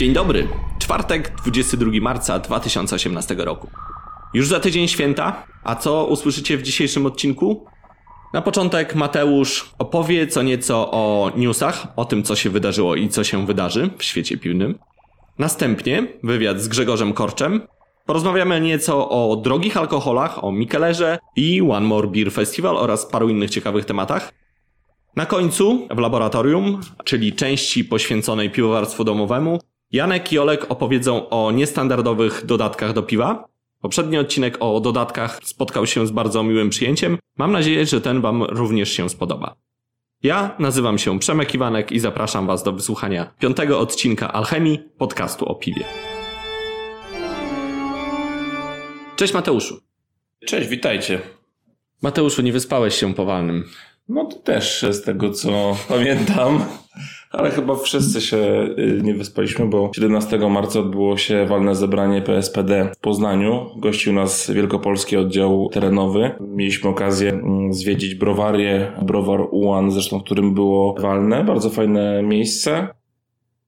Dzień dobry. Czwartek, 22 marca 2018 roku. Już za tydzień święta, a co usłyszycie w dzisiejszym odcinku? Na początek Mateusz opowie co nieco o newsach, o tym co się wydarzyło i co się wydarzy w świecie piwnym. Następnie wywiad z Grzegorzem Korczem. Porozmawiamy nieco o drogich alkoholach, o Mikelerze i One More Beer Festival oraz paru innych ciekawych tematach. Na końcu w laboratorium, czyli części poświęconej piwowarstwu domowemu, Janek i Olek opowiedzą o niestandardowych dodatkach do piwa. Poprzedni odcinek o dodatkach spotkał się z bardzo miłym przyjęciem. Mam nadzieję, że ten Wam również się spodoba. Ja nazywam się Przemek Iwanek i zapraszam Was do wysłuchania piątego odcinka Alchemii, podcastu o piwie. Cześć Mateuszu. Cześć, witajcie. Mateuszu, nie wyspałeś się po walnym. No to też z tego co pamiętam, ale chyba wszyscy się y, nie wyspaliśmy, bo 17 marca odbyło się walne zebranie PSPD w Poznaniu. Gościł nas Wielkopolski Oddział Terenowy. Mieliśmy okazję mm, zwiedzić browarię, browar Ułan, zresztą w którym było walne. Bardzo fajne miejsce.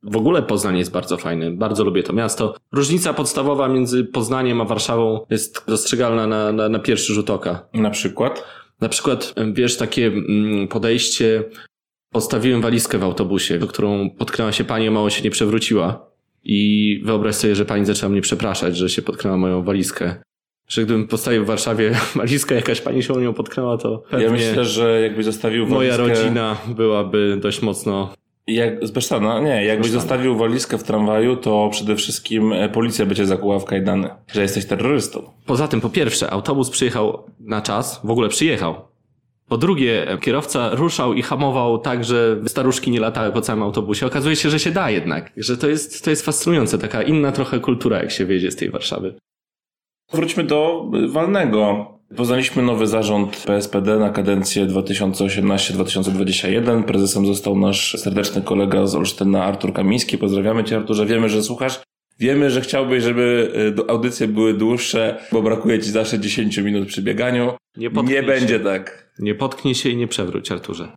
W ogóle Poznań jest bardzo fajny, bardzo lubię to miasto. Różnica podstawowa między Poznaniem a Warszawą jest dostrzegalna na, na, na pierwszy rzut oka. Na przykład? Na przykład, wiesz, takie mm, podejście, postawiłem walizkę w autobusie, do którą potknęła się pani, mało się nie przewróciła. I wyobraź sobie, że pani zaczęła mnie przepraszać, że się potknęła moją walizkę. Że gdybym postawił w Warszawie walizkę, jakaś pani się o nią potknęła, to Ja myślę, że jakbyś zostawił moja walizkę... rodzina byłaby dość mocno Jak, z Besztana? Nie, jakbyś zostawił walizkę w tramwaju, to przede wszystkim e, policja by cię zakuła w kajdany, że jesteś terrorystą. Poza tym, po pierwsze, autobus przyjechał na czas, w ogóle przyjechał. Po drugie, kierowca ruszał i hamował tak, że staruszki nie latały po całym autobusie. Okazuje się, że się da jednak. Że to jest, to jest fascynujące. Taka inna trochę kultura, jak się wyjedzie z tej Warszawy. Wróćmy do walnego. Poznaliśmy nowy zarząd PSPD na kadencję 2018-2021. Prezesem został nasz serdeczny kolega z Olsztyna, Artur Kamiński. Pozdrawiamy Cię, Arturze. Wiemy, że słuchasz. Wiemy, że chciałbyś, żeby y, audycje były dłuższe, bo brakuje Ci zawsze 10 minut przy bieganiu. Nie Nie będzie tak. Nie potknij się i nie przewróć, Arturze.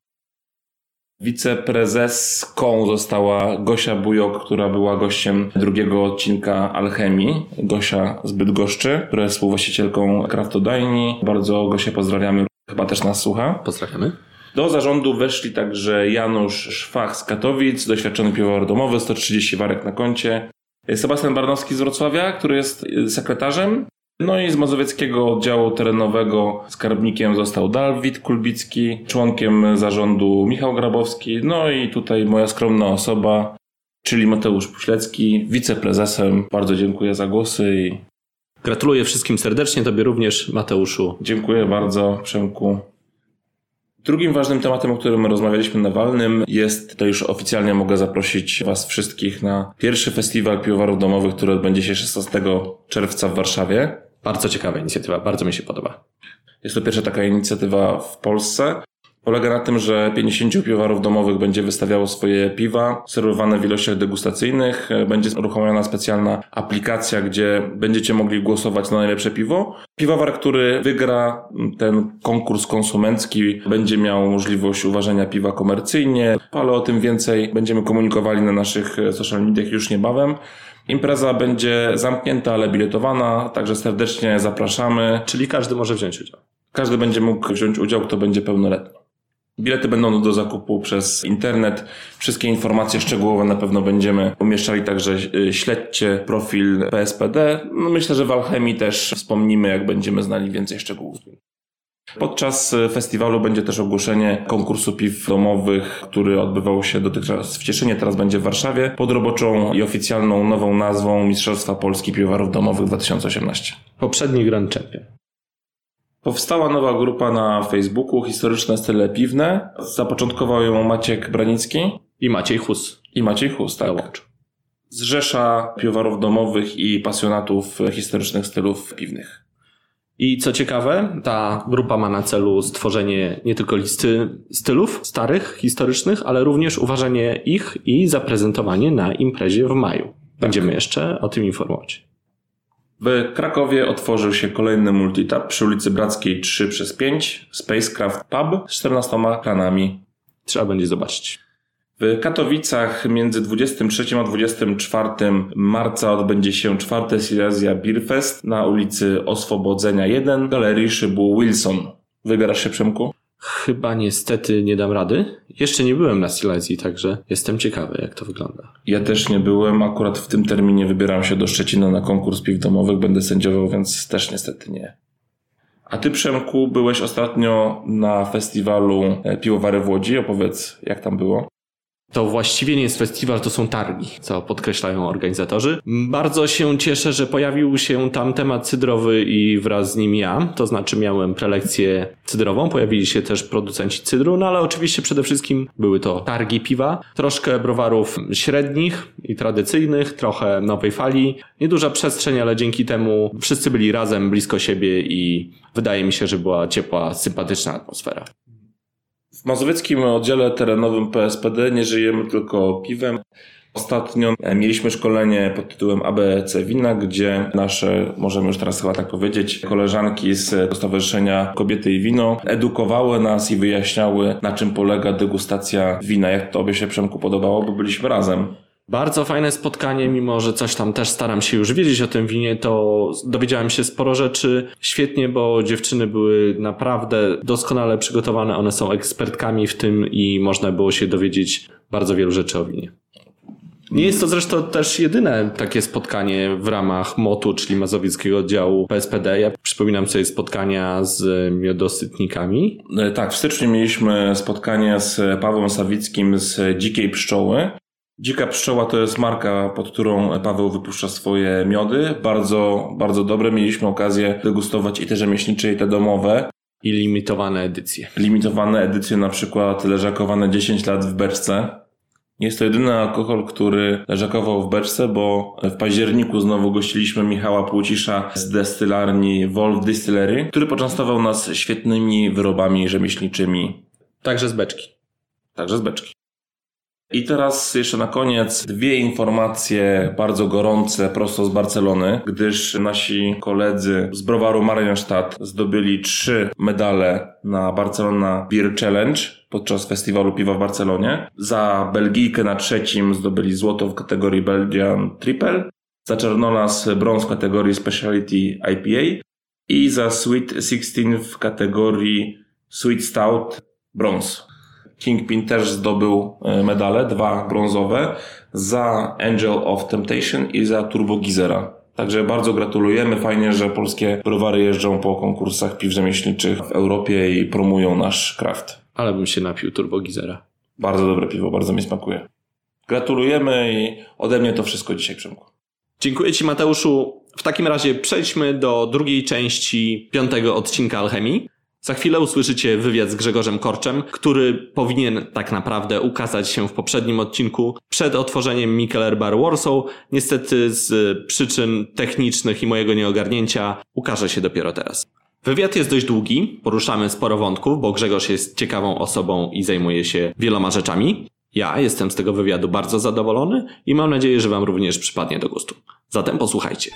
Wiceprezeską została Gosia Bujok, która była gościem drugiego odcinka Alchemii. Gosia z Bydgoszczy, która jest współwłaścicielką Kraftodajni. Bardzo Gosię pozdrawiamy, chyba też nas słucha. Pozdrawiamy. Do zarządu weszli także Janusz Szwach z Katowic, doświadczony piwovar domowy, 130 warek na koncie. Sebastian Barnowski z Wrocławia, który jest sekretarzem. No i z mazowieckiego oddziału terenowego skarbnikiem został Dawid Kulbicki, członkiem zarządu Michał Grabowski, no i tutaj moja skromna osoba, czyli Mateusz Puślecki, wiceprezesem. Bardzo dziękuję za głosy i Gratuluję wszystkim serdecznie, Tobie również, Mateuszu. Dziękuję bardzo, Przemku. Drugim ważnym tematem, o którym rozmawialiśmy na Walnym jest, to już oficjalnie mogę zaprosić Was wszystkich na pierwszy festiwal piwowarów domowych, który odbędzie się 16 czerwca w Warszawie. Bardzo ciekawa inicjatywa, bardzo mi się podoba. Jest to pierwsza taka inicjatywa w Polsce. Polega na tym, że 50 piwowarów domowych będzie wystawiało swoje piwa, serwowane w ilościach degustacyjnych. Będzie uruchomiona specjalna aplikacja, gdzie będziecie mogli głosować na najlepsze piwo. Piwowar, który wygra ten konkurs konsumencki, będzie miał możliwość uważania piwa komercyjnie, ale o tym więcej będziemy komunikowali na naszych social mediach już niebawem. Impreza będzie zamknięta, ale biletowana, także serdecznie zapraszamy. Czyli każdy może wziąć udział. Każdy będzie mógł wziąć udział, kto będzie pełnoletni. Bilety będą do zakupu przez internet. Wszystkie informacje szczegółowe na pewno będziemy umieszczali, także y, śledźcie profil PSPD. No myślę, że w Alchemii też wspomnimy, jak będziemy znali więcej szczegółów. Podczas y, festiwalu będzie też ogłoszenie konkursu piw domowych, który odbywał się dotychczas w Cieszynie, teraz będzie w Warszawie, pod roboczą i oficjalną nową nazwą Mistrzostwa Polski Piwowarów Domowych 2018. Poprzedni Grand Champion. Powstała nowa grupa na Facebooku, Historyczne Style Piwne. Zapoczątkował ją Maciek Branicki I Maciej Hus. i Maciej Chust, tak. Dołączył. Zrzesza piwowarów domowych i pasjonatów historycznych stylów piwnych. I co ciekawe, ta grupa ma na celu stworzenie nie tylko listy stylów starych, historycznych, ale również uważanie ich i zaprezentowanie na imprezie w maju. Będziemy jeszcze o tym informować. W Krakowie otworzył się kolejny multitap przy ulicy Brackiej 3 przez 5 Spacecraft Pub z 14 kranami. Trzeba będzie zobaczyć. W Katowicach między 23 a 24 marca odbędzie się czwarte Silesia Beer Fest na ulicy Oswobodzenia 1 Galerii Szybu Wilson. Wybierasz się Przemku? Chyba niestety nie dam rady. Jeszcze nie byłem na Silesii, także jestem ciekawy, jak to wygląda. Ja też nie byłem. Akurat w tym terminie wybieram się do Szczecina na konkurs piw domowych. Będę sędziował, więc też niestety nie. A ty, Przemku, byłeś ostatnio na festiwalu e, Piwowary w Łodzi. Opowiedz, jak tam było. To właściwie nie jest festiwal, to są targi, co podkreślają organizatorzy. Bardzo się cieszę, że pojawił się tam temat cydrowy i wraz z nim ja. To znaczy miałem prelekcję cydrową, pojawili się też producenci cydru, no ale oczywiście przede wszystkim były to targi piwa, troszkę browarów średnich i tradycyjnych, trochę nowej fali. Nieduża przestrzeń, ale dzięki temu wszyscy byli razem, blisko siebie i wydaje mi się, że była ciepła, sympatyczna atmosfera. W mazowieckim oddziale terenowym PSPD nie żyjemy tylko piwem. Ostatnio mieliśmy szkolenie pod tytułem ABC Wina, gdzie nasze, możemy już teraz chyba tak powiedzieć, koleżanki z Stowarzyszenia Kobiety i Wino edukowały nas i wyjaśniały, na czym polega degustacja wina. Jak tobie się, Przemku, podobało, bo byliśmy razem. Bardzo fajne spotkanie, mimo że coś tam też staram się już wiedzieć o tym winie, to dowiedziałem się sporo rzeczy. Świetnie, bo dziewczyny były naprawdę doskonale przygotowane, one są ekspertkami w tym i można było się dowiedzieć bardzo wielu rzeczy o winie. Nie jest to zresztą też jedyne takie spotkanie w ramach MOTU, czyli Mazowieckiego Oddziału PSPD. Ja przypominam sobie spotkania z miodosytnikami. E, tak, w styczniu mieliśmy spotkanie z Pawłem Sawickim z Dzikiej Pszczoły. Dzika Pszczoła to jest marka, pod którą Paweł wypuszcza swoje miody. Bardzo, bardzo dobre. Mieliśmy okazję degustować i te rzemieślnicze, i te domowe. I limitowane edycje. Limitowane edycje, na przykład leżakowane 10 lat w beczce. Jest to jedyny alkohol, który leżakował w beczce, bo w październiku znowu gościliśmy Michała Płucisza z destylarni Wolf Distillery, który poczęstował nas świetnymi wyrobami rzemieślniczymi. Także z beczki. Także z beczki. I teraz jeszcze na koniec dwie informacje bardzo gorące prosto z Barcelony, gdyż nasi koledzy z browaru Marienstadt zdobyli trzy medale na Barcelona Beer Challenge podczas festiwalu piwa w Barcelonie. Za Belgijkę na trzecim zdobyli złoto w kategorii Belgian Triple, za Czernolas brąz w kategorii Speciality IPA i za Sweet 16 w kategorii Sweet Stout brąz. Kingpin też zdobył e, medale, dwa brązowe, za Angel of Temptation i za Turbo Gizera. Także bardzo gratulujemy. Fajnie, że polskie browary jeżdżą po konkursach piw rzemieślniczych w Europie i promują nasz kraft. Ale bym się napił Turbo Gizera. Bardzo dobre piwo, bardzo mi smakuje. Gratulujemy i ode mnie to wszystko dzisiaj, Przemku. Dziękuję Ci, Mateuszu. W takim razie przejdźmy do drugiej części piątego odcinka Alchemii. Za chwilę usłyszycie wywiad z Grzegorzem Korczem, który powinien tak naprawdę ukazać się w poprzednim odcinku przed otworzeniem Mikeler Bar Warsaw. Niestety z przyczyn technicznych i mojego nieogarnięcia ukaże się dopiero teraz. Wywiad jest dość długi, poruszamy sporo wątków, bo Grzegorz jest ciekawą osobą i zajmuje się wieloma rzeczami. Ja jestem z tego wywiadu bardzo zadowolony i mam nadzieję, że Wam również przypadnie do gustu. Zatem posłuchajcie.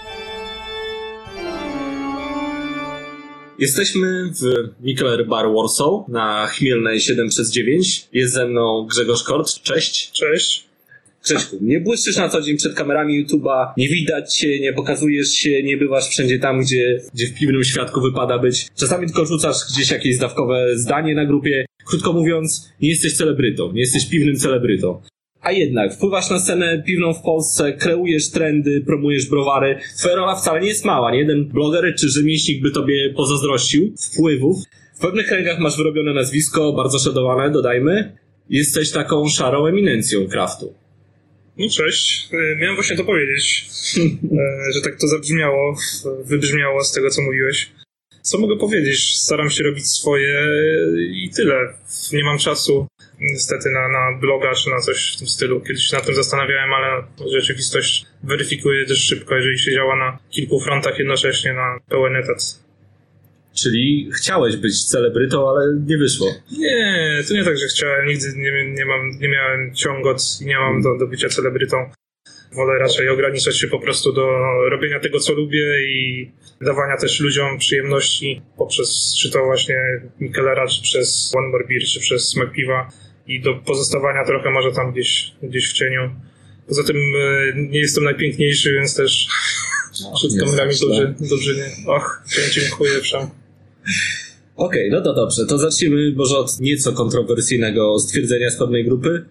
Jesteśmy w Mikler Bar Warsaw na Chmielnej 7 przez 9. Jest ze mną Grzegorz Kort. Cześć. Cześć. Grześku, nie błyszczysz na co dzień przed kamerami YouTube'a, nie widać się, nie pokazujesz się, nie bywasz wszędzie tam, gdzie, gdzie w piwnym świadku wypada być. Czasami tylko rzucasz gdzieś jakieś zdawkowe zdanie na grupie. Krótko mówiąc, nie jesteś celebrytą, nie jesteś piwnym celebrytą. A jednak, wpływasz na scenę piwną w Polsce, kreujesz trendy, promujesz browary. Twoja rola wcale nie jest mała. Nie jeden bloger czy rzemieślnik by tobie pozazdrościł wpływów. W pewnych kręgach masz wyrobione nazwisko, bardzo szadowane, dodajmy. Jesteś taką szarą eminencją craftu. No cześć. E, miałem właśnie to powiedzieć, e, że tak to zabrzmiało, wybrzmiało z tego, co mówiłeś. Co mogę powiedzieć? Staram się robić swoje i tyle. Nie mam czasu niestety na, na bloga czy na coś w tym stylu. Kiedyś się na tym zastanawiałem, ale rzeczywistość weryfikuje dość szybko, jeżeli się działa na kilku frontach jednocześnie na pełen etat. Czyli chciałeś być celebrytą, ale nie wyszło. Nie, to nie tak, że chciałem. Nigdy nie, nie, mam, nie miałem ciągot i nie mam do, do bycia celebrytą. Wolę raczej ograniczać się po prostu do robienia tego, co lubię i dawania też ludziom przyjemności poprzez czy to właśnie Mikelera, czy przez One More Beer, czy przez Smak Piwa i do pozostawania trochę może tam gdzieś, gdzieś w cieniu. Poza tym e, nie jestem najpiękniejszy, więc też no, przed kamerami dobrze, dobrze nie. Och, dziękuję wszem. Okej, okay, no to dobrze. To zacznijmy może od nieco kontrowersyjnego stwierdzenia z pewnej grupy.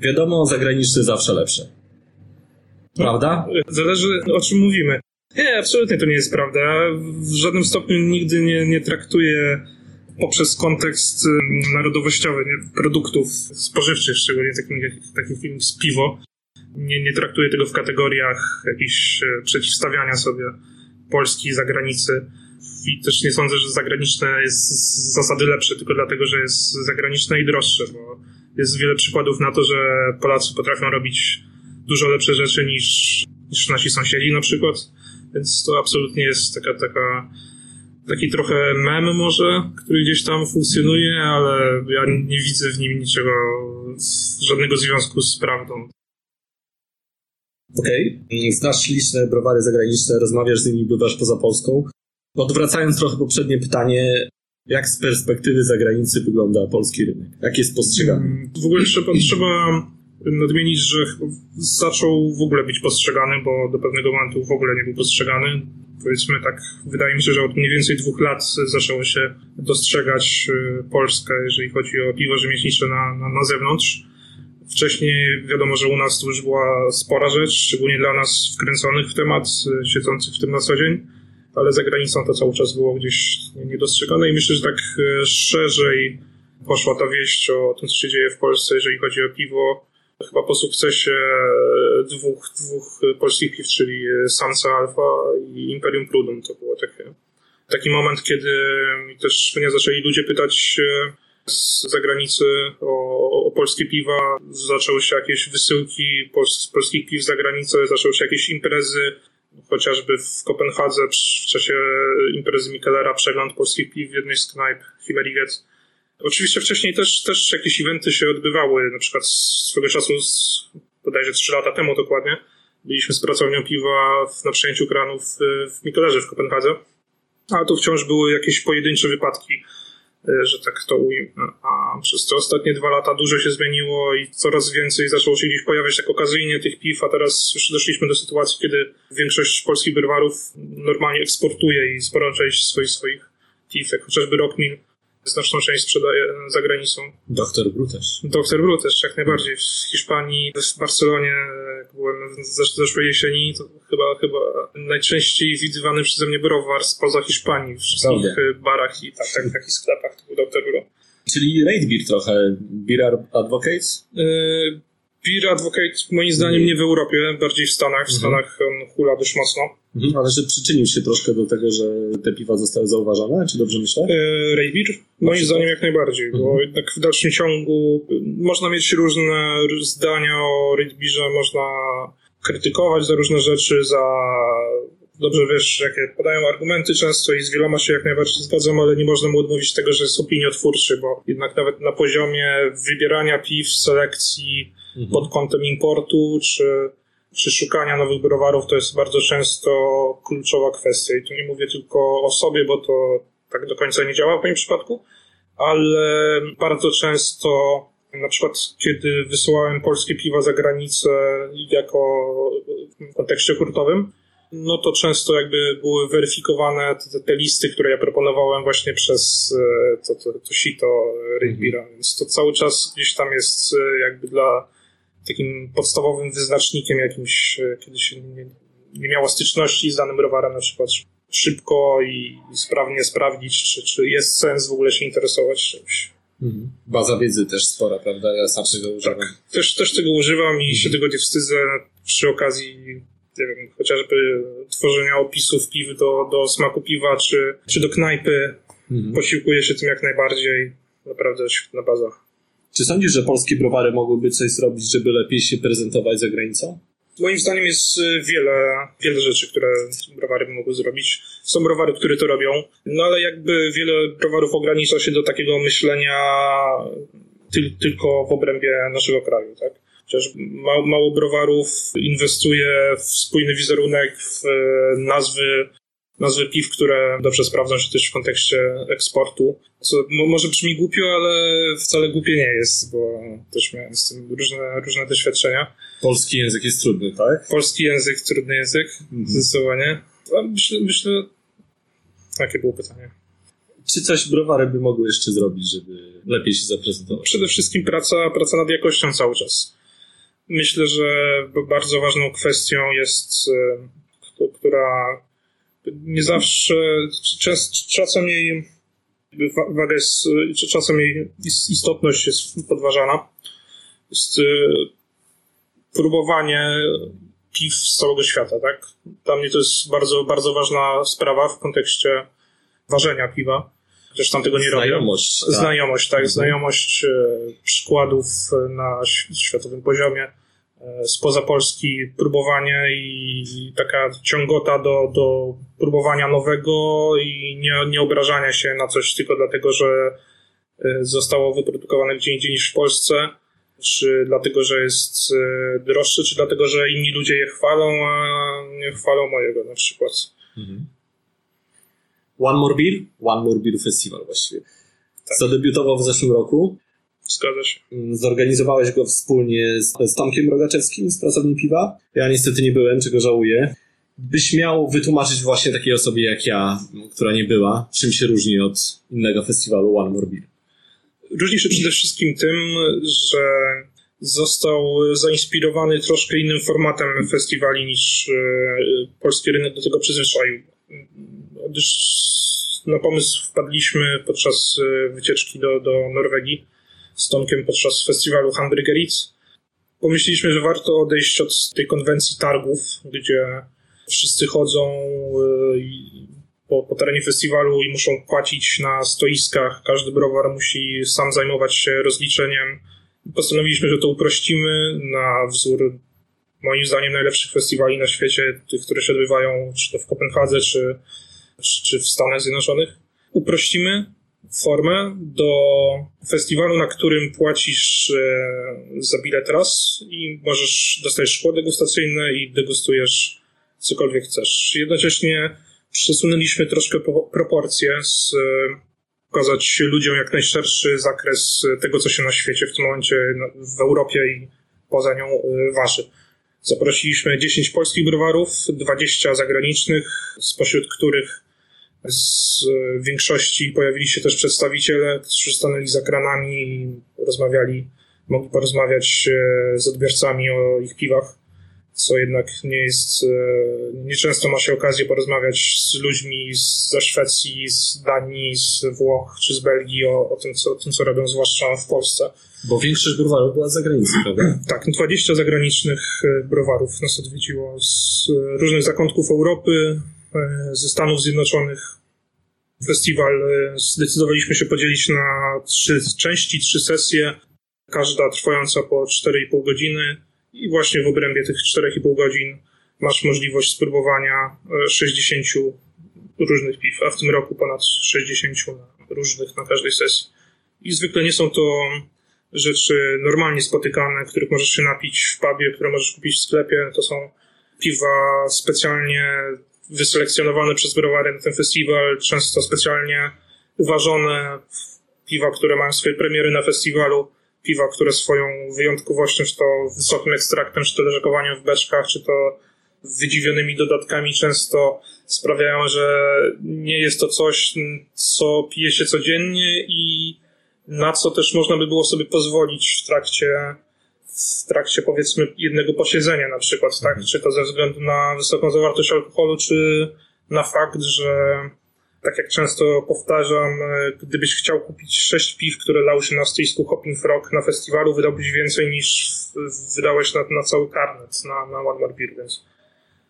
Wiadomo, zagraniczny zawsze lepsze. Prawda? Zależy o czym mówimy. Nie, absolutnie to nie jest prawda. W żadnym stopniu nigdy nie, nie traktuję poprzez kontekst narodowościowy nie, produktów spożywczych, szczególnie takim, takim jak z piwo. Nie, nie traktuję tego w kategoriach jakichś e, przeciwstawiania sobie Polski i zagranicy. I też nie sądzę, że zagraniczne jest z zasady lepsze, tylko dlatego, że jest zagraniczne i droższe, bo jest wiele przykładów na to, że Polacy potrafią robić dużo lepsze rzeczy niż, niż nasi sąsiedzi na przykład. Więc to absolutnie jest taka, taka, taki trochę mem może, który gdzieś tam funkcjonuje, ale ja nie widzę w nim niczego, żadnego związku z prawdą. Okej, okay. znasz liczne browary zagraniczne, rozmawiasz z nimi, bywasz poza Polską. Odwracając trochę poprzednie pytanie, jak z perspektywy zagranicy wygląda polski rynek? Jak jest postrzegany? W ogóle trzeba, trzeba nadmienić, że zaczął w ogóle być postrzegany, bo do pewnego momentu w ogóle nie był postrzegany. Powiedzmy tak, wydaje mi się, że od mniej więcej dwóch lat zaczęło się dostrzegać y, Polskę, jeżeli chodzi o piwo rzemieślnicze na, na, na zewnątrz. Wcześniej wiadomo, że u nas to już była spora rzecz, szczególnie dla nas wkręconych w temat, y, siedzących w tym na co dzień, ale za granicą to cały czas było gdzieś niedostrzegane i myślę, że tak y, szerzej poszła ta wieść o tym, co się dzieje w Polsce, jeżeli chodzi o piwo, chyba po sukcesie e, dwóch, dwóch polskich piw, czyli Sansa Alpha i Imperium Prudum. To było taki moment, kiedy też mnie zaczęli ludzie pytać e, z zagranicy o, o polskie piwa. Zaczęły się jakieś wysyłki z polskich piw za granicę, zaczęły się jakieś imprezy, chociażby w Kopenhadze w czasie imprezy Mikelera przegląd polskich piw w jednej z knajp Himeriget Oczywiście wcześniej też, też jakieś eventy się odbywały, na przykład swego czasu, z, bodajże 3 lata temu dokładnie, byliśmy z pracownią piwa w, na przejęciu kranów w, w Mikolerze w Kopenhadze, a to wciąż były jakieś pojedyncze wypadki, e, że tak to ujmę. A przez te ostatnie dwa lata dużo się zmieniło i coraz więcej zaczęło się gdzieś pojawiać tak okazyjnie tych piw, a teraz już doszliśmy do sytuacji, kiedy większość polskich browarów normalnie eksportuje i sporą część swoich, swoich piw, jak chociażby Rockmill, znaczną część sprzedaje za granicą. Doktor Bru też. Doktor Bru też, jak najbardziej. W Hiszpanii, w Barcelonie, jak byłem w zeszłej jesieni, to chyba, chyba najczęściej widywany przeze mnie browar spoza Hiszpanii, w wszystkich Prawda. barach i tak, tak, takich sklepach, to był Doktor Bru. Czyli Raid Beer trochę, Beer Advocates? Yy, Beer Advocate moim zdaniem nie w Europie, bardziej w Stanach. W mhm. Stanach on hula dość mocno. Mhm, ale że przyczynił się troszkę do tego, że te piwa zostały zauważone, czy dobrze myślę? E? Moim zdaniem jak najbardziej, mhm. bo jednak w dalszym ciągu można mieć różne zdania o Ray Beerze, można krytykować za różne rzeczy, za dobrze wiesz, jakie podają argumenty często i z wieloma się jak najbardziej zgadzam, ale nie można mu odmówić tego, że jest opiniotwórczy, bo jednak nawet na poziomie wybierania piw, selekcji, mhm. pod kątem importu, czy, czy szukania nowych browarów, to jest bardzo często kluczowa kwestia. I tu nie mówię tylko o sobie, bo to tak do końca nie działa w moim przypadku, ale bardzo często na przykład, kiedy wysyłałem polskie piwa za granicę jako w kontekście hurtowym, no to często jakby były weryfikowane te, te listy, które ja proponowałem właśnie przez e, to, to, to sito Raidbeera, mhm. więc to cały czas gdzieś tam jest e, jakby dla takim podstawowym wyznacznikiem jakimś, e, kiedy się nie, nie miało styczności z danym browarem, na przykład szybko i, i sprawnie sprawdzić, czy, czy jest sens w ogóle się interesować czymś. Mhm. Baza wiedzy też spora, prawda? Ja sam tego używam. Tak, też, też tego używam i mhm. się tego nie wstydzę przy okazji nie wiem, chociażby tworzenia opisów piw do, do smaku piwa, czy, czy do knajpy. Mhm. Posiłkuję się tym jak najbardziej. Naprawdę świetna baza. Czy sądzisz, że polskie browary mogłyby coś zrobić, żeby lepiej się prezentować za granicą? Moim zdaniem jest y, wiele, wiele rzeczy, które browary mogły zrobić. Są browary, które to robią, no ale jakby wiele browarów ogranicza się do takiego myślenia ty, tylko w obrębie naszego kraju, tak? Chociaż mało, mało browarów inwestuje w spójny wizerunek, w nazwy nazwy piw, które dobrze sprawdzą się też w kontekście eksportu. Co może brzmi głupio, ale wcale głupie nie jest, bo też miałem z tym różne, różne doświadczenia. Polski język jest trudny, tak? Polski język, trudny język, mhm. zdecydowanie. A myślę, myślę, jakie było pytanie? Czy coś browary by mogły jeszcze zrobić, żeby lepiej się zaprezentować? Przede wszystkim praca, praca nad jakością cały czas. Myślę, że bardzo ważną kwestią jest, e, która nie zawsze, czasem jej waga jest, czasem jej istotność jest podważana. Jest e, próbowanie piw z całego świata, tak? Dla mnie to jest bardzo, bardzo ważna sprawa w kontekście ważenia piwa. Chociaż tam tego nie robię. Znajomość. Tak. Znajomość, tak. Mhm. Znajomość e, przykładów na światowym poziomie. E, spoza Polski próbowanie i taka ciągota do, do próbowania nowego i nie, nie obrażania się na coś tylko dlatego, że e, zostało wyprodukowane gdzie indziej niż w Polsce, czy dlatego, że jest e, droższy, czy dlatego, że inni ludzie je chwalą, a nie chwalą mojego na przykład. Mhm. One More Beer? One More Beer Festival właściwie. Tak. Zadebiutował w zeszłym roku. Zgadza się. Zorganizowałeś go wspólnie z, z Tomkiem Rogaczewskim z Pracowni Piwa. Ja niestety nie byłem, czego żałuję. Byś miał wytłumaczyć właśnie takiej osobie jak ja, która nie była, czym się różni od innego festiwalu One More Beer? Różni się przede wszystkim tym, że został zainspirowany troszkę innym formatem festiwali niż e, polski rynek do tego przyzwyczaił. Gdyż na pomysł wpadliśmy podczas e, wycieczki do, do Norwegii z Tomkiem podczas festiwalu Hamburgeritz. Pomyśleliśmy, że warto odejść od tej konwencji targów, gdzie wszyscy chodzą y, po, po terenie festiwalu i muszą płacić na stoiskach. Każdy browar musi sam zajmować się rozliczeniem. Postanowiliśmy, że to uprościmy na wzór moim zdaniem najlepszych festiwali na świecie, tych, które się odbywają czy to w Kopenhadze, czy, czy w Stanach Zjednoczonych. Uprościmy formę do festiwalu, na którym płacisz e, za bilet raz i możesz dostać szkło degustacyjne i degustujesz cokolwiek chcesz. Jednocześnie przesunęliśmy troszkę proporcje, z, e, pokazać ludziom jak najszerszy zakres tego, co się na świecie w tym momencie w Europie i poza nią e, waży. Zaprosiliśmy 10 polskich browarów, 20 zagranicznych, spośród których z większości pojawili się też przedstawiciele, którzy stanęli za kranami i rozmawiali, mogli porozmawiać e, z odbiorcami o ich piwach, co jednak nie jest, e, nieczęsto ma się okazję porozmawiać z ludźmi ze Szwecji, z Danii, z Włoch czy z Belgii o, o, tym, co, o tym, co robią, zwłaszcza w Polsce. Bo większość browarów była z zagranicy, prawda? Tak, 20 zagranicznych e, browarów nas odwiedziło z różnych zakątków Europy, E, ze Stanów Zjednoczonych. Festiwal e, zdecydowaliśmy się podzielić na trzy części, trzy sesje, każda trwająca po 4,5 godziny i właśnie w obrębie tych 4,5 godzin masz możliwość spróbowania 60 e, różnych piw, a w tym roku ponad 60 różnych na każdej sesji. I zwykle nie są to rzeczy normalnie spotykane, których możesz się napić w pubie, które możesz kupić w sklepie. To są piwa specjalnie wyselekcjonowane przez browary na ten festiwal, często specjalnie uważone. Piwa, które mają swoje premiery na festiwalu, piwa, które swoją wyjątkowością, czy to wysokim ekstraktem, czy to leżakowaniem w beczkach, czy to wydziwionymi dodatkami często sprawiają, że nie jest to coś, co pije się codziennie i na co też można by było sobie pozwolić w trakcie w trakcie powiedzmy jednego posiedzenia na przykład, tak? Mhm. Czy to ze względu na wysoką zawartość alkoholu, czy na fakt, że tak jak często powtarzam, gdybyś chciał kupić sześć piw, które lały się na stoisku Hopping Frog na festiwalu, wydałbyś więcej niż wydałeś na, na cały karnet, na, na One More Beer, więc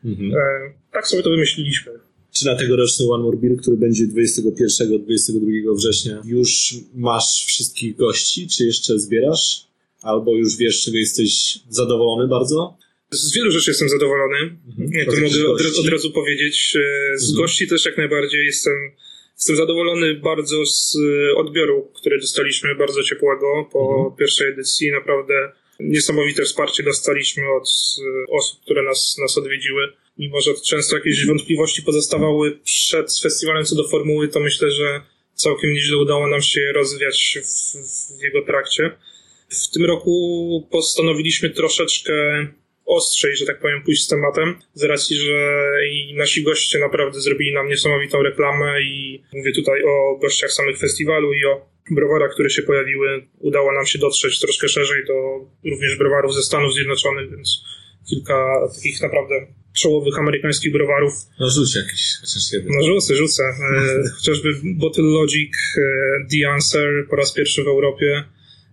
mhm. e, tak sobie to wymyśliliśmy. Czy na tegoroczny One More Beer, który będzie 21-22 września, już masz wszystkich gości, czy jeszcze zbierasz? Albo już wiesz, czego jesteś zadowolony bardzo? Z wielu rzeczy jestem zadowolony. Mhm. To mogę od, od, razu powiedzieć. Z mhm. gości też jak najbardziej jestem, jestem zadowolony bardzo z odbioru, który dostaliśmy, bardzo ciepłego po mhm. pierwszej edycji. Naprawdę niesamowite wsparcie dostaliśmy od osób, które nas, nas odwiedziły. mimo że często jakieś wątpliwości pozostawały przed festiwalem co do formuły, to myślę, że całkiem nieźle udało nam się rozwiać w, w jego trakcie. W tym roku postanowiliśmy troszeczkę ostrzej, że tak powiem, pójść z tematem, z racji, że i nasi goście naprawdę zrobili nam niesamowitą reklamę i mówię tutaj o gościach samych festiwalu i o browarach, które się pojawiły. Udało nam się dotrzeć troszkę szerzej do również browarów ze Stanów Zjednoczonych, więc kilka takich naprawdę czołowych amerykańskich browarów. No rzuć jakiś, chociaż jeden. No rzucę, rzucę. E, chociażby Bottle Logic, e, The Answer po raz pierwszy w Europie.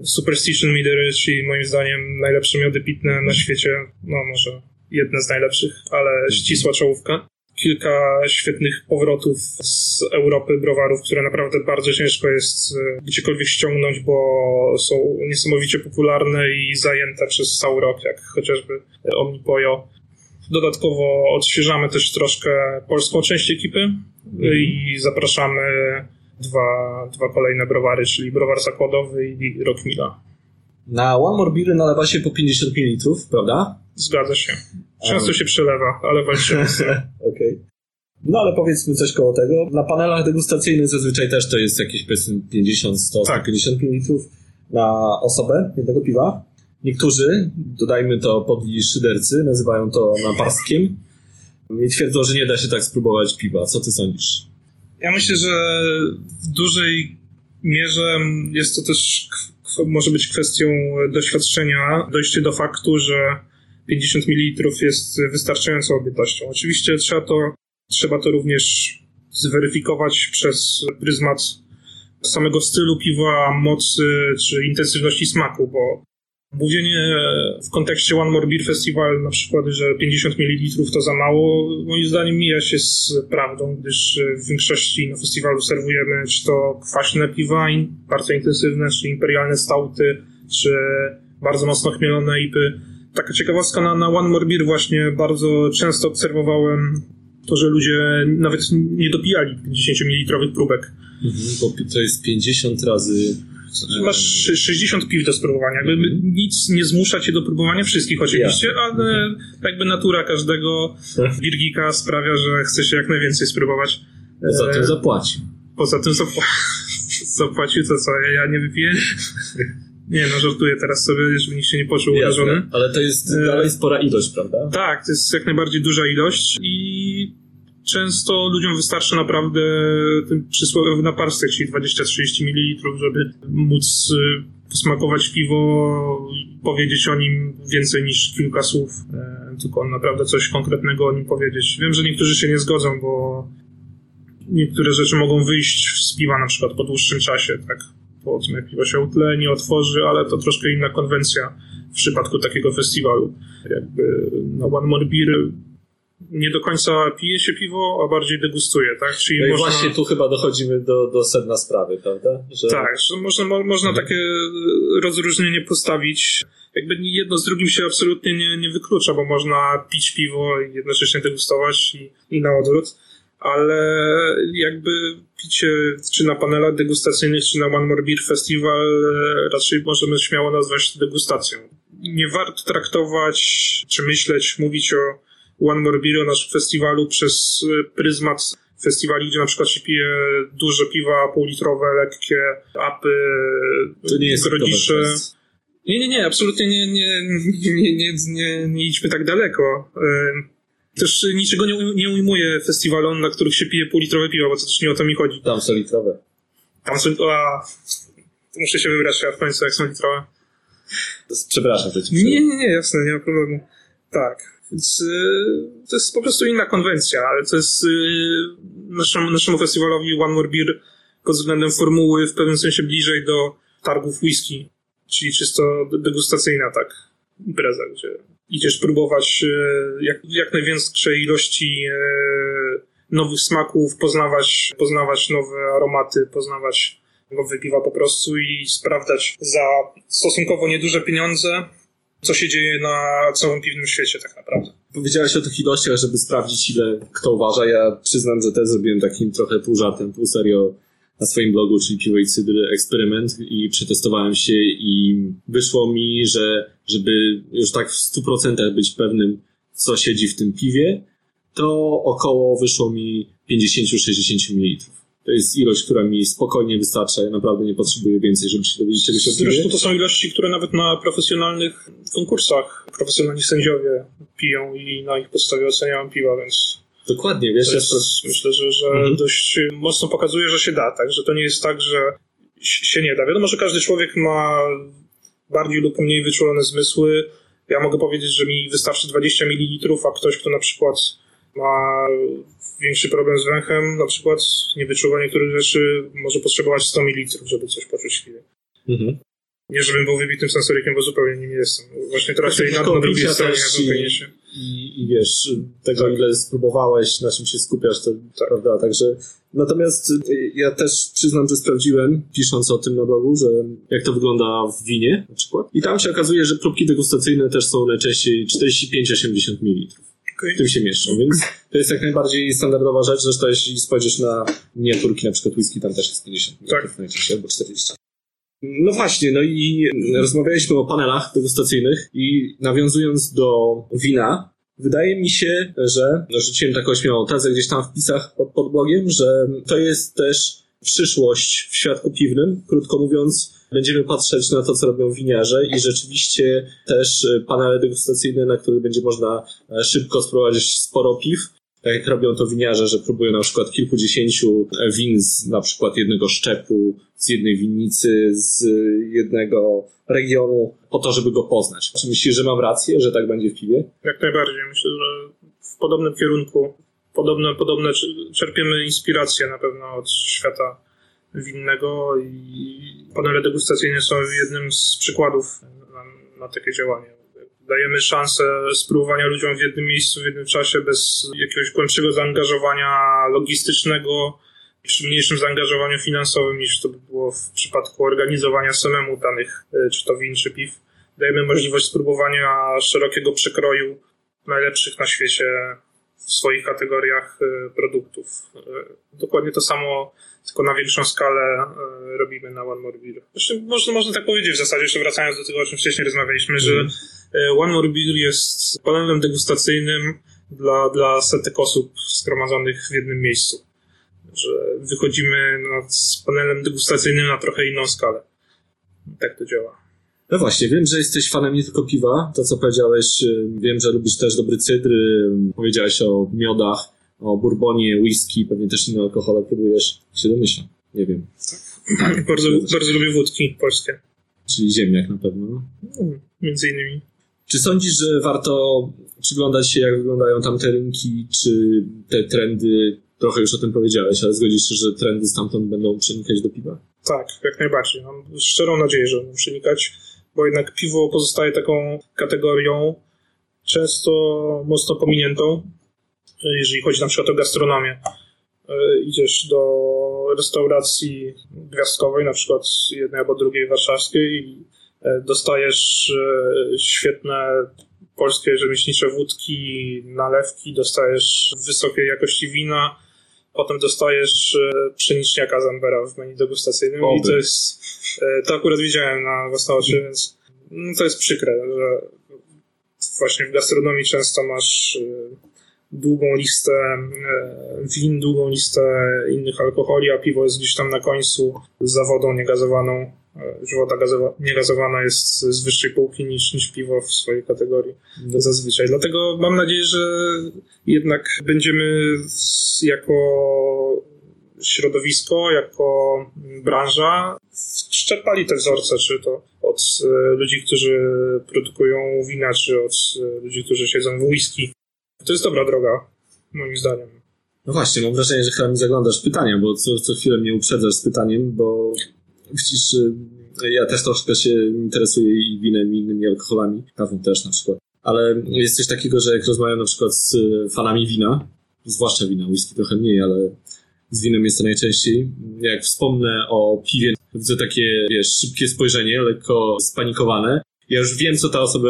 Superstition Meadery, czyli moim zdaniem najlepsze miody pitne na świecie. No może jedne z najlepszych, ale ścisła czołówka. Kilka świetnych powrotów z Europy browarów, które naprawdę bardzo ciężko jest e, gdziekolwiek ściągnąć, bo są niesamowicie popularne i zajęte przez cały rok, jak chociażby Omnipojo. Dodatkowo odświeżamy też troszkę polską część ekipy i zapraszamy dwa, dwa kolejne browary, czyli browar zakładowy i Rockmila. Na One More Beer nalewa się po 50 ml, prawda? Zgadza się. Często się przelewa, ale walczymy tym. Okej. No ale powiedzmy coś koło tego. Na panelach degustacyjnych zazwyczaj też to jest jakieś powiedzmy 50, 100, Tak. 150 ml na osobę jednego piwa. Niektórzy, dodajmy to podli szydercy, nazywają to naparstkiem. I twierdzą, że nie da się tak spróbować piwa. Co ty sądzisz? Ja myślę, że w dużej mierze jest to też może być kwestią doświadczenia, dojście do faktu, że 50 ml jest wystarczającą objętością. Oczywiście trzeba to, trzeba to również zweryfikować przez pryzmat samego stylu piwa, mocy czy intensywności smaku, bo Mówienie w kontekście One More Beer Festival na przykład, że 50 ml to za mało, moim zdaniem mija się z prawdą, gdyż w większości na festiwalu serwujemy czy to kwaśne piwa, bardzo intensywne, czy imperialne stauty, czy bardzo mocno chmielone ipy. Taka ciekawostka na, na One More Beer właśnie bardzo często obserwowałem to, że ludzie nawet nie dopijali 50 ml próbek. Bo to jest 50 razy... Masz szy- 60 piw do spróbowania. Jakby nic nie zmusza cię do próbowania wszystkich oczywiście, ale jakby natura każdego wirgika sprawia, że chce się jak najwięcej spróbować. Za E, tym zapłaci. Poza tym zapła- zapłacił to co, ja, ja nie wypiję? Nie no, żartuję teraz sobie, żeby nikt się nie poczuł urażony. Ale to jest E, dalej spora ilość, prawda? Tak, to jest jak najbardziej duża ilość i często ludziom wystarczy naprawdę ten przysłowiowy naparstek, czyli 20-30 ml, żeby móc y, posmakować piwo powiedzieć o nim więcej niż kilka słów, e, tylko naprawdę coś konkretnego o nim powiedzieć. Wiem, że niektórzy się nie zgodzą, bo niektóre rzeczy mogą wyjść z piwa na przykład po dłuższym czasie, tak? Powiedzmy, piwo się utleni, otworzy, ale to troszkę inna konwencja w przypadku takiego festiwalu. Jakby na One More Beer nie do końca pije się piwo, a bardziej degustuje, tak? Czyli No i można... właśnie tu chyba dochodzimy do, do sedna sprawy, prawda? Że Tak, że można, mo, można takie e, rozróżnienie postawić. Jakby jedno z drugim się absolutnie nie, nie wyklucza, bo można pić piwo i jednocześnie degustować i, i na odwrót, ale jakby picie czy na panelach degustacyjnych, czy na One More Beer Festival e, raczej możemy śmiało nazwać degustacją. Nie warto traktować, czy myśleć, mówić o One More Beer, o naszym festiwalu przez e, pryzmat festiwali, gdzie na przykład się pije duże piwa, półlitrowe, lekkie, apy, to nie jest. Oktoberfest. Nie, nie, nie, absolutnie nie, nie, nie, nie, nie, nie, nie idźmy tak daleko. Ym, Też niczego nie, nie ujmuję festiwalom, na których się pije półlitrowe piwa, bo to też nie o to mi chodzi. Tam są litrowe. Tam są, a, muszę się wybrać ja w końcu, jak są litrowe. Przepraszam, że ci Nie, nie, nie, jasne, nie ma problemu. Tak. Więc y, to jest po prostu inna konwencja, ale to jest y, naszemu, naszemu festiwalowi One More Beer pod względem formuły w pewnym sensie bliżej do targów whisky, czyli czysto de- degustacyjna, tak, impreza, gdzie idziesz próbować y, jak, jak największej ilości nowych smaków, poznawać, poznawać nowe aromaty, poznawać nowe piwa po prostu i sprawdzać za stosunkowo nieduże pieniądze, co się dzieje na całym piwnym świecie tak naprawdę. Powiedziałeś o tych ilościach, żeby sprawdzić, ile kto uważa. Ja przyznam, że też zrobiłem takim trochę pół żartem, pół serio na swoim blogu, czyli Piwo i Cydr eksperyment i przetestowałem się i wyszło mi, że żeby już tak w 100% być pewnym, co siedzi w tym piwie, to około wyszło mi 50-60 ml. To jest ilość, która mi spokojnie wystarcza. Ja naprawdę nie potrzebuję więcej, żeby się dowiedzieć czegoś o piwie. Zresztą to są ilości, które nawet na profesjonalnych konkursach profesjonalni sędziowie piją i na ich podstawie oceniają piwa, więc Dokładnie, wiesz, to jest, ja myślę, że, że Mhm. dość mocno pokazuje, że się da, tak? Że to nie jest tak, że się nie da. Wiadomo, że każdy człowiek ma bardziej lub mniej wyczulone zmysły. Ja mogę powiedzieć, że mi wystarczy 20 ml, a ktoś, kto na przykład ma większy problem z węchem, na przykład nie wyczuwa niektórych rzeczy, może potrzebować 100 ml, żeby coś poczuć chwilę. Mhm. Nie, żebym był wybitym sensorykiem, bo zupełnie nim nie jestem. Właśnie teraz Znaczy, tej na, na drugiej stronie na zupełnie się. I, I wiesz, tego ile spróbowałeś, na czym się skupiasz, to Tak. prawda, także natomiast y, ja też przyznam, że sprawdziłem, pisząc o tym na blogu, że jak to wygląda w winie na przykład. I tam się okazuje, że próbki degustacyjne też są najczęściej 45-80 ml. Okej. W tym się mieszczą, więc to jest jak najbardziej standardowa rzecz, zresztą jeśli spojrzysz na miniaturki, na przykład whisky, tam też jest 50 ml Tak. najczęściej, albo 40. No właśnie, no i rozmawialiśmy o panelach degustacyjnych i nawiązując do wina, wydaje mi się, że no, rzuciłem taką śmiałą tezę gdzieś tam w pisach pod, pod blogiem, że to jest też przyszłość w świadku piwnym. Krótko mówiąc, będziemy patrzeć na to, co robią winiarze i rzeczywiście też e, panele degustacyjne, na których będzie można e, szybko sprowadzić sporo piw. Tak jak robią to winiarze, że próbują na przykład kilkudziesięciu e, win z na przykład jednego szczepu, z jednej winnicy, z jednego regionu, po to, żeby go poznać. Czy myślisz, że mam rację, że tak będzie w piwie? Jak najbardziej. Myślę, że w podobnym kierunku, podobne, podobne cz- czerpiemy inspirację na pewno od świata winnego i panele degustacyjne są jednym z przykładów na, na takie działanie. Dajemy szansę spróbowania ludziom w jednym miejscu, w jednym czasie, bez jakiegoś głębszego zaangażowania logistycznego, przy mniejszym zaangażowaniu finansowym niż to by było w przypadku organizowania samemu danych, y, czy to win, czy piw. Dajemy możliwość spróbowania szerokiego przekroju najlepszych na świecie w swoich kategoriach y, produktów. Y, Dokładnie to samo, tylko na większą skalę y, robimy na One More Beer. Zresztą można, można tak powiedzieć w zasadzie, jeszcze wracając do tego, o czym wcześniej rozmawialiśmy, że y, One More Beer jest panelem degustacyjnym dla, dla setek osób zgromadzonych w jednym miejscu. Że wychodzimy nad, z panelem degustacyjnym na trochę inną skalę. Tak to działa. No właśnie, wiem, że jesteś fanem nie tylko piwa, to co powiedziałeś, y, wiem, że lubisz też dobry cydr, y, powiedziałeś o miodach, o bourbonie, whisky, pewnie też inne alkohole próbujesz, się domyślam, nie wiem, Bardzo, bardzo lubię wódki polskie. czyli ziemniak na pewno. Mm, Między innymi. Czy sądzisz, że warto przyglądać się, jak wyglądają tam te rynki, czy te trendy, trochę już o tym powiedziałeś, ale zgodzisz się, że trendy stamtąd będą przenikać do piwa? Tak, jak najbardziej. Mam szczerą nadzieję, że będą przenikać, bo jednak piwo pozostaje taką kategorią często mocno pominiętą, jeżeli chodzi na przykład o gastronomię. E, Idziesz do restauracji gwiazdkowej, na przykład jednej albo drugiej warszawskiej i e, dostajesz e, świetne polskie rzemieślnicze wódki, nalewki, dostajesz wysokiej jakości wina, potem dostajesz e, pszeniczniaka Zambera w menu degustacyjnym Oby. i to jest, e, to akurat widziałem na własne oczy, więc no, to jest przykre, że właśnie w gastronomii często masz e, długą listę e, win, długą listę innych alkoholi, a piwo jest gdzieś tam na końcu za wodą niegazowaną. E, woda gazowa- niegazowana jest z wyższej półki niż, niż piwo w swojej kategorii zazwyczaj. Dlatego mam nadzieję, że jednak będziemy jako środowisko, jako branża szczerpali te wzorce, czy to od e, ludzi, którzy produkują wina, czy od e, ludzi, którzy siedzą w whisky. To jest dobra droga, moim zdaniem. No właśnie, mam wrażenie, że chyba mi zaglądasz pytania, bo co, co chwilę mnie uprzedzasz z pytaniem, bo widzisz, y, ja też troszkę się interesuję i winem, i innymi alkoholami, kawą też na przykład. Ale jest coś takiego, że jak rozmawiam na przykład z y, fanami wina, zwłaszcza wina, whisky trochę mniej, ale z winem jest to najczęściej. Jak wspomnę o piwie, widzę takie, wiesz, szybkie spojrzenie, lekko spanikowane. Ja już wiem, co ta osoba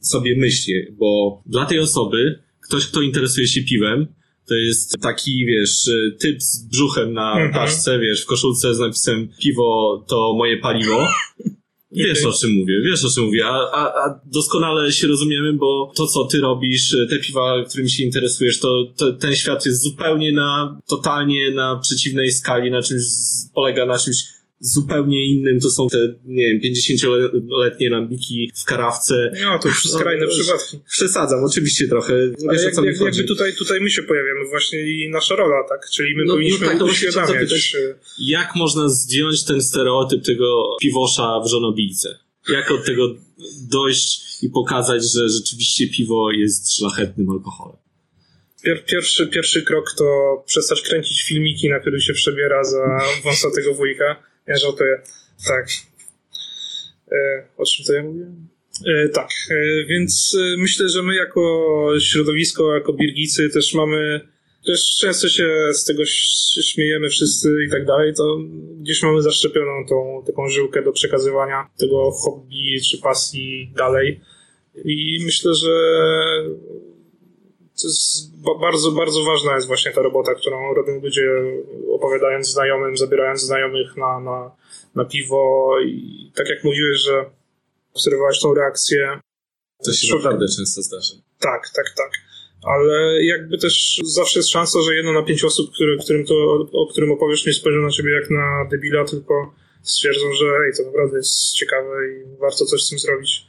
sobie myśli, bo dla tej osoby ktoś, kto interesuje się piwem, to jest taki, wiesz, y, typ z brzuchem na Mhm. wiesz, w koszulce z napisem piwo to moje paliwo. Wiesz o czym mówię, wiesz o czym mówię, a, a, a doskonale się rozumiemy, bo to co ty robisz, te piwa, którymi się interesujesz, to, to ten świat jest zupełnie na, totalnie na przeciwnej skali, na czymś, polega na czymś zupełnie innym, to są te, nie wiem, 50-letnie lambiki w karawce. No, to już skrajne No, przypadki. Przesadzam, oczywiście trochę, Ale wiesz jak, jak, jakby tutaj, tutaj my się pojawiamy właśnie i nasza rola, tak? Czyli my No, powinniśmy no tak, uświadamiać. zapytać. e, Jak można zdjąć ten stereotyp tego piwosza w żonobijce? Jak od tego dojść i pokazać, że rzeczywiście piwo jest szlachetnym alkoholem? Pier, pierwszy, pierwszy krok to przestać kręcić filmiki, na których się przebiera za wąsatego wujka. Ja żartuję. Tak. E, o czym to ja mówię? E, tak, e, więc myślę, że my jako środowisko, jako birgicy też mamy, też często się z tego śmiejemy wszyscy i tak dalej, to gdzieś mamy zaszczepioną tą taką żyłkę do przekazywania tego hobby czy pasji dalej. I myślę, że bardzo, bardzo ważna jest właśnie ta robota, którą robią ludzie, opowiadając znajomym, zabierając znajomych na, na, na piwo i tak jak mówiłeś, że obserwowałeś tą reakcję, To się Szukam. naprawdę często zdarza. tak, tak, tak. Ale jakby też zawsze jest szansa, że jedno na pięć osób, które, którym to, o którym opowiesz, nie spojrzą na ciebie jak na debila, tylko stwierdzą, że ej, to naprawdę jest ciekawe i warto coś z tym zrobić.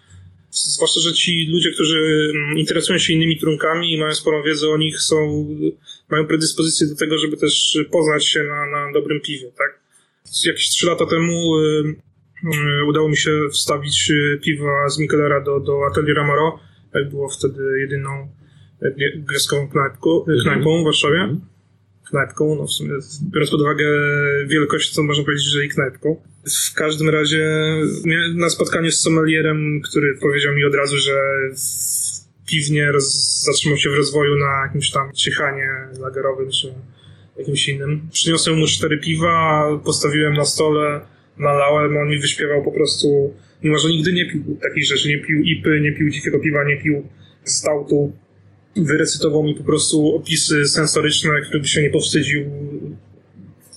Zwłaszcza, że ci ludzie, którzy mm, interesują się innymi trunkami i mają sporą wiedzę o nich, są, mają predyspozycję do tego, żeby też poznać się na, na dobrym piwie, tak? Jakieś trzy lata temu y, y, udało mi się wstawić y, piwa z Michelera do, do Atelier Amaro, jak było wtedy jedyną e, grecką knajpką, e, knajpą w Warszawie. Knajpką, no w sumie, biorąc pod uwagę wielkość, to można powiedzieć, że i knajpką. W każdym razie na spotkaniu z sommelierem, który powiedział mi od razu, że piwnie roz, zatrzymał się w rozwoju na jakimś tam ciechanie lagerowym czy jakimś innym. Przyniosłem mu cztery piwa, postawiłem na stole, nalałem, on mi wyśpiewał po prostu, mimo że nigdy nie pił takich rzeczy, nie pił ipy, nie pił dzikiego piwa, nie pił stautu, wyrecytował mi po prostu opisy sensoryczne, których się nie powstydził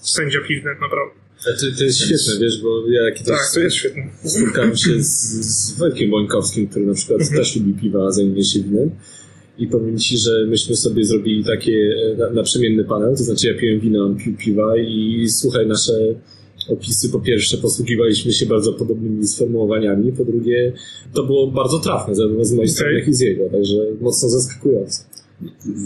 sędzia piwny, naprawdę. To, to jest świetne, wiesz, bo ja kiedyś Tak, to jest świetne. spotkałem się z, z Wojtkiem Bońkowskim, który na przykład Mhm. też lubi piwa, a zajmuje się winem. I powiem ci, że myśmy sobie zrobili takie e, na- naprzemienny panel, to znaczy ja piłem wino, on pił piwa i słuchaj, nasze opisy po pierwsze posługiwaliśmy się bardzo podobnymi sformułowaniami, po drugie to było bardzo trafne, zarówno z mojej strony, Okej. jak i z jego, także mocno zaskakujące.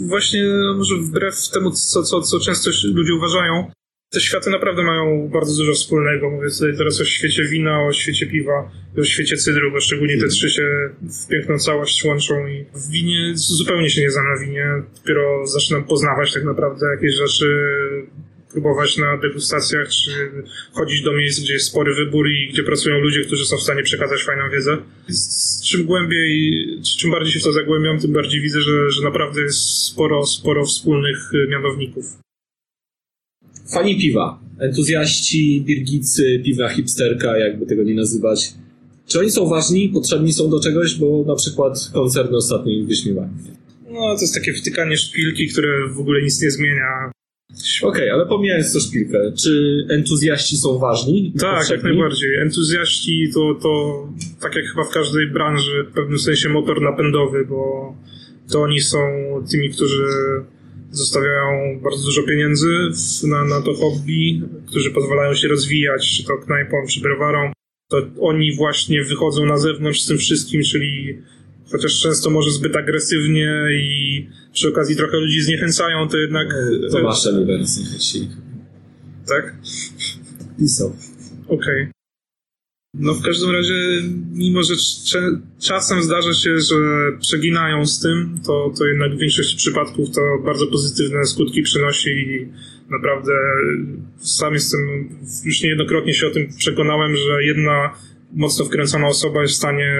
Właśnie może wbrew temu, co, co, co często ludzie uważają, te światy naprawdę mają bardzo dużo wspólnego. Mówię sobie teraz o świecie wina, o świecie piwa, o świecie cydru, bo szczególnie te trzy się w piękną całość łączą i w winie zupełnie się nie znam na winie. Dopiero zaczynam poznawać tak naprawdę jakieś rzeczy, próbować na degustacjach, czy chodzić do miejsc, gdzie jest spory wybór i gdzie pracują ludzie, którzy są w stanie przekazać fajną wiedzę. Z czym głębiej, czy czym bardziej się w to zagłębiam, tym bardziej widzę, że, że naprawdę jest sporo, sporo wspólnych y, mianowników. Fani piwa, entuzjaści, birgicy, piwna hipsterka, jakby tego nie nazywać. Czy oni są ważni, potrzebni są do czegoś, bo na przykład koncerny ostatnio ich wyśmiewają. No, to jest takie wtykanie szpilki, które w ogóle nic nie zmienia. Okej, ale pomijając to szpilkę, czy entuzjaści są ważni? Tak, jak najbardziej. Entuzjaści to, to, tak jak chyba w każdej branży, w pewnym sensie motor napędowy, bo to oni są tymi, którzy zostawiają bardzo dużo pieniędzy na, na to hobby, którzy pozwalają się rozwijać, czy to knajpą, czy browarą. To oni właśnie wychodzą na zewnątrz z tym wszystkim, czyli chociaż często może zbyt agresywnie i przy okazji trochę ludzi zniechęcają, to jednak... Tomasza Niwersy chcieli. Tak? Pisał. Okej. No w każdym razie, mimo że cze- czasem zdarza się, że przeginają z tym, to, to jednak w większości przypadków to bardzo pozytywne skutki przynosi i naprawdę sam jestem, już niejednokrotnie się o tym przekonałem, że jedna mocno wkręcona osoba jest w stanie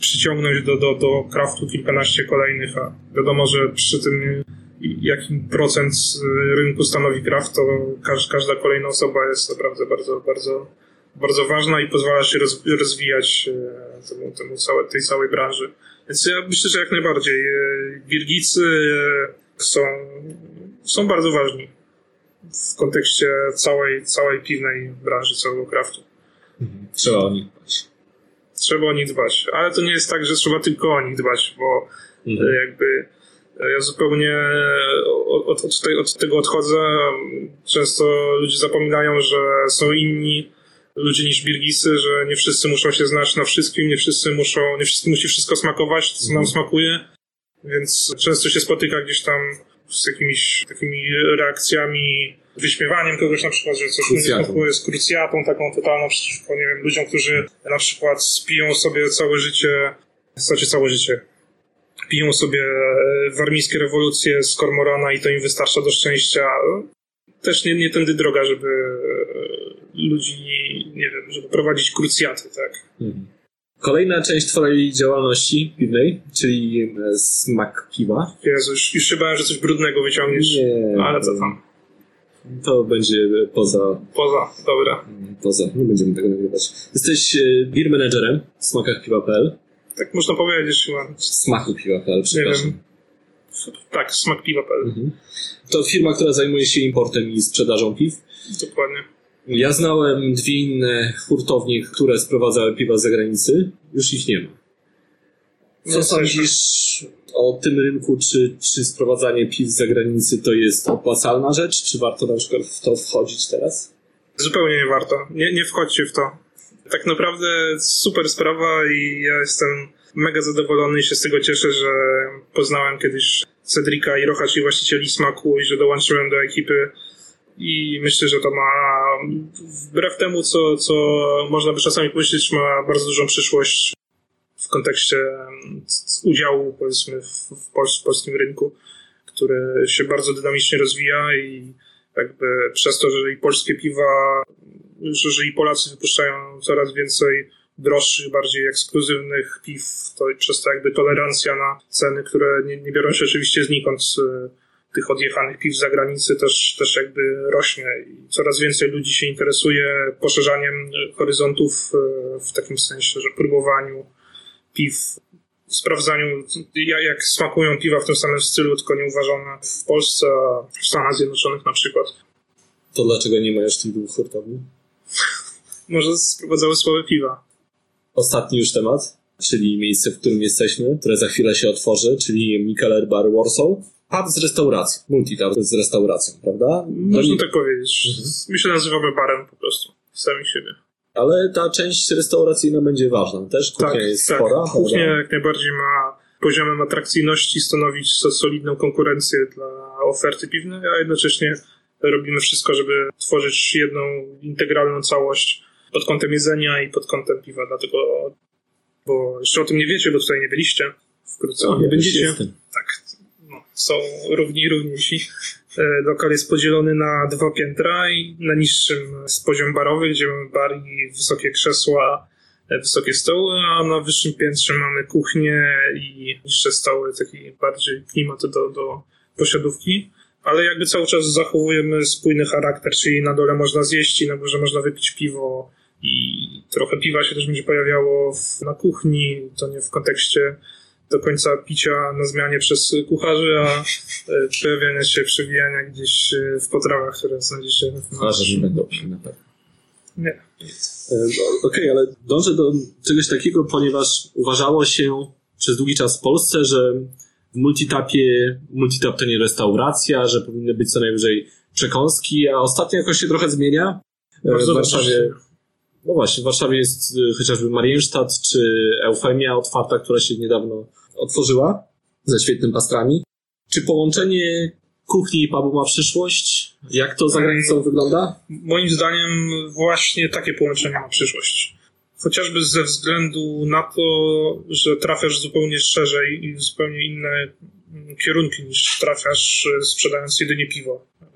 przyciągnąć do, do, do kraftu kilkanaście kolejnych, a wiadomo, że przy tym jakim procent rynku stanowi kraft, to każ, każda kolejna osoba jest naprawdę bardzo, bardzo, bardzo ważna i pozwala się roz, rozwijać e, temu, temu całe, tej całej branży. Więc ja myślę, że jak najbardziej. e, Birgicy e, są, są bardzo ważni w kontekście całej, całej piwnej branży, całego kraftu. Trzeba o nich dbać. Trzeba o nich dbać. Ale to nie jest tak, że trzeba tylko o nich dbać, bo Mhm. e, jakby e, ja zupełnie od, od, od, od tego odchodzę. Często ludzie zapominają, że są inni ludzie niż Birgisy, że nie wszyscy muszą się znać na wszystkim, nie wszyscy muszą, nie wszystkim musi wszystko smakować, co nam smakuje. Więc często się spotyka gdzieś tam z jakimiś takimi reakcjami, wyśmiewaniem kogoś na przykład, że coś Krucjatą. z krucjatą taką totalną przeciwko, nie wiem, ludziom, którzy na przykład spiją sobie całe życie, znaczy całe życie, piją sobie e, warmińskie rewolucje z kormorana i to im wystarcza do szczęścia. Też nie, nie tędy droga, żeby e, ludzi, nie wiem, żeby prowadzić krucjaty, tak. Mhm. Kolejna część twojej działalności piwnej, czyli e, smak piwa. Jezu, już, się bałem, że coś brudnego wyciągniesz. Nie. Ale co tam? To będzie poza, Poza, dobra. poza. Nie będziemy tego nagrywać. Jesteś e, beer managerem w smakach piwa.pl. Tak można powiedzieć chyba. Smaku piwa.pl, Nie przepraszam. wiem. Tak, smak piwa.pl. Mhm. To firma, która zajmuje się importem i sprzedażą piw. Dokładnie. Ja znałem dwie inne hurtownie, które sprowadzały piwa z zagranicy. Już ich nie ma. Co No, sądzisz o tym rynku? Czy, czy sprowadzanie piw z zagranicy to jest opłacalna rzecz? Czy warto na przykład w to wchodzić teraz? Zupełnie nie warto. Nie, nie wchodźcie w to. Tak naprawdę super sprawa i ja jestem mega zadowolony i się z tego cieszę, że poznałem kiedyś Cedrika i Rocha, czyli właścicieli smaku i że dołączyłem do ekipy i myślę, że to ma wbrew temu, co, co można by czasami pomyśleć, ma bardzo dużą przyszłość w kontekście udziału powiedzmy w, w, w polskim rynku, który się bardzo dynamicznie rozwija i jakby przez to, że i polskie piwa, że, i Polacy wypuszczają coraz więcej droższych, bardziej ekskluzywnych piw, to przez to jakby tolerancja na ceny, które nie, nie biorą się oczywiście znikąd tych odjechanych piw z zagranicy też, też jakby rośnie i coraz więcej ludzi się interesuje poszerzaniem e, horyzontów e, w takim sensie, że próbowaniu piw sprawdzaniu, ja- jak smakują piwa w tym samym stylu, tylko nie uważane w Polsce, a w Stanach Zjednoczonych na przykład. To dlaczego nie ma jeszcze tych dwóch hurtowni? Może sprowadzały słabe piwa. Ostatni już temat, czyli miejsce, w którym jesteśmy, które za chwilę się otworzy, czyli Mikeler Bar Warsaw. Pub z restauracją, multitap z restauracją, prawda? Można No, tak powiedzieć. My się nazywamy barem po prostu. Sami siebie. Ale ta część restauracyjna będzie ważna. Też kuchnia Tak, jest tak. spora. Kuchnia prawda? jak najbardziej ma poziomem atrakcyjności stanowić so- solidną konkurencję dla oferty piwnej, a jednocześnie robimy wszystko, żeby tworzyć jedną integralną całość pod kątem jedzenia i pod kątem piwa, dlatego bo jeszcze o tym nie wiecie, bo tutaj nie byliście. Wkrótce O, nie będziecie. jestem. Są równi i równiejsi. E, Lokal jest podzielony na dwa piętra i na niższym jest poziom barowy, gdzie mamy bar i wysokie krzesła, e, wysokie stoły, a na wyższym piętrze mamy kuchnię i niższe stoły, taki bardziej klimat do, do posiadówki. Ale jakby cały czas zachowujemy spójny charakter, czyli na dole można zjeść i na górze można wypić piwo i trochę piwa się też będzie pojawiało w, na kuchni, to nie w kontekście do końca picia na zmianie przez kucharzy, a e, pojawiania się, przewijania gdzieś e, w potrawach, które znajdziecie na A, że nie będą na pewno. Nie. E, no, Okej, ale dążę do czegoś takiego, ponieważ uważało się przez długi czas w Polsce, że w multitapie, multitap to nie restauracja, że powinny być co najwyżej przekąski, a ostatnio jakoś się trochę zmienia. Bardzo w Warszawie, no właśnie, w Warszawie jest chociażby Marienstadt czy Eufemia otwarta, która się niedawno otworzyła ze świetnym pastrami. Czy połączenie kuchni i pubu ma przyszłość? Jak to za granicą wygląda? Moim zdaniem właśnie takie połączenie ma przyszłość. Chociażby ze względu na to, że trafiasz zupełnie szerzej i w zupełnie inne mm, kierunki niż trafiasz e, sprzedając jedynie piwo. E,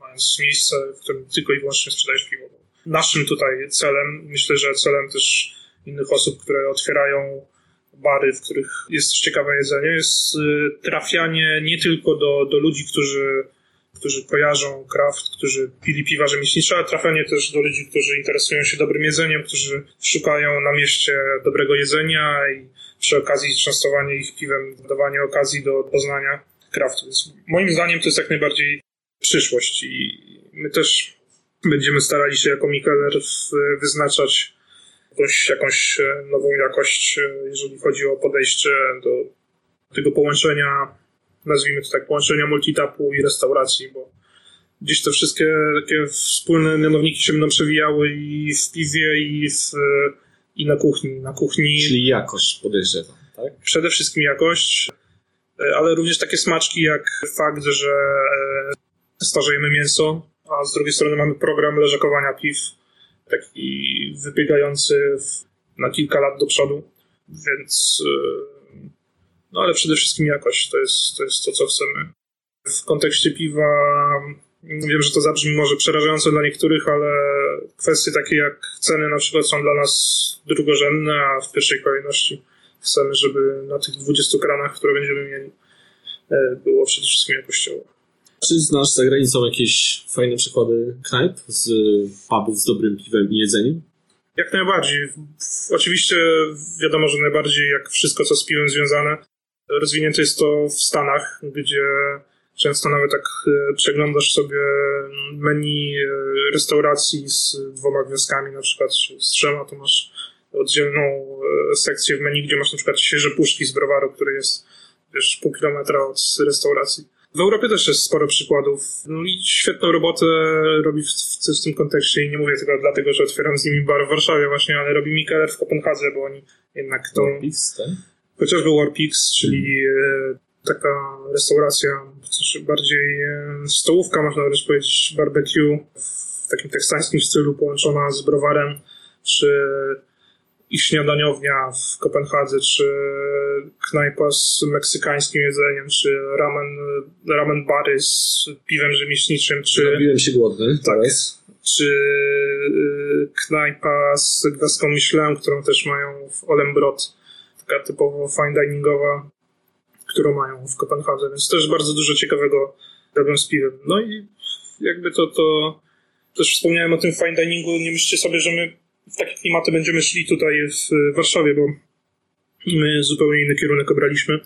Mając miejsce, w którym tylko i wyłącznie sprzedajesz piwo. Naszym tutaj celem, myślę, że celem też innych osób, które otwierają bary, w których jest też ciekawe jedzenie, jest e, trafianie nie tylko do, do ludzi, którzy którzy kojarzą kraft, którzy pili piwa rzemieślnicze, ale trafianie też do ludzi, którzy interesują się dobrym jedzeniem, którzy szukają na mieście dobrego jedzenia i przy okazji częstowanie ich piwem, dawanie okazji do poznania kraftu. Więc moim zdaniem to jest jak najbardziej przyszłość i my też będziemy starali się jako Mikeller w- wyznaczać jakąś, jakąś e, nową jakość, e, jeżeli chodzi o podejście do tego połączenia, nazwijmy to tak, połączenia multitapu i restauracji, bo gdzieś te wszystkie takie wspólne mianowniki się będą przewijały i w piwie, i, w, i na kuchni. Na kuchni Czyli jakość podejrzewam, tak? przede wszystkim jakość, e, ale również takie smaczki jak fakt, że e, starzejemy mięso, a z drugiej strony mamy program leżakowania piw, taki wybiegający w, na kilka lat do przodu, więc e, no ale przede wszystkim jakość to jest to, jest to co chcemy. W kontekście piwa wiem, że to zabrzmi może przerażająco dla niektórych, ale kwestie takie jak ceny na przykład są dla nas drugorzędne, a w pierwszej kolejności chcemy, żeby na tych 20 kranach, które będziemy mieli, e, było przede wszystkim jakościowo. Czy znasz za granicą jakieś fajne przykłady knajp z pubów z dobrym piwem i jedzeniem? Jak najbardziej. Oczywiście wiadomo, że najbardziej jak wszystko, co z piwem związane, rozwinięte jest to w Stanach, gdzie często nawet tak e, przeglądasz sobie menu e, restauracji z dwoma gwiazdkami, na przykład z trzema, to masz oddzielną e, sekcję w menu, gdzie masz na przykład świeże puszki z browaru, który jest wiesz, pół kilometra od restauracji. W Europie też jest sporo przykładów. No i świetną robotę robi w, w, w tym kontekście i nie mówię tego dlatego, że otwieram z nimi bar w Warszawie właśnie, ale robi Mikeler w Kopenhadze, bo oni jednak to... Warpix, tak? Chociażby Warpix, czyli e, taka restauracja, coś bardziej e, stołówka, można wręcz powiedzieć, barbecue w takim teksańskim stylu połączona z browarem, czy ich śniadaniownia w Kopenhadze, czy knajpa z meksykańskim jedzeniem, czy ramen, ramen bary z piwem rzemieślniczym, czy, Robiłem się głodny. Tak. teraz. czy y, knajpa z gwiazdką Michelin, którą też mają w Olembrot, taka typowo fine diningowa, którą mają w Kopenhadze, więc też bardzo dużo ciekawego robią z piwem. No i jakby to, to też wspomniałem o tym fine diningu, nie myślcie sobie, że my w takie klimaty będziemy szli tutaj w Warszawie, bo my zupełnie inny kierunek obraliśmy,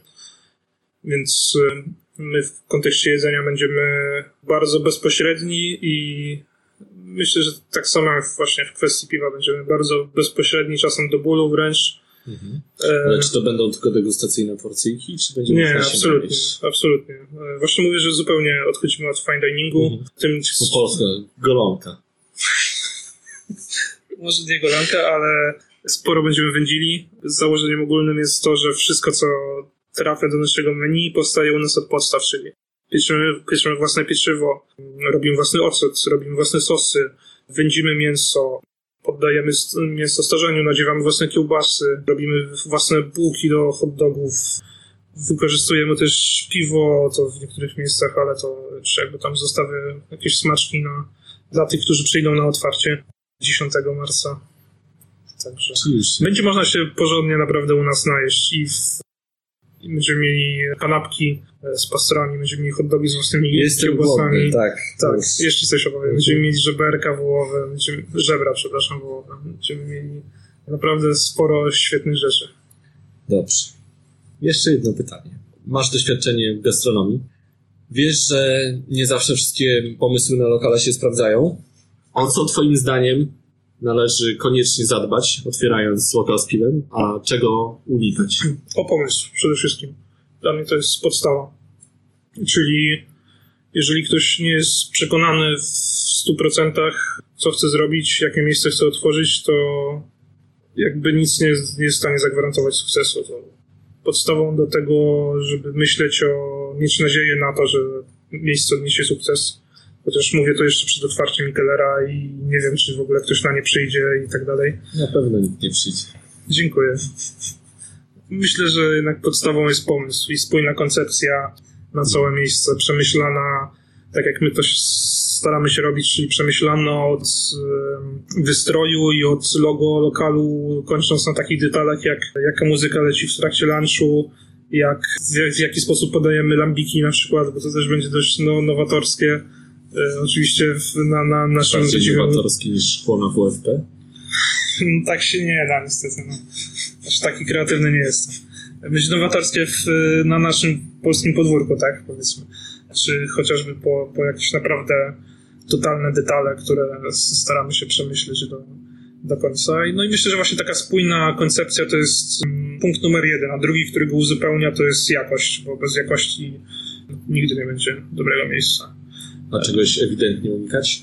więc y, my w kontekście jedzenia będziemy bardzo bezpośredni i myślę, że tak samo jak właśnie w kwestii piwa będziemy bardzo bezpośredni, czasem do bólu wręcz. Mhm. E, Ale czy to będą tylko degustacyjne porcyjki, czy będzie nie, absolutnie, najeść? absolutnie. E, Właśnie mówię, że zupełnie odchodzimy od fine diningu. Mhm. Tym, Po polsku, golonka. Może nie golanka, ale sporo będziemy wędzili. Założeniem ogólnym jest to, że wszystko, co trafia do naszego menu, powstaje u nas od podstaw, czyli pieczymy, pieczymy własne pieczywo, robimy własny ocet, robimy własne sosy, wędzimy mięso, poddajemy mięso starzeniu, nadziewamy własne kiełbasy, robimy własne bułki do hot dogów, wykorzystujemy też piwo, to w niektórych miejscach, ale to czy jakby tam zostawię jakieś smaczki na, dla tych, którzy przyjdą na otwarcie 10 marca. Także będzie można się porządnie naprawdę u nas najeść i, w, i będziemy mieli kanapki e, z pastrami, będziemy mieli hot dogi z własnymi Jestem kiełbasami. głodny, tak. Tak, jest- jeszcze coś opowiem. Będziemy mieli żeberka wołowe, będziemy, żebra, przepraszam, wołowe. Będziemy mieli naprawdę sporo świetnych rzeczy. Dobrze. Jeszcze jedno pytanie. Masz doświadczenie w gastronomii. Wiesz, że nie zawsze wszystkie pomysły na lokale się sprawdzają. O co twoim zdaniem należy koniecznie zadbać, otwierając lokal z piwem, a czego unikać? O pomysł przede wszystkim. Dla mnie to jest podstawa. Czyli jeżeli ktoś nie jest przekonany w 100% co chce zrobić, jakie miejsce chce otworzyć, to jakby nic nie, nie jest w stanie zagwarantować sukcesu. To podstawą do tego, żeby myśleć o, mieć nadzieję na to, że miejsce odniesie sukces. Chociaż mówię to jeszcze przed otwarciem Mikelera i nie wiem, czy w ogóle ktoś na nie przyjdzie i tak dalej. Na pewno nikt nie przyjdzie. Dziękuję. Myślę, że jednak podstawą jest pomysł i spójna koncepcja na całe miejsce, przemyślana, tak jak my to staramy się robić, czyli przemyślana od wystroju i od logo lokalu, kończąc na takich detalach, jak jaka muzyka leci w trakcie lunchu, jak, w, w jaki sposób podajemy lambiki na przykład, bo to też będzie dość no, nowatorskie. E, oczywiście w, na, na naszym Bardziej dziwnym- nowatorski niż szkło na WFP. tak się nie da, niestety. No. Aż taki kreatywny nie jestem. Być nowatorskie w, na naszym polskim podwórku, tak, powiedzmy. Czy chociażby po, po jakieś naprawdę totalne detale, które staramy się przemyśleć do, do końca. No i myślę, że właśnie taka spójna koncepcja to jest mm, punkt numer jeden, a drugi, który go uzupełnia, to jest jakość, bo bez jakości nigdy nie będzie dobrego miejsca. A czegoś ewidentnie unikać?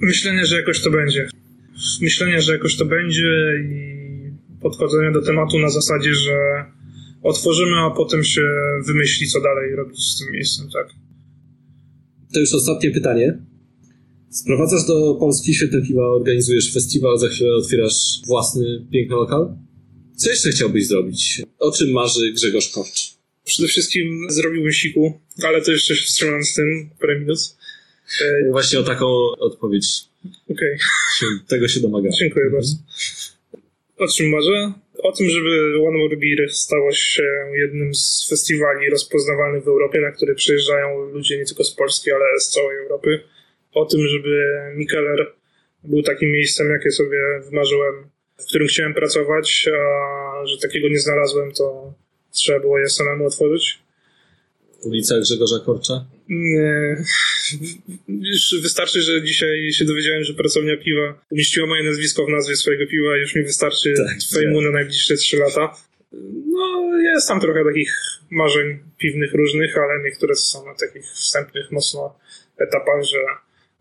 Myślenie, że jakoś to będzie. Myślenie, że jakoś to będzie i podchodzenie do tematu na zasadzie, że otworzymy, a potem się wymyśli, co dalej robić z tym miejscem, tak. To już ostatnie pytanie. Sprowadzasz do Polski świetne piwa, organizujesz festiwal, za chwilę otwierasz własny piękny lokal. Co jeszcze chciałbyś zrobić? O czym marzy Grzegorz Kowcz? Przede wszystkim zrobiłbym siku, ale to jeszcze się wstrzymam z tym parę minut. E, Właśnie o taką odpowiedź Okej, się, tego się domaga. dziękuję bardzo. O czym marzę? O tym, żeby One More Beer stało się jednym z festiwali rozpoznawanych w Europie, na które przyjeżdżają ludzie nie tylko z Polski, ale z całej Europy. O tym, żeby Mikeller był takim miejscem, jakie sobie wymarzyłem, w którym chciałem pracować, a że takiego nie znalazłem, to trzeba było je samemu otworzyć. Ulica Grzegorza Korcza? Nie. Już wystarczy, że dzisiaj się dowiedziałem, że pracownia piwa umieściła moje nazwisko w nazwie swojego piwa. Już mi wystarczy Tak, fejmu na najbliższe trzy lata. No, jest tam trochę takich marzeń piwnych różnych, ale niektóre są na takich wstępnych mocno etapach, że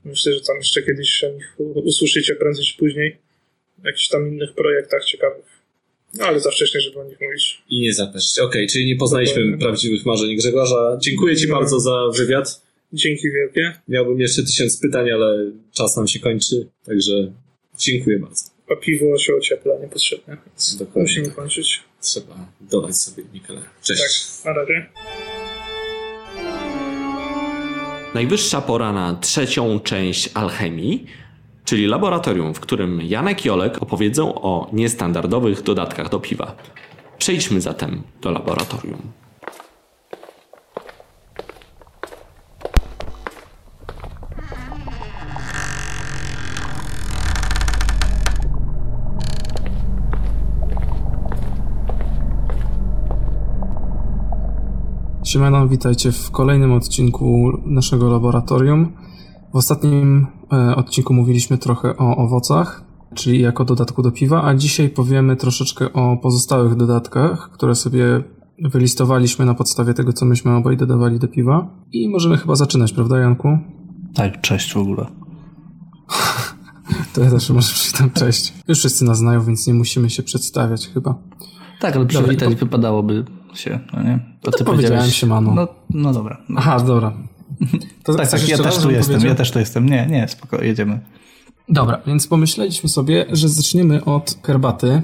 myślę, że tam jeszcze kiedyś o nich usłyszycie prędzej czy później. W jakichś tam innych projektach ciekawych. No, ale za wcześnie, żeby o nich mówić. I nie zapaść. Okej, czyli nie poznaliśmy Dokładnie. prawdziwych marzeń Grzegorza. Dziękuję Ci No. bardzo za wywiad. Dzięki wielkie. Miałbym jeszcze tysiąc pytań, ale czas nam się kończy, także dziękuję bardzo. A piwo się ociepla niepotrzebnie, więc Dokładnie musimy tak. kończyć. Trzeba dodać sobie Mikele. Cześć. Tak, na razie. Najwyższa pora na trzecią część alchemii, czyli laboratorium, w którym Janek i Olek opowiedzą o niestandardowych dodatkach do piwa. Przejdźmy zatem do laboratorium. Siemano, witajcie w kolejnym odcinku naszego laboratorium. W ostatnim e, odcinku mówiliśmy trochę o owocach, czyli jako dodatku do piwa, a dzisiaj powiemy troszeczkę o pozostałych dodatkach, które sobie wylistowaliśmy na podstawie tego, co myśmy obaj dodawali do piwa. I możemy chyba zaczynać, prawda, Janku? Tak, cześć w ogóle. To ja zawsze może przytam cześć. Już wszyscy nas znają, więc nie musimy się przedstawiać chyba. Tak, ale Dobra, przywitać to- wypadałoby się, no nie? To to powiedziałem siemano. No, no dobra. No. Aha, dobra. To tak, tak, ja też tu jestem, powiedział? ja też tu jestem. Nie, nie, spoko, jedziemy. Dobra, więc pomyśleliśmy sobie, że zaczniemy od herbaty.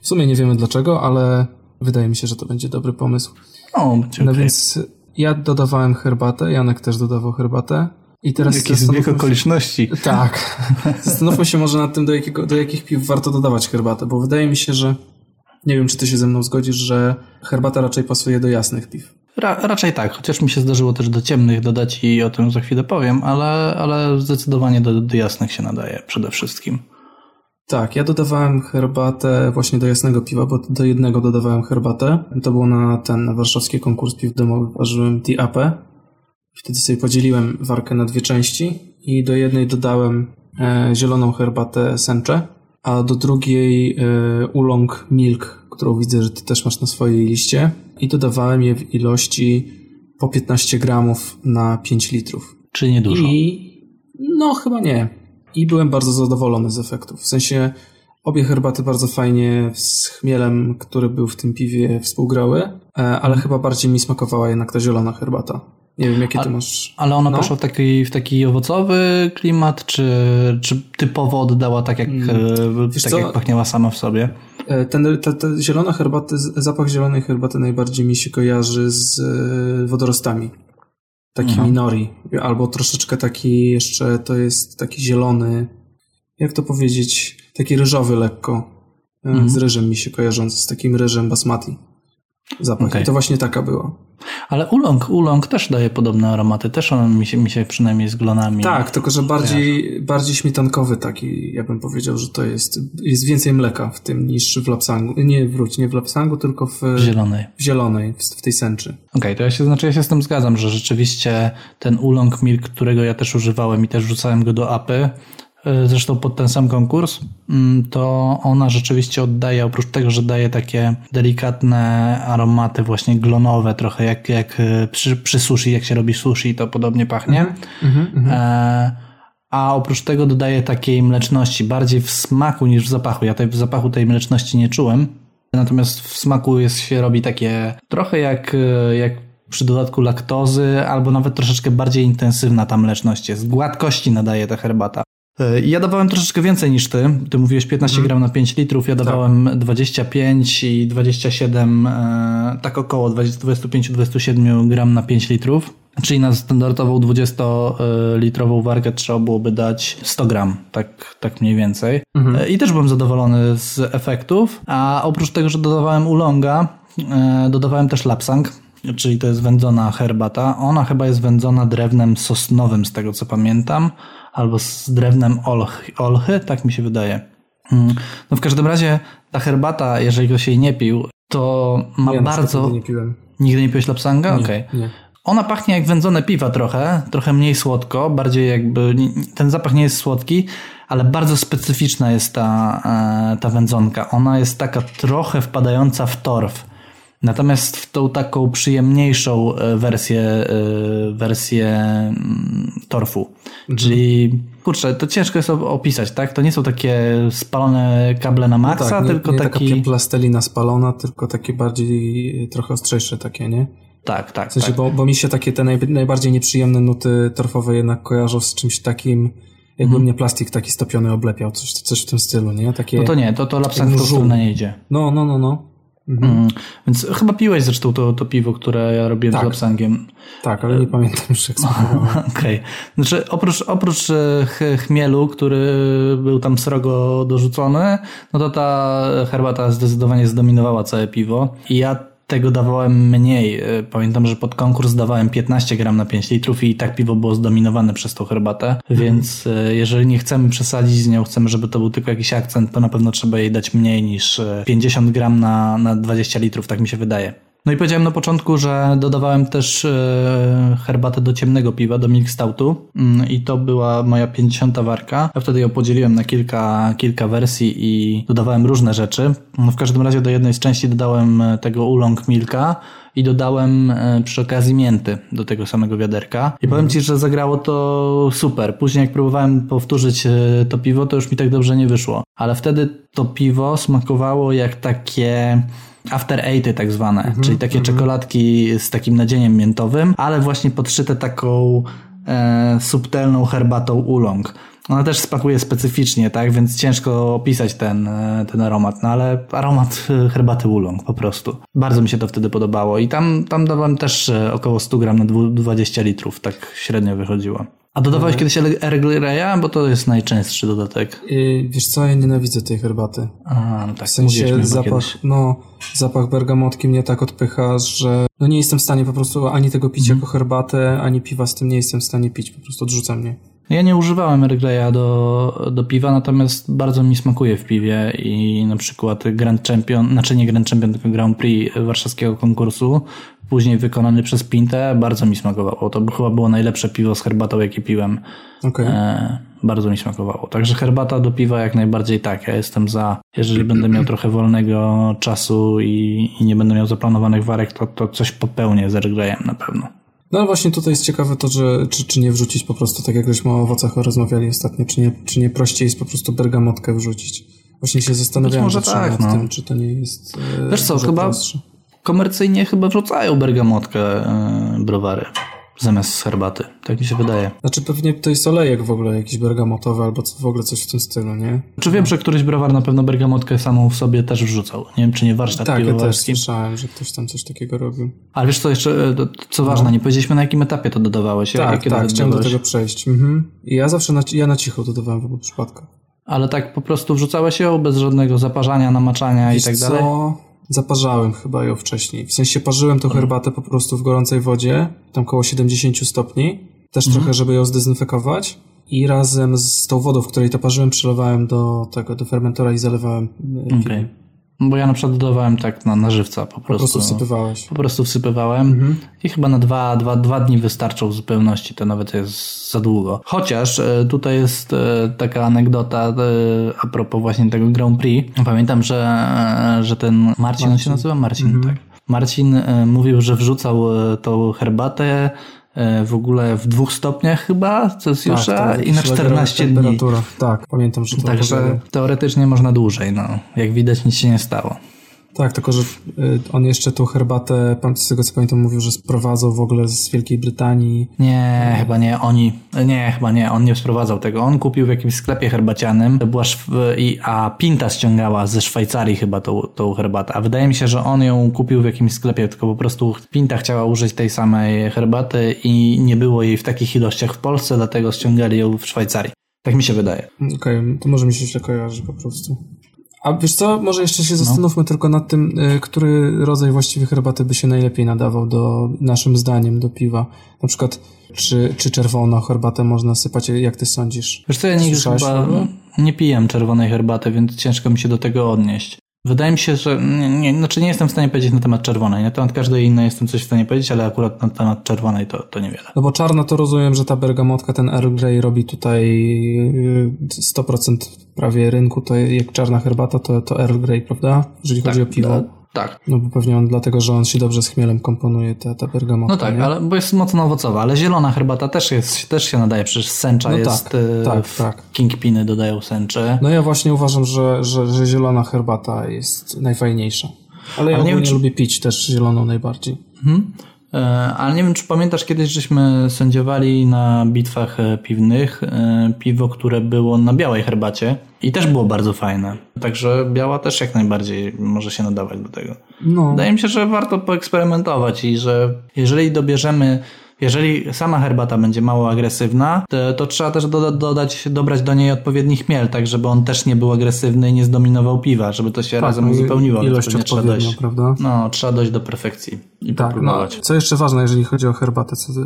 W sumie nie wiemy dlaczego, ale wydaje mi się, że to będzie dobry pomysł. O, No okej. więc ja dodawałem herbatę, Janek też dodawał herbatę. I teraz Jakie zbieg się- okoliczności. Tak. Zastanówmy się może nad tym, do, jakiego, do jakich piw warto dodawać herbatę, bo wydaje mi się, że nie wiem, czy ty się ze mną zgodzisz, że herbata raczej pasuje do jasnych piw. Ra, raczej tak, chociaż mi się zdarzyło też do ciemnych dodać i o tym za chwilę powiem, ale, ale zdecydowanie do, do jasnych się nadaje przede wszystkim. Tak, ja dodawałem herbatę właśnie do jasnego piwa, bo do jednego dodawałem herbatę. To było na ten, na warszawski konkurs piw domowych, ważyłem TAP. Wtedy sobie podzieliłem warkę na dwie części i do jednej dodałem e, zieloną herbatę sencze, a do drugiej e, ulong milk, którą widzę, że ty też masz na swojej liście. I dodawałem je w ilości po 15 gramów na 5 litrów. Czy niedużo? I no, chyba nie. I byłem bardzo zadowolony z efektów. W sensie obie herbaty bardzo fajnie z chmielem, który był w tym piwie, współgrały, e, ale chyba bardziej mi smakowała jednak ta zielona herbata. Nie wiem, jakie ty masz. Ale ona No. poszła w taki, w taki owocowy klimat, czy, czy typowo oddała tak, jak, e, Wiesz tak co? jak pachniała sama w sobie? E, Ten, ta, ta zielona herbaty, z- zapach zielonej herbaty najbardziej mi się kojarzy z e, wodorostami. Takimi Mhm. nori. Albo troszeczkę taki jeszcze, to jest taki zielony, jak to powiedzieć, taki ryżowy lekko. E, Mhm. Z ryżem mi się kojarzący, z takim ryżem basmati. Zapach. Okej. I to właśnie taka była. Ale ulong, ulong też daje podobne aromaty, też on mi się, mi się przynajmniej z glonami. Tak, tylko że bardziej, bardziej śmietankowy taki, ja bym powiedział, że to jest, jest więcej mleka w tym niż w lapsangu. Nie, wróć, nie w lapsangu, tylko w, W zielonej. w zielonej, w, w tej sęczy. Okej, to ja się, znaczy ja się z tym zgadzam, że rzeczywiście ten ulong milk, którego ja też używałem i też wrzucałem go do apy, zresztą pod ten sam konkurs, mm, to ona rzeczywiście oddaje, oprócz tego, że daje takie delikatne aromaty właśnie glonowe, trochę jak, jak e, przy, przy sushi, jak się robi sushi, to podobnie pachnie. Mhm, E, a oprócz tego dodaje takiej mleczności, bardziej w smaku niż w zapachu. Ja tej, w zapachu tej mleczności nie czułem, natomiast w smaku jest, się robi takie trochę jak, e, jak przy dodatku laktozy, albo nawet troszeczkę bardziej intensywna ta mleczność jest. Gładkości nadaje ta herbata. Ja dawałem troszeczkę więcej niż ty. Ty mówiłeś 15 gram na 5 litrów, ja dawałem 25 i 27, e, tak około 25-27 gram na 5 litrów. Czyli na standardową 20-litrową warkę trzeba byłoby dać 100 gram, tak, tak mniej więcej. E, I też byłem zadowolony z efektów. A oprócz tego, że dodawałem ulonga, e, dodawałem też lapsang, czyli to jest wędzona herbata. Ona chyba jest wędzona drewnem sosnowym, z tego co pamiętam, albo z drewnem olchy, olchy tak mi się wydaje. Mm. No w każdym razie ta herbata, jeżeli ktoś jej nie pił, to ma na przykład bardzo... nigdy nie piłem. Nigdy nie piłeś lapsanga? Nie, Okej. nie. Ona pachnie jak wędzone piwa trochę, trochę mniej słodko, bardziej jakby, nie- nie- ten zapach nie jest słodki, ale bardzo specyficzna jest ta, e, ta wędzonka. Ona jest taka trochę wpadająca w torf. Natomiast w tą taką przyjemniejszą e, wersję, e, wersję mm, torfu. Czyli, kurczę, to ciężko jest opisać, tak? To nie są takie spalone kable na maksa, tak, nie, tylko nie taki... taka plastelina spalona, tylko takie bardziej, trochę ostrzejsze takie, nie? Tak, tak, W sensie, tak. bo, bo mi się takie te naj, najbardziej nieprzyjemne nuty torfowe jednak kojarzą z czymś takim, jakby mnie plastik taki stopiony oblepiał, coś, coś w tym stylu, nie? Takie, Mhm. No to nie, to, to lapsang w stronę nie idzie. No, no, no, no. Mhm. Mm. Więc chyba piłeś zresztą to, to piwo, które ja robiłem Tak. z lapsangiem. Tak, ale nie pamiętam już jak. Okej. Znaczy oprócz, oprócz e, ch- chmielu, który był tam srogo dorzucony, no to ta herbata zdecydowanie zdominowała całe piwo. I ja tego dawałem mniej. E, Pamiętam, że pod konkurs dawałem 15 gram na 5 litrów i tak piwo było zdominowane przez tą herbatę, więc e, jeżeli nie chcemy przesadzić z nią, chcemy, żeby to był tylko jakiś akcent, to na pewno trzeba jej dać mniej niż e, 50 gram na, na 20 litrów, tak mi się wydaje. No i powiedziałem na początku, że dodawałem też e, herbatę do ciemnego piwa, do milk stoutu Mm, i to była moja 50 warka. Ja wtedy ją podzieliłem na kilka, kilka wersji i dodawałem różne rzeczy. No w każdym razie do jednej z części dodałem e, tego ulong milka i dodałem e, przy okazji mięty do tego samego wiaderka. I powiem Ci, że zagrało to super. Później jak próbowałem powtórzyć to piwo, to już mi tak dobrze nie wyszło. Ale wtedy to piwo smakowało jak takie after eighty tak zwane, czyli takie czekoladki z takim nadzieniem miętowym, ale właśnie podszyte taką e, subtelną herbatą ulong. Ona też smakuje specyficznie, tak, więc ciężko opisać ten, e, ten aromat, no ale aromat e, herbaty ulong po prostu. Bardzo mi się to wtedy podobało i tam, tam dawałem też e, około 100 gram na dwu- 20 litrów, tak średnio wychodziło. A dodawałeś kiedyś Earl Grey'a? Bo to jest najczęstszy dodatek. I, wiesz co, ja nienawidzę tej herbaty. A, no tak, W sensie zapach, no, zapach bergamotki mnie tak odpycha, że no nie jestem w stanie po prostu ani tego pić Mhm. jako herbatę, ani piwa z tym nie jestem w stanie pić, po prostu odrzuca mnie. Ja nie używałem Earl Grey'a do, do piwa, natomiast bardzo mi smakuje w piwie i na przykład Grand Champion, znaczy nie Grand Champion, tylko Grand Prix warszawskiego konkursu, później wykonany przez Pintę, bardzo mi smakowało. To chyba było najlepsze piwo z herbatą, jakie piłem. Okej. E, bardzo mi smakowało. Także herbata do piwa jak najbardziej tak. Ja jestem za. Jeżeli będę miał trochę wolnego czasu i, i nie będę miał zaplanowanych warek, to, to coś popełnię z Earl Grey'em na pewno. No ale właśnie tutaj jest ciekawe to, że czy, czy nie wrzucić po prostu, tak jak żeśmy o owocach rozmawiali ostatnio, czy nie, czy nie prościej jest po prostu bergamotkę wrzucić. Właśnie się zastanawiałem może tak, nad no. tym, czy to nie jest e, Wiesz co, chyba- prostsze. Komercyjnie chyba wrzucają bergamotkę e, browary zamiast herbaty. Tak mi się wydaje. Znaczy pewnie to jest olejek w ogóle jakiś bergamotowy albo w ogóle coś w tym stylu, nie? Czy wiem, że któryś browar na pewno bergamotkę samą w sobie też wrzucał. Nie wiem, czy nie warsztat Tak, ja też słyszałem, że ktoś tam coś takiego robił. Ale wiesz co jeszcze, e, co ważne, nie powiedzieliśmy na jakim etapie to dodawałeś. Tak, tak, chciałem do dodawałeś. tego przejść. Mhm. I ja zawsze na, ja na cicho dodawałem w obu przypadkach. Ale tak po prostu wrzucałeś ją bez żadnego zaparzania, namaczania Wiesz i tak co? Zaparzałem chyba ją wcześniej. W sensie parzyłem tą herbatę po prostu w gorącej wodzie, tam koło 70 stopni. Też trochę, żeby ją zdezynfekować. I razem z tą wodą, w której to parzyłem, przelewałem do tego, do fermentora i zalewałem e, piwem. Bo ja na przykład dodawałem tak na, na żywca po Po prostu. prostu wsypywałeś. Po prostu wsypywałem i chyba na dwa, dwa, dwa dni wystarczą w zupełności, to nawet jest za długo. Chociaż e, tutaj jest e, taka anegdota e, a propos właśnie tego Grand Prix. Pamiętam, że, że ten Marcin, on się nazywa Marcin, tak. Marcin mówił, że wrzucał tą herbatę w ogóle w dwóch stopniach chyba Celsjusza Tak, to i na jakichś 14 dni. Tak, pamiętam, że to Także teoretycznie można dłużej, no. Jak widać nic się nie stało. Tak, tylko że y, on jeszcze tą herbatę, pan z tego co pamiętam, mówił, że sprowadzał w ogóle z Wielkiej Brytanii. Nie, chyba nie. Oni. Nie, chyba nie. On nie sprowadzał tego. On kupił w jakimś sklepie herbacianym, była a Pinta ściągała ze Szwajcarii chyba tą, tą herbatę. A wydaje mi się, że on ją kupił w jakimś sklepie, tylko po prostu Pinta chciała użyć tej samej herbaty i nie było jej w takich ilościach w Polsce, dlatego ściągali ją w Szwajcarii. Tak mi się wydaje. Okej, to może mi się źle kojarzy po prostu. A wiesz co, może jeszcze się zastanówmy tylko nad tym, y, który rodzaj właściwie herbaty by się najlepiej nadawał do, naszym zdaniem, do piwa. Na przykład, czy, czy czerwoną herbatę można sypać, jak ty sądzisz? Wiesz co, ja nigdy chyba nie piję czerwonej herbaty, więc ciężko mi się do tego odnieść. Wydaje mi się, że nie, nie, znaczy nie jestem w stanie powiedzieć na temat czerwonej. Na temat każdej innej jestem coś w stanie powiedzieć, ale akurat na temat czerwonej to, to niewiele. No bo czarna to rozumiem, że ta bergamotka, ten Earl Grey robi tutaj y, 100% prawie rynku, to jak czarna herbata, to, to Earl Grey, prawda? Jeżeli chodzi o piwo. No, tak. No bo pewnie on dlatego, że on się dobrze z chmielem komponuje, ta, ta bergamotka. No tak, nie? ale bo jest mocno owocowa, ale zielona herbata też jest, też się nadaje, przecież sęcza No jest, tak, e, tak, w tak. Kingpiny dodają sęczy. No ja właśnie uważam, że, że, że zielona herbata jest najfajniejsza. Ale ja Ale nie ogólnie czy- lubię pić też zieloną najbardziej. Mhm. E, Ale nie wiem, czy pamiętasz, kiedyś żeśmy sędziowali na bitwach e, piwnych e, piwo, które było na białej herbacie i też było bardzo fajne. Także biała też jak najbardziej może się nadawać do tego. No, Wydaje mi się, że warto poeksperymentować i że jeżeli dobierzemy, jeżeli sama herbata będzie mało agresywna, to, to trzeba też doda, dodać, dobrać do niej odpowiedni chmiel, tak żeby on też nie był agresywny i nie zdominował piwa, żeby to się razem no uzupełniło. Ilość pewnie trzeba dojść. prawda? No, trzeba dojść do perfekcji i Tak, no, co jeszcze ważne, jeżeli chodzi o herbatę, co, co,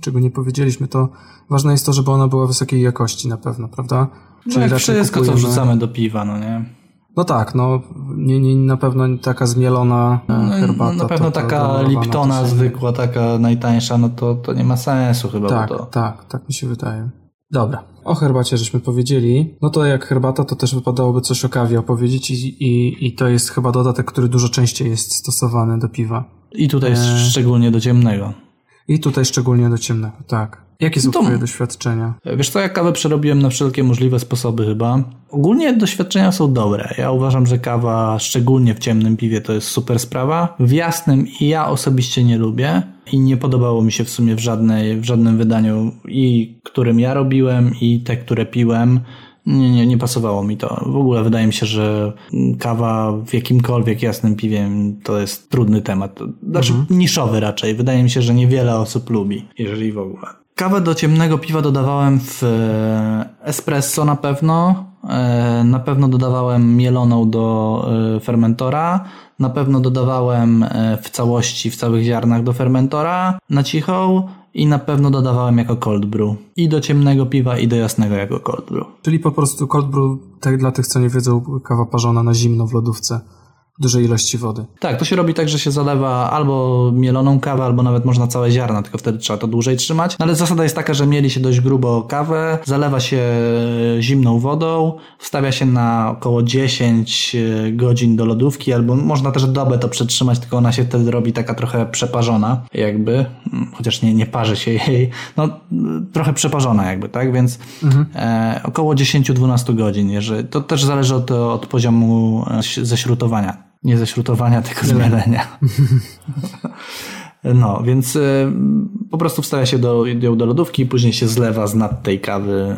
czego nie powiedzieliśmy, to ważne jest to, żeby ona była wysokiej jakości na pewno, prawda? No jak raczej wszystko, co kupujemy- wrzucamy do piwa, no nie? No tak, no nie, nie, na pewno taka zmielona e, No, herbata. no, na pewno to, to taka Liptona zwykła, taka najtańsza, no to, to nie ma sensu chyba, Tak, to... tak, tak mi się wydaje. Dobra, o herbacie żeśmy powiedzieli. No to jak herbata, to też wypadałoby coś o kawie opowiedzieć i, i, i to jest chyba dodatek, który dużo częściej jest stosowany do piwa. I tutaj Eee. szczególnie do ciemnego. I tutaj szczególnie do ciemnego, tak. Jakie są No twoje doświadczenia? Wiesz co, ja kawę przerobiłem na wszelkie możliwe sposoby chyba. Ogólnie doświadczenia są dobre. Ja uważam, że kawa, szczególnie w ciemnym piwie, to jest super sprawa. W jasnym ja osobiście nie lubię i nie podobało mi się w sumie w, żadnej, w żadnym wydaniu i którym ja robiłem i te, które piłem. Nie, nie, nie pasowało mi to. W ogóle wydaje mi się, że kawa w jakimkolwiek jasnym piwie to jest trudny temat. Znaczy niszowy raczej. Wydaje mi się, że niewiele osób lubi, jeżeli w ogóle. Kawę do ciemnego piwa dodawałem w e, espresso na pewno. E, Na pewno dodawałem mieloną do e, fermentora. Na pewno dodawałem w całości, w całych ziarnach do fermentora na cichą. I na pewno dodawałem jako cold brew. I do ciemnego piwa, i do jasnego jako cold brew. Czyli po prostu cold brew, tak dla tych, co nie wiedzą, kawa parzona na zimno w lodówce. Dużej ilości wody. Tak, to się robi tak, że się zalewa albo mieloną kawę, albo nawet można całe ziarna, tylko wtedy trzeba to dłużej trzymać. No ale zasada jest taka, że mieli się dość grubo kawę, zalewa się zimną wodą, wstawia się na około 10 godzin do lodówki, albo można też dobę to przetrzymać, tylko ona się wtedy robi taka trochę przeparzona, jakby, chociaż nie, nie parzy się jej, no trochę przeparzona jakby, tak, więc e, około 10-12 godzin, jeżeli, to też zależy od, od poziomu e, ześrutowania. Nie ześrutowania, tylko zmielenia. No, więc y, po prostu wstawia się do, ją do lodówki i później się zlewa z nad tej kawy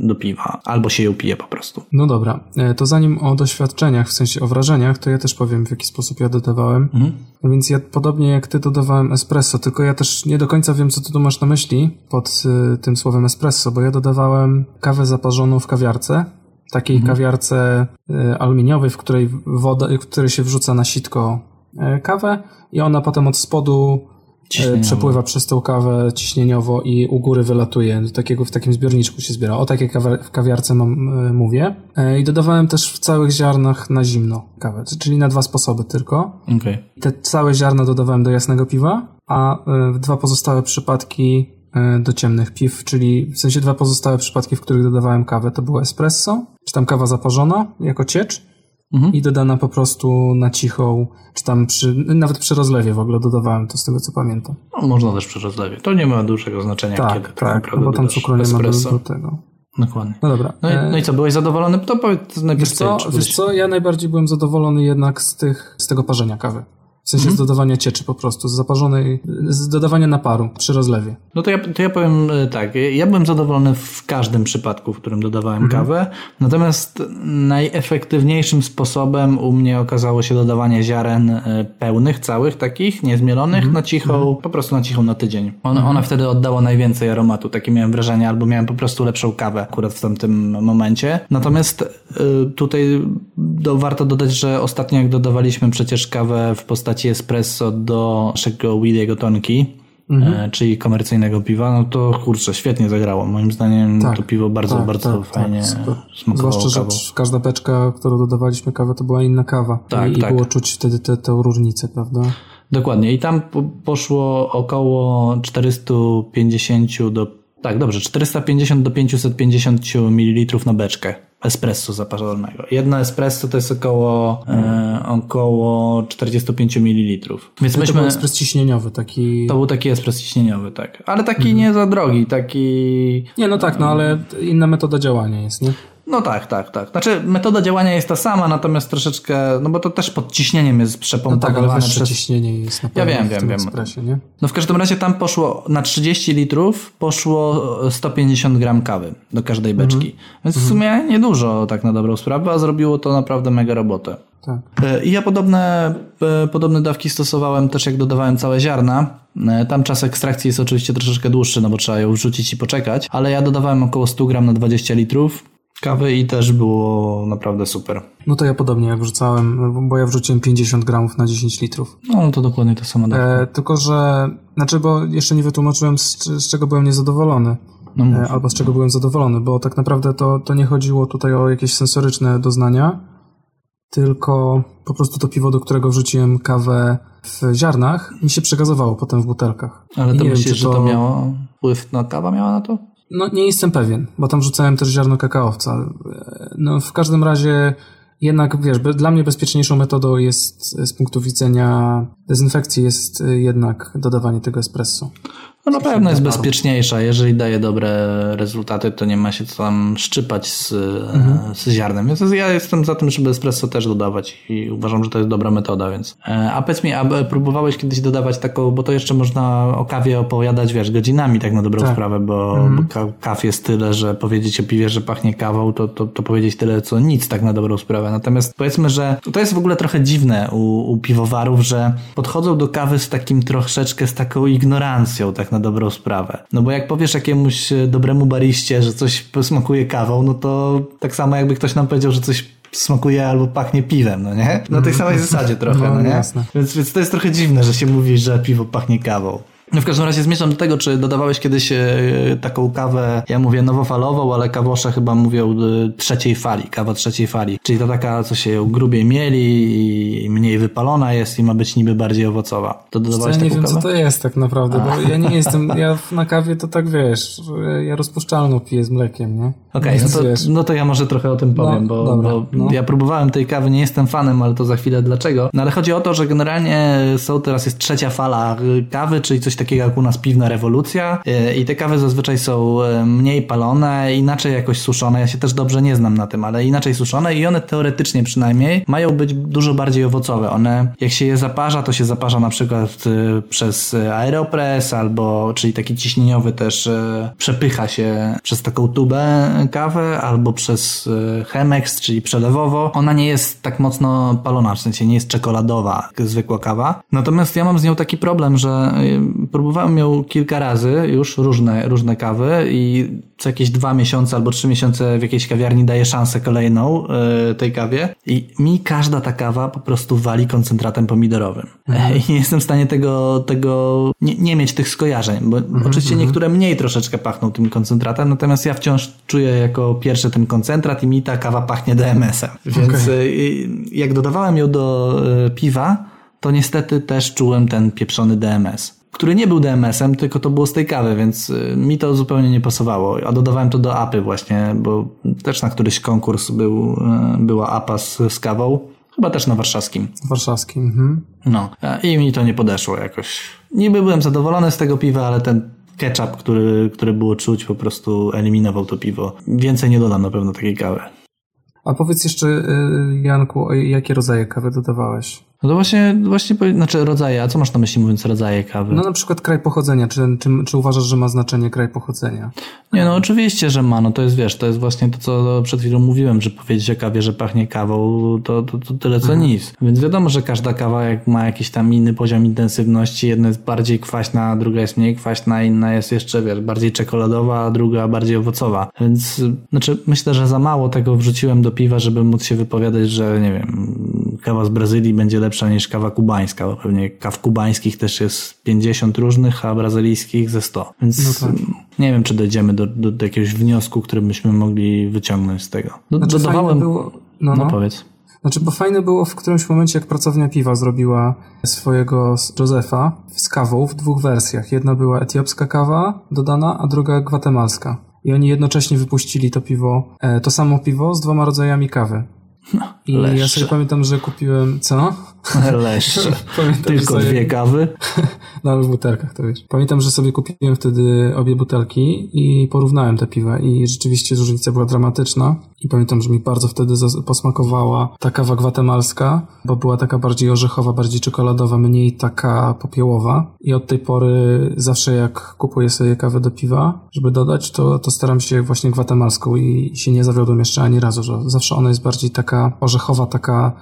y, do piwa. Albo się ją pije po prostu. No dobra, e, to zanim o doświadczeniach, w sensie o wrażeniach, to ja też powiem, w jaki sposób ja dodawałem. Mhm. No więc ja podobnie jak ty dodawałem espresso, tylko ja też nie do końca wiem, co ty tu masz na myśli pod y, tym słowem espresso, bo ja dodawałem kawę zaparzoną w kawiarce, takiej Mhm. kawiarce y, aluminiowej, w której woda, w której się wrzuca na sitko y, kawę i ona potem od spodu e, przepływa przez tą kawę ciśnieniowo i u góry wylatuje. Do takiego w takim zbiorniczku się zbiera. O takie kawa- w kawiarce mam, mówię. I dodawałem też w całych ziarnach na zimno kawę, czyli na dwa sposoby tylko. Okej. Te całe ziarna dodawałem do jasnego piwa, a e, dwa pozostałe przypadki do ciemnych piw, czyli w sensie dwa pozostałe przypadki, w których dodawałem kawę, to było espresso, czy tam kawa zaparzona jako ciecz Mhm. i dodana po prostu na cichą, czy tam przy, nawet przy rozlewie w ogóle dodawałem to z tego co pamiętam. No, można też przy rozlewie. To nie ma dużego znaczenia, Tak, kiedy tak tak, naprawdę bo tam cukru nie ma do, espresso. do tego. Dokładnie. No dobra. No i, E, no i co, byłeś zadowolony? To powiedz najpierw Wiesz co, wiesz co, ja najbardziej byłem zadowolony jednak z tych, z tego parzenia kawy. W sensie Mhm. z dodawania cieczy po prostu, z zaparzonej, z dodawania naparu przy rozlewie. No to ja, to ja powiem e, tak, ja byłem zadowolony w każdym przypadku, w którym dodawałem Mhm. kawę, natomiast najefektywniejszym sposobem u mnie okazało się dodawanie ziaren e, pełnych, całych takich, niezmielonych, Mhm. na cichą, po prostu na cichą na tydzień. Ona, ona wtedy oddała najwięcej aromatu, takie miałem wrażenie, albo miałem po prostu lepszą kawę akurat w tamtym momencie. Natomiast e, tutaj do, warto dodać, że ostatnio jak dodawaliśmy przecież kawę w postaci espresso do naszego Williego Tonki, e, czyli komercyjnego piwa, no to kurczę, świetnie zagrało. Moim zdaniem Tak, to piwo bardzo, tak, bardzo tak, fajnie tak, smakowało Zwłaszcza, kawą. że każda beczka, którą dodawaliśmy kawę, to była inna kawa. Tak, I, tak. i było czuć wtedy tę różnicę, prawda? Dokładnie. I tam po- poszło około 450 do. Tak, dobrze, 450 do 550 ml na beczkę espresso zaparzonego. Jedno espresso to jest około, e, około 45 ml. Więc To myśmy. był ekspres ciśnieniowy, taki... To był taki ekspres ciśnieniowy, tak. Ale taki Mhm. nie za drogi, taki. Nie, no tak, no ale inna metoda działania jest, nie? No tak, tak, tak. Znaczy, metoda działania jest ta sama, natomiast troszeczkę, no bo to też pod ciśnieniem jest No tak, przez ciśnienie jest na Ja wiem, wiem, wiem. ekspresie, nie? No w każdym razie tam poszło na 30 litrów poszło 150 gram kawy do każdej beczki. Więc w sumie niedużo tak na dobrą sprawę, a zrobiło to naprawdę mega robotę. Tak. E, I ja podobne, e, podobne dawki stosowałem też jak dodawałem całe ziarna. E, Tam czas ekstrakcji jest oczywiście troszeczkę dłuższy, no bo trzeba ją wrzucić i poczekać, ale ja dodawałem około 100 gram na 20 litrów kawy i też było naprawdę super. No to ja podobnie jak wrzucałem, bo ja wrzuciłem 50 gramów na 10 litrów. No to dokładnie to samo. E, tylko, że... Znaczy, bo jeszcze nie wytłumaczyłem, z, z czego byłem niezadowolony. No e, albo z czego byłem zadowolony, bo tak naprawdę to, to nie chodziło tutaj o jakieś sensoryczne doznania, tylko po prostu to piwo, do którego wrzuciłem kawę w ziarnach, mi się przegazowało potem w butelkach. Ale I to wiem, myślisz, że to miało wpływ na kawa miała na to? No nie jestem pewien, bo tam wrzucałem też ziarno kakaowca. E, No w każdym razie jednak, wiesz, dla mnie bezpieczniejszą metodą jest e, z punktu widzenia dezynfekcji jest e, jednak dodawanie tego espresso. No na pewno jest bezpieczniejsza. Jeżeli daje dobre rezultaty, to nie ma się co tam szczypać z, Mhm. z ziarnem. Więc ja jestem za tym, żeby espresso też dodawać i uważam, że to jest dobra metoda, więc. E, A powiedz mi, a e, próbowałeś kiedyś dodawać taką, bo to jeszcze można o kawie opowiadać, wiesz, godzinami tak na dobrą Tak. sprawę, bo, bo ka- kaw jest tyle, że powiedzieć o piwie, że pachnie kawą, to, to, to powiedzieć tyle, co nic tak na dobrą sprawę. Natomiast powiedzmy, że to jest w ogóle trochę dziwne u, u piwowarów, że podchodzą do kawy z takim troszeczkę, z taką ignorancją, tak na dobrą sprawę. No bo jak powiesz jakiemuś e, dobremu bariście, że coś smakuje kawą, no to tak samo jakby ktoś nam powiedział, że coś smakuje albo pachnie piwem, no nie? Na tej samej zasadzie trochę, No, no, nie? jasne. Więc, więc to jest trochę dziwne, że się mówi, że piwo pachnie kawą. No w każdym razie zmierzam do tego, czy dodawałeś kiedyś e, taką kawę, ja mówię nowofalową, ale kawosze chyba mówią e, trzeciej fali, kawa trzeciej fali. Czyli to taka, co się grubiej mieli i mniej wypalona jest i ma być niby bardziej owocowa. To dodawałeś ja nie wiem, kawę? co to jest tak naprawdę, bo ja nie jestem, ja na kawie to tak wiesz, ja rozpuszczalną piję z mlekiem, nie? Okej, no, to, wiesz, no to ja może trochę o tym powiem, No, bo, dobra, bo no. ja próbowałem tej kawy, nie jestem fanem, ale to za chwilę dlaczego. No ale chodzi o to, że generalnie są teraz jest trzecia fala kawy, czyli coś takiego jak u nas piwna rewolucja y, i te kawy zazwyczaj są y, mniej palone, inaczej jakoś suszone. Ja się też dobrze nie znam na tym, ale inaczej suszone i one teoretycznie przynajmniej mają być dużo bardziej owocowe. One, jak się je zaparza, to się zaparza na przykład y, przez aeropress albo, czyli taki ciśnieniowy też przepycha się przez taką tubę kawę albo przez Chemex, czyli przelewowo. Ona nie jest tak mocno palona, w sensie nie jest czekoladowa jak zwykła kawa. Natomiast ja mam z nią taki problem, że próbowałem ją kilka razy już, różne, różne kawy i co jakieś dwa miesiące albo trzy miesiące w jakiejś kawiarni daję szansę kolejną yy, tej kawie i mi każda ta kawa po prostu wali koncentratem pomidorowym. Mhm. I nie jestem w stanie tego, tego nie, nie mieć tych skojarzeń, bo mhm, oczywiście mhm. niektóre mniej troszeczkę pachną tym koncentratem, natomiast ja wciąż czuję jako pierwszy ten koncentrat i mi ta kawa pachnie DMS-em. Więc okay. jak dodawałem ją do y, piwa, to niestety też czułem ten pieprzony DMS który nie był DMS-em, tylko to było z tej kawy, więc y, mi to zupełnie nie pasowało. A dodawałem to do apy właśnie, bo też na któryś konkurs był, y, była apa z, z kawą. Chyba też na warszawskim. Warszawskim, mhm. No, i mi to nie podeszło jakoś. Niby byłem zadowolony z tego piwa, ale ten ketchup, który, który było czuć, po prostu eliminował to piwo. Więcej nie dodam na pewno takiej kawy. A powiedz jeszcze, y, Janku, jakie rodzaje kawy dodawałeś? No to właśnie, właśnie, znaczy rodzaje, a co masz na myśli mówiąc rodzaje kawy? No na przykład kraj pochodzenia, czy, czy, czy uważasz, że ma znaczenie kraj pochodzenia? Nie, no oczywiście, że ma, no to jest, wiesz, to jest właśnie to, co przed chwilą mówiłem, że powiedzieć o kawie, że pachnie kawą, to, to, to tyle co mhm. nic. Więc wiadomo, że każda kawa jak ma jakiś tam inny poziom intensywności, jedna jest bardziej kwaśna, druga jest mniej kwaśna, inna jest jeszcze, wiesz, bardziej czekoladowa, a druga bardziej owocowa. Więc, znaczy, myślę, że za mało tego wrzuciłem do piwa, żeby móc się wypowiadać, że, nie wiem, kawa z Brazylii będzie lepsza niż kawa kubańska, bo pewnie kaw kubańskich też jest 50 różnych, a brazylijskich ze 100. Więc no tak. nie wiem, czy dojdziemy do, do, do, jakiegoś wniosku, który byśmy mogli wyciągnąć z tego. Do, znaczy, dodawałem... Było... No, no. no powiedz. Znaczy, bo fajne było w którymś momencie, jak pracownia piwa zrobiła swojego Josefa z kawą w dwóch wersjach. Jedna była etiopska kawa dodana, a druga gwatemalska. I oni jednocześnie wypuścili to piwo, e, to samo piwo z dwoma rodzajami kawy. No, I ja sobie pamiętam, że kupiłem, co? Leszcze. Tylko sobie... dwie kawy? no, ale w butelkach, to wiesz. Pamiętam, że sobie kupiłem wtedy obie butelki i porównałem te piwa i rzeczywiście różnica była dramatyczna. I pamiętam, że mi bardzo wtedy posmakowała ta kawa gwatemalska, bo była taka bardziej orzechowa, bardziej czekoladowa, mniej taka popiołowa. I od tej pory zawsze jak kupuję sobie kawę do piwa, żeby dodać, to, to staram się właśnie gwatemalską i się nie zawiodłem jeszcze ani razu, że zawsze ona jest bardziej taka orzechowa, taka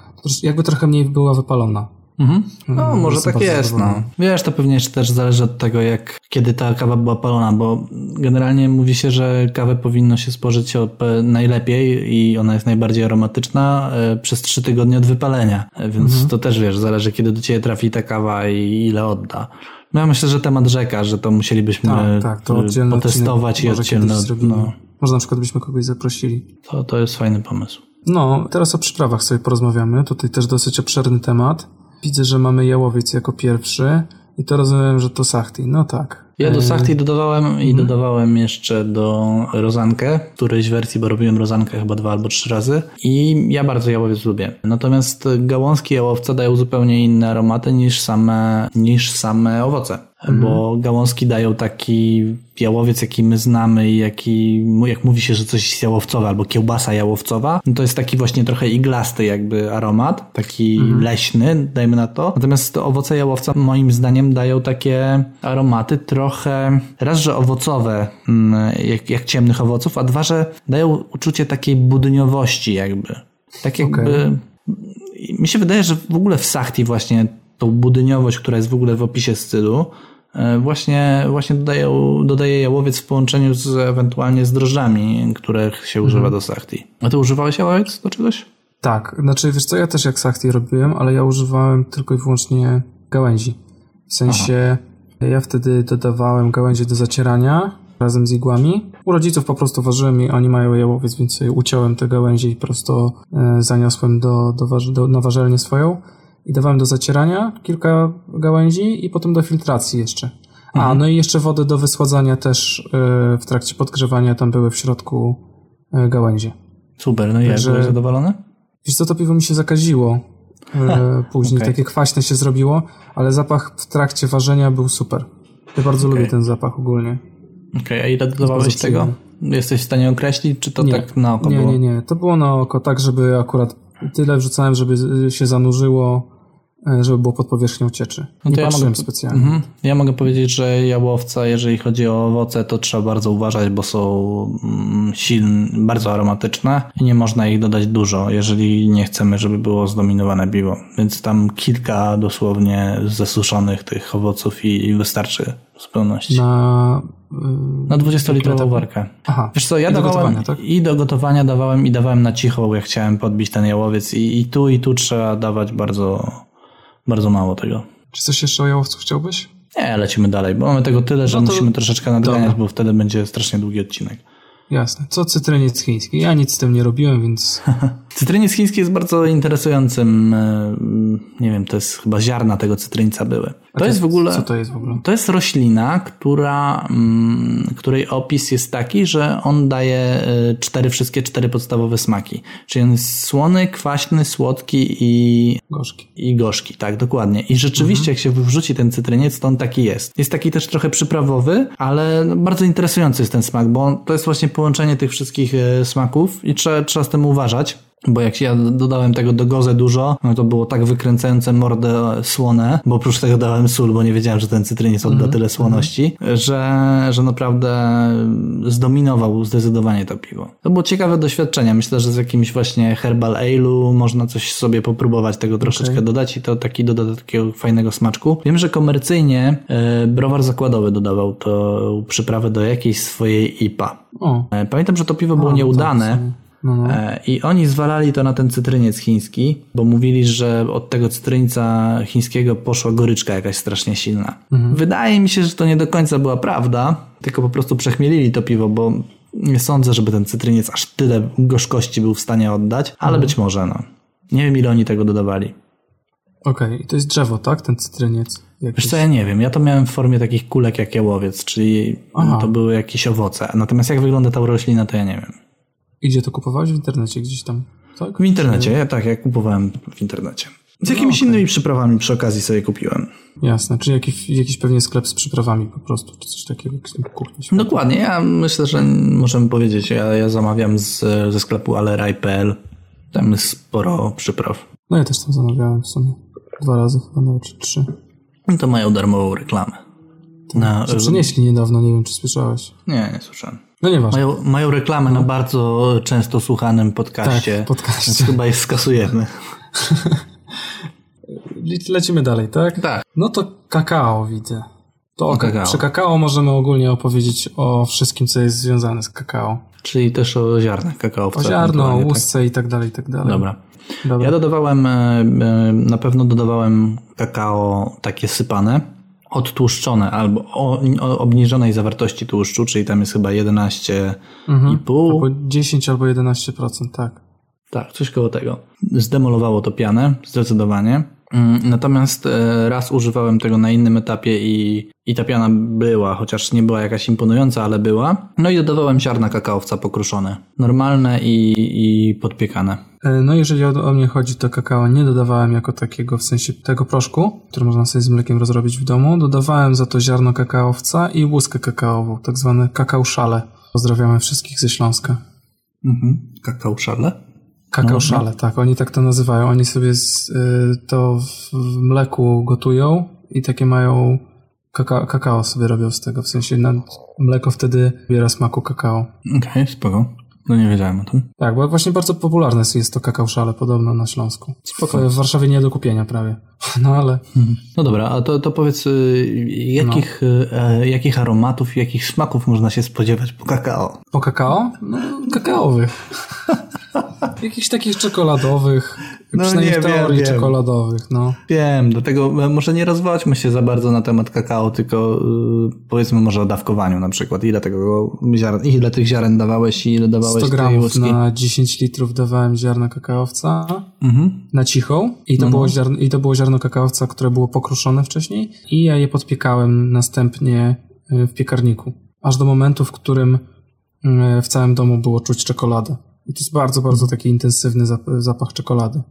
jakby trochę mniej była wypalona. Mhm. No, mm, może tak jest, no. Wiesz, to pewnie też zależy od tego, jak, kiedy ta kawa była palona, bo generalnie mówi się, że kawę powinno się spożyć najlepiej i ona jest najbardziej aromatyczna e, przez trzy tygodnie od wypalenia. E, więc mhm. to też, wiesz, zależy, kiedy do ciebie trafi ta kawa i ile odda. No ja myślę, że temat rzeka, że to musielibyśmy tak, tak, to potestować i oddzielne. No. Może na przykład byśmy kogoś zaprosili. To, to jest fajny pomysł. No, teraz o przyprawach sobie porozmawiamy. Tutaj też dosyć obszerny temat. Widzę, że mamy jałowiec jako pierwszy i to rozumiem, że to sachti. No tak. Ja do sachti dodawałem i mhm. dodawałem jeszcze do rozankę, którejś wersji, bo robiłem rozankę chyba dwa albo trzy razy i ja bardzo jałowiec lubię. Natomiast gałązki jałowca dają zupełnie inne aromaty niż same, niż same owoce. Mhm. Bo gałązki dają taki jałowiec, jaki my znamy i jaki, jak mówi się, że coś jest jałowcowe albo kiełbasa jałowcowa, no to jest taki właśnie trochę iglasty jakby aromat, taki mhm. leśny, dajmy na to. Natomiast owoce jałowca moim zdaniem dają takie aromaty trochę, raz, że owocowe, mm, jak, jak ciemnych owoców, a dwa, że dają uczucie takiej budniowości jakby. Tak jakby... Okay. Mi się wydaje, że w ogóle w Sachti właśnie tą budyniowość, która jest w ogóle w opisie stylu, e, właśnie, właśnie dodaje, dodaje jałowiec w połączeniu z ewentualnie z drożdżami, których się używa mhm. do sachti. A ty używałeś jałowiec do czegoś? Tak, znaczy wiesz co, ja też jak sachti robiłem, ale ja używałem tylko i wyłącznie gałęzi. W sensie Aha. ja wtedy dodawałem gałęzie do zacierania razem z igłami. U rodziców po prostu ważyłem i oni mają jałowiec, więc uciąłem te gałęzie i prosto e, zaniosłem do, do, do, na warzelnię swoją i dawałem do zacierania kilka gałęzi i potem do filtracji jeszcze. A, mhm. no i jeszcze wody do wysładzania też yy, w trakcie podgrzewania tam były w środku yy, gałęzie. Super, no i jak byłeś zadowolony? Wiesz co, to piwo mi się zakaziło yy, później, okay. takie kwaśne się zrobiło, ale zapach w trakcie ważenia był super. Ja bardzo okay. lubię ten zapach ogólnie. Okej, okay, a ile dodawałeś tego? Jesteś w stanie określić, czy to nie. tak na oko nie, było? Nie, nie, nie. To było na oko tak, żeby akurat tyle wrzucałem, żeby się zanurzyło e, żeby było pod powierzchnią cieczy. No Nie ja specjalnie. Mhm. Ja mogę powiedzieć, że jałowca, jeżeli chodzi o owoce, to trzeba bardzo uważać, bo są mm, silne, bardzo aromatyczne i nie można ich dodać dużo, jeżeli nie chcemy, żeby było zdominowane piwo. Więc tam kilka dosłownie zasuszonych tych owoców i, i wystarczy w zupełności. Na, Na 20-litrową etapu. warkę. Aha. Wiesz co, ja I do dawałem gotowania, tak? i do gotowania dawałem i dawałem na cicho, bo jak chciałem podbić ten jałowiec i, i tu i tu trzeba dawać bardzo, bardzo mało tego. Czy coś jeszcze o jałowcu chciałbyś? Nie, lecimy dalej, bo mamy tego tyle, że No to- musimy troszeczkę nadganiać, Dobra. bo wtedy będzie strasznie długi odcinek. Jasne. Co cytryniec chiński? Ja nic z tym nie robiłem, więc Cytryniec chiński jest bardzo interesującym, e, nie wiem, to jest chyba ziarna tego cytryńca były. To jest w ogóle... Co to jest w ogóle? To jest roślina, która, mm, której opis jest taki, że on daje y, cztery, wszystkie cztery podstawowe smaki. Czyli on jest słony, kwaśny, słodki i, Gorzki. i gorzki, tak, dokładnie. I rzeczywiście, jak się wrzuci ten cytryniec, to on taki jest. Jest taki też trochę przyprawowy, ale no, bardzo interesujący jest ten smak, bo on, to jest właśnie połączenie tych wszystkich y, smaków i trzeba, trzeba z tym uważać. Bo jak ja dodałem tego do goze dużo, no to było tak wykręcające mordę słone, bo oprócz tego dałem sól, bo nie wiedziałem, że ten cytryniec odda tyle słoności, że, że naprawdę zdominował zdecydowanie to piwo. To było ciekawe doświadczenie. Myślę, że z jakimś właśnie herbal ale'u można coś sobie popróbować, tego troszeczkę dodać i to taki doda takiego fajnego smaczku. Wiem, że komercyjnie e, browar zakładowy dodawał to przyprawę do jakiejś swojej IPA. O. E, Pamiętam, że to piwo było A, nieudane. No, no. E, I oni zwalali to na ten cytryniec chiński, bo mówili, że od tego cytryńca chińskiego poszła goryczka jakaś strasznie silna. Wydaje mi się, że to nie do końca była prawda, tylko po prostu przechmielili to piwo, bo nie sądzę, żeby ten cytryniec aż tyle gorzkości był w stanie oddać, ale być może, no. Nie wiem, ile oni tego dodawali. Okej, i to jest drzewo, tak? Ten cytryniec. Jakiś. Wiesz co, ja nie wiem. Ja to miałem w formie takich kulek jak jałowiec, czyli Aha. to były jakieś owoce. Natomiast jak wygląda ta roślina, to ja nie wiem. I Gdzie to kupowałeś? W internecie gdzieś tam, tak? W internecie, ja tak, ja kupowałem w internecie. Z jakimiś okej. innymi przyprawami przy okazji sobie kupiłem. Jasne, czyli jakiś, jakiś pewnie sklep z przyprawami po prostu, czy coś takiego, kuchni. Dokładnie, ja myślę, że możemy powiedzieć, ja, ja zamawiam z, ze sklepu aleraj.pl. Tam jest sporo przypraw. No ja też tam zamawiałem w sumie. Dwa razy chyba, nawet czy trzy. I to mają darmową reklamę. Na, Że przynieśli niedawno, nie wiem czy słyszałeś. nie, nie słyszałem. No nieważne. Mają, mają reklamę na bardzo często słuchanym podcaście. Tak, podcaście. Więc chyba je skasujemy. Le- Lecimy dalej, tak? Tak. No to kakao widzę. To O kakao. przy kakao możemy ogólnie opowiedzieć o wszystkim, co jest związane z kakao. Czyli też o ziarnach kakaowca. O ziarno, o tak? łusce i tak dalej, i tak dalej. Dobra. Dobra. Ja dodawałem, e, e, na pewno dodawałem kakao takie sypane, odtłuszczone albo o, o obniżonej zawartości tłuszczu, czyli tam jest chyba 11,5. Mhm. Albo 10 albo 11%, tak. Tak, coś koło tego. Zdemolowało to pianę, zdecydowanie. Mm, Natomiast e, raz używałem tego na innym etapie i, i ta piana była, chociaż nie była jakaś imponująca, ale była. No i dodawałem ziarna kakaowca pokruszone. Normalne i, i podpiekane. E, No jeżeli o, o mnie chodzi, to kakao nie dodawałem jako takiego, w sensie tego proszku, który można sobie z mlekiem rozrobić w domu. Dodawałem za to ziarno kakaowca i łuskę kakaową, tak zwane kakao szale. Pozdrawiamy wszystkich ze Śląska. Mhm. Kakao szale? Kakao No, tak, oni tak to nazywają. Oni sobie z, y, to w w mleku gotują i takie mają kakao, kakao sobie robią z tego, w sensie na, mleko wtedy biera smaku kakao. Okej, spoko. No nie wiedziałem o tym. Tak, bo właśnie bardzo popularne jest to kakao szale podobno na Śląsku. Spoko. W, Warszawie nie do kupienia prawie. No ale No dobra, a to, to powiedz, y, jakich, e, jakich aromatów, jakich smaków można się spodziewać po kakao? po kakao? No, kakaowych. Jakichś takich czekoladowych, No przynajmniej nie, w teorii wiem. czekoladowych, no. Wiem, dlatego e, może nie rozwołać się za bardzo na temat kakao, tylko y, powiedzmy może o dawkowaniu na przykład. Ile tego ziaren, ile tych ziaren dawałeś i ile dawałeś 100 tej gramów na 10 litrów dawałem ziarna kakaowca Mhm. na cichą i to, no. Było ziarno, i to było ziarno kakaowca, które było pokruszone wcześniej i ja je podpiekałem następnie y, w piekarniku. Aż do momentu, w którym w całym domu było czuć czekoladę. I to jest bardzo, bardzo taki intensywny zap- zapach czekolady.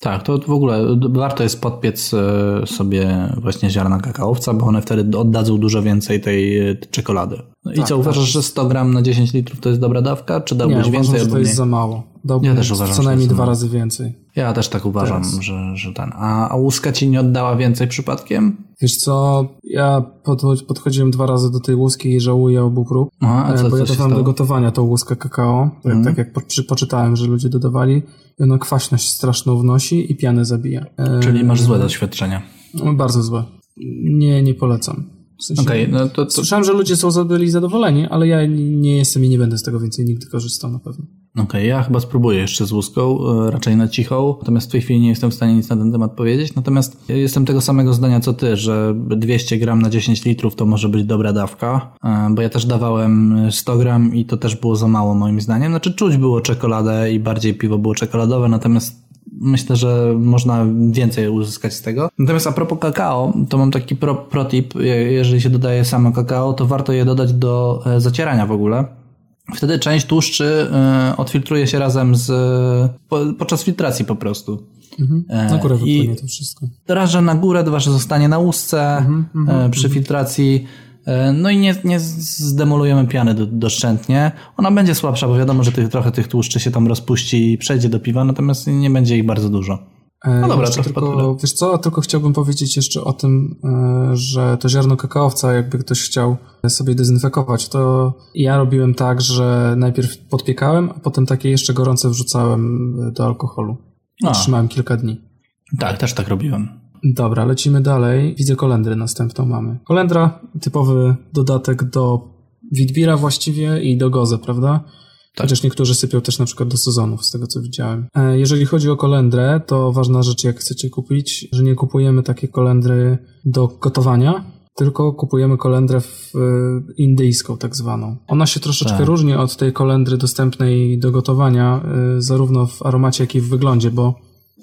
Tak, to w ogóle warto jest podpiec e, sobie właśnie ziarna kakaowca, bo one wtedy oddadzą dużo więcej tej e, czekolady. No I Tak, co, tak. uważasz, że 100 gram na 10 litrów to jest dobra dawka, czy Nie, dałbyś uważam, więcej że albo to jest za mało. Dałbym Ja też uważam, co że najmniej dwa razy więcej. Ja też tak uważam, Teraz. że, że ten. A, a łuska ci nie oddała więcej przypadkiem? Wiesz co, ja podcho- podchodziłem dwa razy do tej łuski i żałuję obu prób, Aha, a e, co, bo ja się dawałem do gotowania tą łuskę kakao, tak, Mhm. tak jak po, przy, poczytałem, że ludzie dodawali i ona kwaśność straszną wnosi i pianę zabija. E, Czyli masz złe doświadczenia. no, Bardzo złe. Nie, nie polecam. W sensie, Okej, no to, to Słyszałem, że ludzie są byli zadowoleni, ale ja nie jestem i nie będę z tego więcej nigdy korzystał na pewno. Okej, ja chyba spróbuję jeszcze z łuską, e, raczej na cichą, natomiast w tej chwili nie jestem w stanie nic na ten temat powiedzieć, natomiast jestem tego samego zdania co ty, że 200 gram na 10 litrów to może być dobra dawka, e, bo ja też dawałem 100 gram i to też było za mało moim zdaniem, znaczy czuć było czekoladę i bardziej piwo było czekoladowe, natomiast myślę, że można więcej uzyskać z tego. Natomiast a propos kakao, to mam taki pro, protip, je- jeżeli się dodaje samo kakao, to warto je dodać do e, zacierania w ogóle. Wtedy część tłuszczy e, odfiltruje się razem z. Po, podczas filtracji po prostu. Na górę E, i- wypłynie to wszystko. Raz, że na górę, dwa, że zostanie na łusce e, przy filtracji. E, No i nie, nie zdemolujemy piany do, doszczętnie. Ona będzie słabsza, bo wiadomo, że tych, trochę tych tłuszczy się tam rozpuści i przejdzie do piwa, natomiast nie będzie ich bardzo dużo. E, No dobra, to tylko, tyle. Wiesz co, tylko chciałbym powiedzieć jeszcze o tym, e, że to ziarno kakaowca, jakby ktoś chciał sobie dezynfekować, to ja robiłem tak, że najpierw podpiekałem, a potem takie jeszcze gorące wrzucałem e, do alkoholu. A. trzymałem kilka dni. Tak, też tak robiłem. Dobra, lecimy dalej. Widzę kolendry następną mamy. Kolendra, typowy dodatek do Witbira właściwie i do Goze, prawda? Tak. Chociaż niektórzy sypią też na przykład do sezonów, z tego co widziałem. E, Jeżeli chodzi o kolendrę, to ważna rzecz, jak chcecie kupić, że nie kupujemy takie kolendry do gotowania, tylko kupujemy kolendrę w, e, indyjską tak zwaną. Ona się troszeczkę Tak. różni od tej kolendry dostępnej do gotowania, e, zarówno w aromacie, jak i w wyglądzie, bo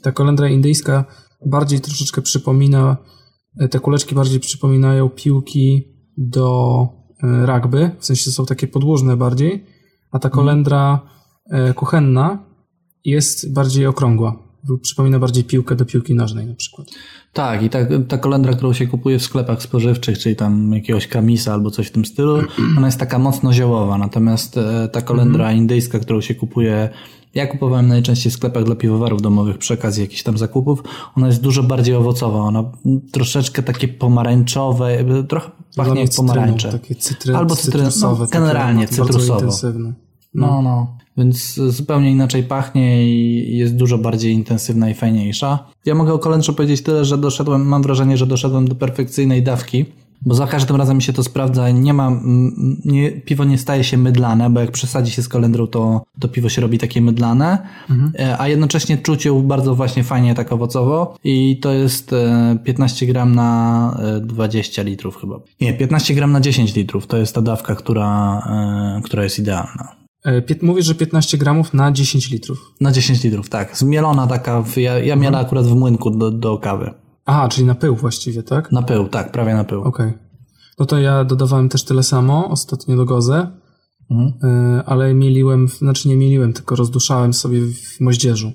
ta kolendra indyjska bardziej troszeczkę przypomina, te kuleczki bardziej przypominają piłki do rugby, w sensie są takie podłużne bardziej, a ta kolendra e, kuchenna jest bardziej okrągła. Przypomina bardziej piłkę do piłki nożnej na przykład. Tak, i ta, ta kolendra, którą się kupuje w sklepach spożywczych, czyli tam jakiegoś kamisa albo coś w tym stylu, ona jest taka mocno ziołowa, natomiast e, ta kolendra indyjska, którą się kupuje, ja kupowałem najczęściej w sklepach dla piwowarów domowych przy okazji jakichś tam zakupów, ona jest dużo bardziej owocowa, ona troszeczkę takie pomarańczowe, trochę pachnie jak mnie cytryną, pomarańcze. Takie cytry, Albo no, cytrusowe. takie generalnie intensywne. No, no. Więc zupełnie inaczej pachnie i jest dużo bardziej intensywna i fajniejsza. Ja mogę o kolendrze powiedzieć tyle, że doszedłem, mam wrażenie, że doszedłem do perfekcyjnej dawki, bo za każdym razem mi się to sprawdza. Nie ma, mm, nie, piwo nie staje się mydlane, bo jak przesadzi się z kolendrą, to, to piwo się robi takie mydlane, e, a jednocześnie czuć ją bardzo właśnie fajnie tak owocowo i to jest e, 15 gram na e, 20 litrów chyba. Nie, 15 gram na 10 litrów to jest ta dawka, która, e, która jest idealna. E, Mówisz, że 15 gramów na 10 litrów. Na 10 litrów, tak. Zmielona taka, w, ja, ja miałem akurat w młynku do, do kawy. Aha, czyli na pył właściwie, tak? Na pył, tak, prawie na pył. Okej. No to ja dodawałem też tyle samo ostatnio do gozę, Mhm. e, ale mieliłem, znaczy nie mieliłem, tylko rozduszałem sobie w moździerzu.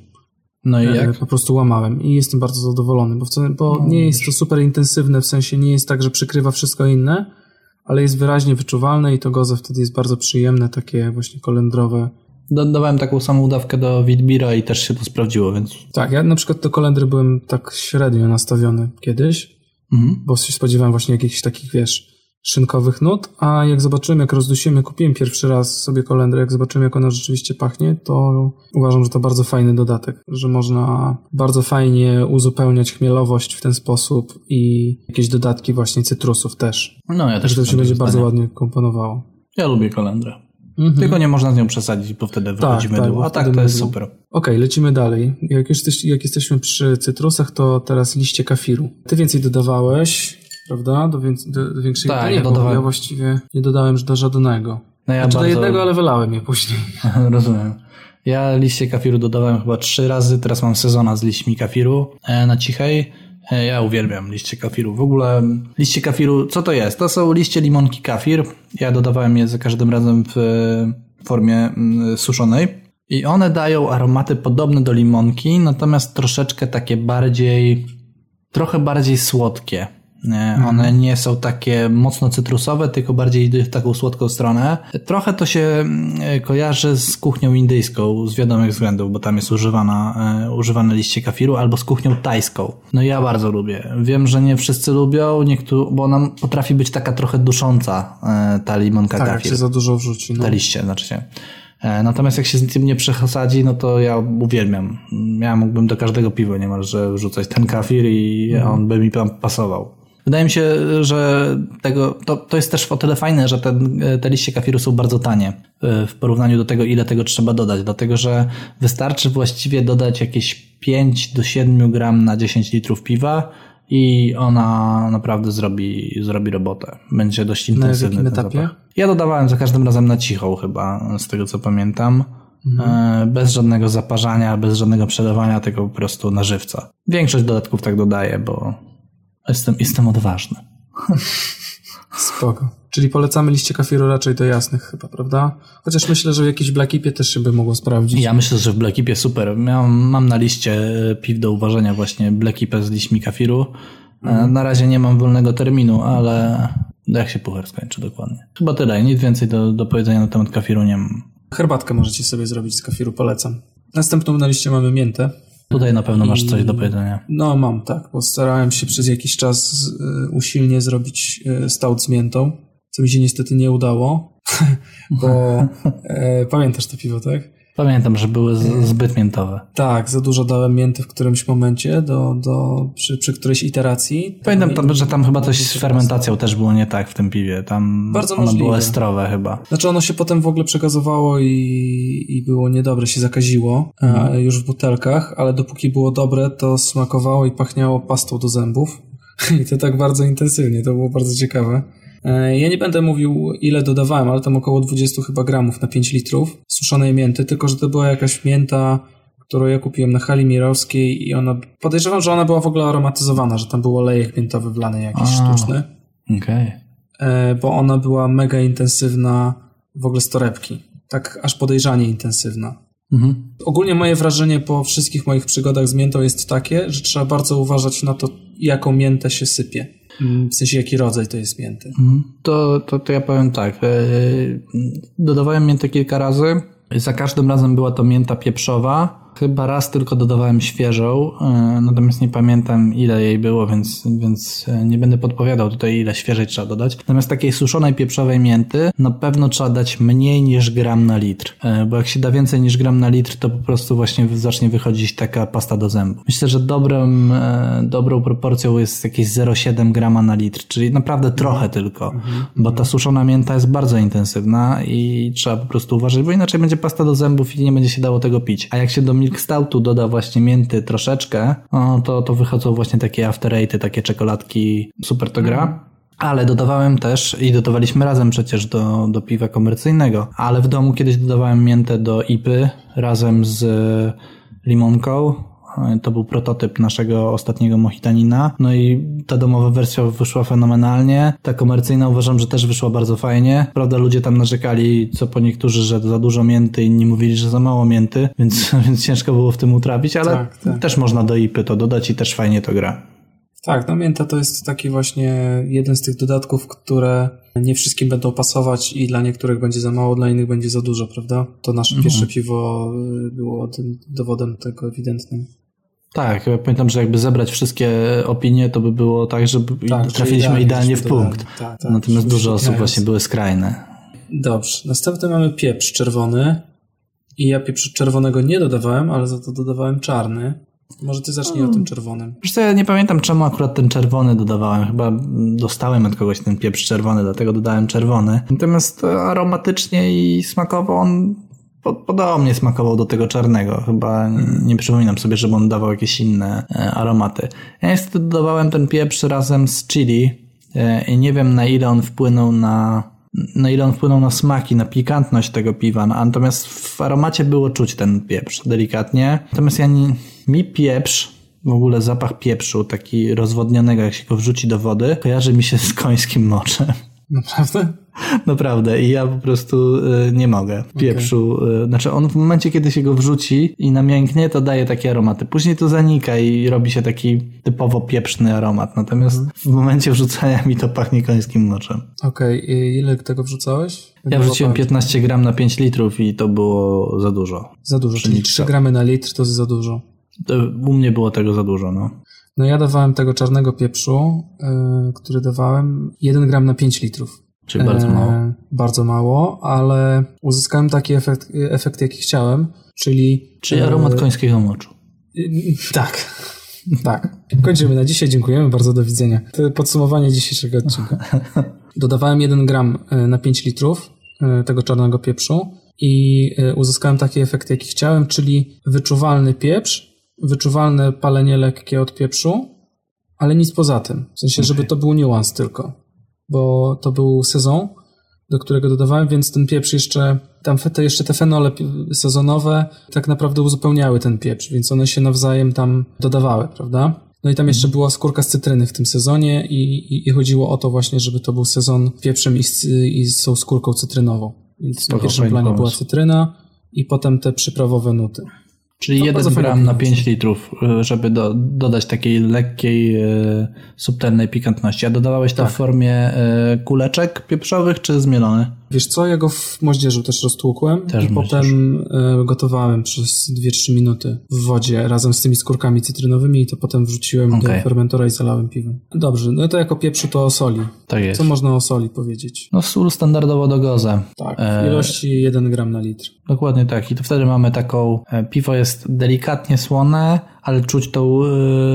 No i E, jak? Po prostu łamałem i jestem bardzo zadowolony, bo, wcale, bo No, nie jest to super intensywne, w sensie nie jest tak, że przykrywa wszystko inne, ale jest wyraźnie wyczuwalne i to goze wtedy jest bardzo przyjemne, takie właśnie kolendrowe. Dodawałem taką samą dawkę do Witbira i też się to sprawdziło, więc... Tak, ja na przykład do kolendry byłem tak średnio nastawiony kiedyś, Mhm. bo się spodziewałem właśnie jakichś takich, wiesz, szynkowych nut, a jak zobaczyłem, jak rozdusimy, kupiłem pierwszy raz sobie kolendrę, jak zobaczyłem, jak ona rzeczywiście pachnie, to uważam, że to bardzo fajny dodatek, że można bardzo fajnie uzupełniać chmielowość w ten sposób i jakieś dodatki właśnie cytrusów też. No ja też Także to się będzie bardzo ładnie komponowało. Ja lubię kolendrę. Mhm. Tylko nie można z nią przesadzić, bo wtedy wychodzi tak, mydło. bo A tak to jest mydło. super. Okej, lecimy dalej. Jak już jesteś, jak jesteśmy przy cytrusach, to teraz liście kafiru. Ty więcej dodawałeś, prawda? Do, więc, do, do większej Tak, nie, ja. Ja właściwie nie dodałem do żadnego. No ja znaczy do bardzo... jednego, ale wylałem je później. Rozumiem. Ja liście kafiru dodawałem chyba trzy razy, teraz mam sezona z liśćmi kafiru e, na cichej. E, Ja uwielbiam liście kafiru. W ogóle liście kafiru, co to jest? To są liście limonki kafir. Ja dodawałem je za każdym razem w formie mm, suszonej. I one dają aromaty podobne do limonki, natomiast troszeczkę takie bardziej, trochę bardziej słodkie. E, One nie są takie mocno cytrusowe, tylko bardziej idą w taką słodką stronę. Trochę to się mm, kojarzy z kuchnią indyjską z wiadomych względów, bo tam jest używana, e, używane liście kafiru, albo z kuchnią tajską. No ja bardzo lubię. Wiem, że nie wszyscy lubią, niektórzy, bo ona potrafi być taka trochę dusząca, e, ta limonka Tak, kafir. się za dużo wrzuci. No. Te liście, znaczy się. E, Natomiast jak się z tym nie przesadzi, no to ja uwielbiam. Ja mógłbym do każdego piwa niemalże wrzucać ten kafir i on by mi tam pasował. Wydaje mi się, że tego, to, to jest też o tyle fajne, że ten, te liście kafiru są bardzo tanie e, w porównaniu do tego, ile tego trzeba dodać, dlatego że wystarczy właściwie dodać jakieś 5 do 7 gram na 10 litrów piwa i ona naprawdę zrobi, zrobi robotę. Będzie dość Na intensywny jakim ten etapie? zapach. Ja dodawałem za każdym razem na cichą chyba, z tego co pamiętam. E, Bez żadnego zaparzania, bez żadnego przelewania, tylko po prostu na żywca. Większość dodatków tak dodaję, bo jestem, jestem odważny. Spoko. Czyli polecamy liście kafiru raczej do jasnych chyba, prawda? Chociaż myślę, że w jakiejś blackipie też się by mogło sprawdzić. Ja myślę, że w Blackipie super. Miałem, mam na liście e, piw do uważania właśnie Blackipę z liśćmi kafiru. E, Na razie nie mam wolnego terminu, ale jak się puchar skończy dokładnie. Chyba tyle. Nic więcej do, do powiedzenia na temat kafiru nie mam. Herbatkę możecie sobie zrobić z kafiru, polecam. Następną na liście mamy miętę. Tutaj na pewno masz coś do powiedzenia. No mam, tak, bo starałem się przez jakiś czas y, usilnie zrobić y, stout z miętą, co mi się niestety nie udało, bo e, pamiętasz to piwo, tak? Pamiętam, że były z, zbyt miętowe. Tak, za dużo dałem mięty w którymś momencie, do, do, przy, przy którejś iteracji. Pamiętam, tam, że tam chyba coś z fermentacją też było nie tak w tym piwie. Tam Bardzo ono możliwe. było estrowe chyba. Znaczy ono się potem w ogóle przekazowało i, i było niedobre, się zakaziło e, już w butelkach, ale dopóki było dobre, to smakowało i pachniało pastą do zębów. I to tak bardzo intensywnie, to było bardzo ciekawe. E, Ja nie będę mówił ile dodawałem, ale tam około 20 chyba gramów na 5 litrów suszonej mięty, tylko że to była jakaś mięta, którą ja kupiłem na hali mirowskiej i ona, podejrzewam, że ona była w ogóle aromatyzowana, że tam był olejek miętowy wlany jakiś A. sztuczny Okej. e, bo ona była mega intensywna w ogóle z torebki. Tak aż podejrzanie intensywna. Mhm. Ogólnie moje wrażenie po wszystkich moich przygodach z miętą jest takie, że trzeba bardzo uważać na to, jaką miętę się sypie. Mm, W sensie, jaki rodzaj to jest mięty. Mhm. To, to, to ja powiem tak. e, Dodawałem miętę kilka razy. Za każdym razem była to mięta pieprzowa. Chyba raz tylko dodawałem świeżą, e, natomiast nie pamiętam ile jej było, więc, więc e, nie będę podpowiadał tutaj ile świeżej trzeba dodać. Natomiast takiej suszonej pieprzowej mięty na pewno trzeba dać mniej niż gram na litr, E, bo jak się da więcej niż gram na litr, to po prostu właśnie zacznie wychodzić taka pasta do zębów. Myślę, że dobrym, dobrą proporcją jest jakieś 0,7 grama na litr, czyli naprawdę trochę tylko, bo ta suszona mięta jest bardzo intensywna i trzeba po prostu uważać, bo inaczej będzie pasta do zębów i nie będzie się dało tego pić. A jak się do milk stoutu doda właśnie mięty troszeczkę, to, to wychodzą właśnie takie after eighty, takie czekoladki, super to gra. Ale dodawałem też i dodawaliśmy razem przecież do, do piwa komercyjnego. Ale w domu kiedyś dodawałem miętę do ipy razem z limonką. To był prototyp naszego ostatniego Mohitanina. No i ta domowa wersja wyszła fenomenalnie. Ta komercyjna uważam, że też wyszła bardzo fajnie. Prawda, ludzie tam narzekali, co po niektórzy, że za dużo mięty, inni mówili, że za mało mięty, więc, więc ciężko było w tym utrapić, ale Tak, tak. też można do ipy to dodać i też fajnie to gra. Tak, no mięta to jest taki właśnie jeden z tych dodatków, które nie wszystkim będą pasować i dla niektórych będzie za mało, dla innych będzie za dużo, prawda? To nasze pierwsze piwo y, było tym dowodem tego ewidentnym. Tak, ja pamiętam, że jakby zebrać wszystkie opinie, to by było tak, że Tak, trafiliśmy idealnie w punkt. Tak, tak, Natomiast żebyśmy dużo osób właśnie były skrajne. Dobrze. Następny mamy pieprz czerwony. I ja pieprzu czerwonego nie dodawałem, ale za to dodawałem czarny. Może ty zacznij o tym czerwonym. Wiesz co, ja nie pamiętam czemu akurat ten czerwony dodawałem. Chyba dostałem od kogoś ten pieprz czerwony, dlatego dodałem czerwony. Natomiast aromatycznie i smakowo on podobnie smakował do tego czarnego. Chyba nie przypominam sobie, żeby on dawał jakieś inne e, aromaty. Ja niestety dodawałem ten pieprz razem z chili e, i nie wiem na ile on wpłynął na na ile on wpłynął na smaki, na pikantność tego piwa. No, natomiast w aromacie było czuć ten pieprz delikatnie. Natomiast ja nie, mi pieprz, w ogóle zapach pieprzu, taki rozwodnionego, jak się go wrzuci do wody, kojarzy mi się z końskim moczem. Naprawdę? Naprawdę. I ja po prostu y, nie mogę. Pieprzu. Y, znaczy on w momencie, kiedy się go wrzuci i namięknie, to daje takie aromaty. Później to zanika i robi się taki typowo pieprzny aromat. Natomiast Mhm. w momencie wrzucania mi to pachnie końskim moczem. Okej, i ile tego wrzucałeś? Ja wrzuciłem 15 gram na 5 litrów i to było za dużo. Za dużo, czyli pszenica. 3 gramy na litr to jest za dużo. U mnie było tego za dużo, no. No ja dawałem tego czarnego pieprzu, yy, który dawałem 1 gram na 5 litrów. Czyli bardzo E, mało. Bardzo mało, ale uzyskałem taki efekt, efekt jaki chciałem, czyli... Czyli e, aromat końskiego moczu. Tak. Tak. Kończymy na dzisiaj. Dziękujemy bardzo. Do widzenia. To podsumowanie dzisiejszego odcinka. Dodawałem 1 gram na 5 litrów tego czarnego pieprzu i uzyskałem taki efekt, jaki chciałem, czyli wyczuwalny pieprz, wyczuwalne palenie lekkie od pieprzu, ale nic poza tym. W sensie, żeby to był niuans tylko, bo to był sezon, do którego dodawałem, więc ten pieprz jeszcze, tam te, jeszcze te fenole sezonowe tak naprawdę uzupełniały ten pieprz, więc one się nawzajem tam dodawały, prawda? No i tam jeszcze była skórka z cytryny w tym sezonie i, i, i chodziło o to właśnie, żeby to był sezon pieprzem i z, i z tą skórką cytrynową. Więc na pierwszym planie była pomysł. cytryna i potem te przyprawowe nuty. Czyli To 1 bardzo fajne gram na pomysł. 5 litrów, y, żeby do, dodać takiej lekkiej, y, subtelnej pikantności. A dodawałeś to Tak. w formie y, kuleczek pieprzowych czy zmielony? Wiesz co, ja go w moździerzu też roztłukłem Też i potem e, gotowałem przez 2-3 minuty w wodzie razem z tymi skórkami cytrynowymi i to potem wrzuciłem Okej. do fermentora i zalałem piwem. Dobrze, no to jako pieprzu to o soli. Tak jest. Co można o soli powiedzieć? No sól standardowo do goza. Tak, E, w ilości 1 gram na litr. Dokładnie tak. I to wtedy mamy taką, e, piwo jest delikatnie słone, ale czuć tą,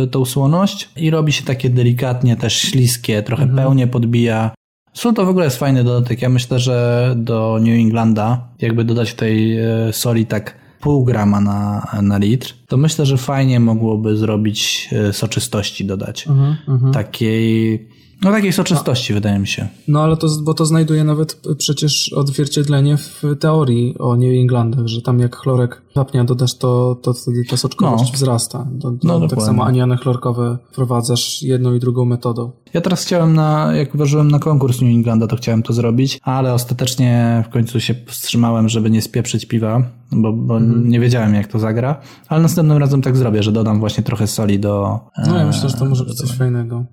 y, tą słoność i robi się takie delikatnie też śliskie, trochę Mhm. pełnie podbija. Sól to w ogóle jest fajny dodatek. Ja myślę, że do New Englanda, jakby dodać tej e, soli tak pół grama na, na litr, to myślę, że fajnie mogłoby zrobić e, soczystości dodać. Mhm, mhm. Takiej, no takiej soczystości wydaje mi się. No ale to, bo to znajduje nawet przecież odzwierciedlenie w teorii o New Englandach, że tam jak chlorek wapnia dodasz, to, to wtedy ta soczkowość No. wzrasta. No, tak dokładnie. samo aniony chlorkowe wprowadzasz jedną i drugą metodą. Ja teraz chciałem na, jak ważyłem na konkurs New Englanda, to chciałem to zrobić, ale ostatecznie w końcu się wstrzymałem, żeby nie spieprzyć piwa, bo, bo Mhm. nie wiedziałem jak to zagra, ale następnym razem tak zrobię, że dodam właśnie trochę soli do... No ja e, myślę, że to może być coś fajnego.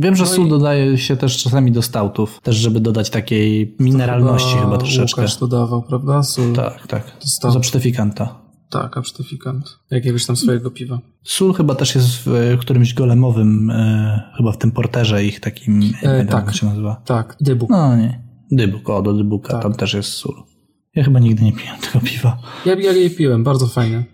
Wiem, że No sól i- dodaje się też czasami do stautów, też żeby dodać takiej mineralności chyba, troszeczkę. Łukasz dodawał, prawda? Sól. Tak, tak. Do obsztyfikanta. Tak, absztyfikant. Jakiegoś tam swojego piwa. Sól chyba też jest w e, którymś golemowym, e, chyba w tym porterze ich takim, nie E, wiem tak. jak się nazywa. Tak, dybuk. No nie. Dybuk, o do dybuka, Tak. tam też jest sól. Ja chyba nigdy nie piłem tego piwa. Ja, ja je piłem, bardzo fajne.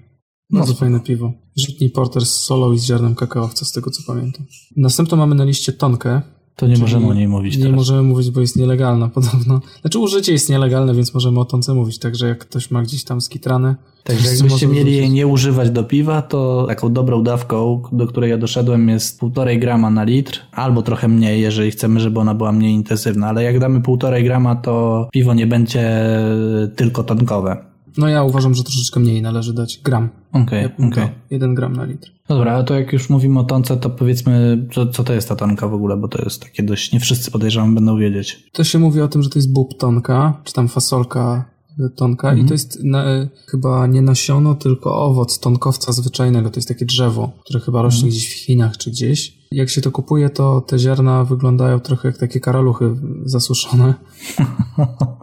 No Bardzo spoko. fajne piwo. Żytni porter z solą i z ziarnem kakaowca, z tego co pamiętam. Następną mamy na liście tonkę. To nie możemy o niej mówić Nie teraz. możemy mówić, bo jest nielegalna podobno. Znaczy użycie jest nielegalne, więc możemy o tonce mówić. Także jak ktoś ma gdzieś tam skitrane... Także jakbyście mieli jej nie używać do piwa, to taką dobrą dawką, do której ja doszedłem jest 1,5 grama na litr, albo trochę mniej, jeżeli chcemy, żeby ona była mniej intensywna. Ale jak damy 1,5 grama, to piwo nie będzie tylko tonkowe. No ja uważam, że troszeczkę mniej należy dać. Gram. Okej, bym okej. dał Jeden gram na litr. Dobra, ale to jak już mówimy o tonce, to powiedzmy, co, co to jest ta tonka w ogóle, bo to jest takie dość, nie wszyscy podejrzewam będą wiedzieć. To się mówi o tym, że to jest bób tonka, czy tam fasolka tonka Mhm. i to jest na, chyba nie nasiono, tylko owoc tonkowca zwyczajnego. To jest takie drzewo, które chyba rośnie Mhm. gdzieś w Chinach czy gdzieś. Jak się to kupuje, to te ziarna wyglądają trochę jak takie karaluchy zasuszone.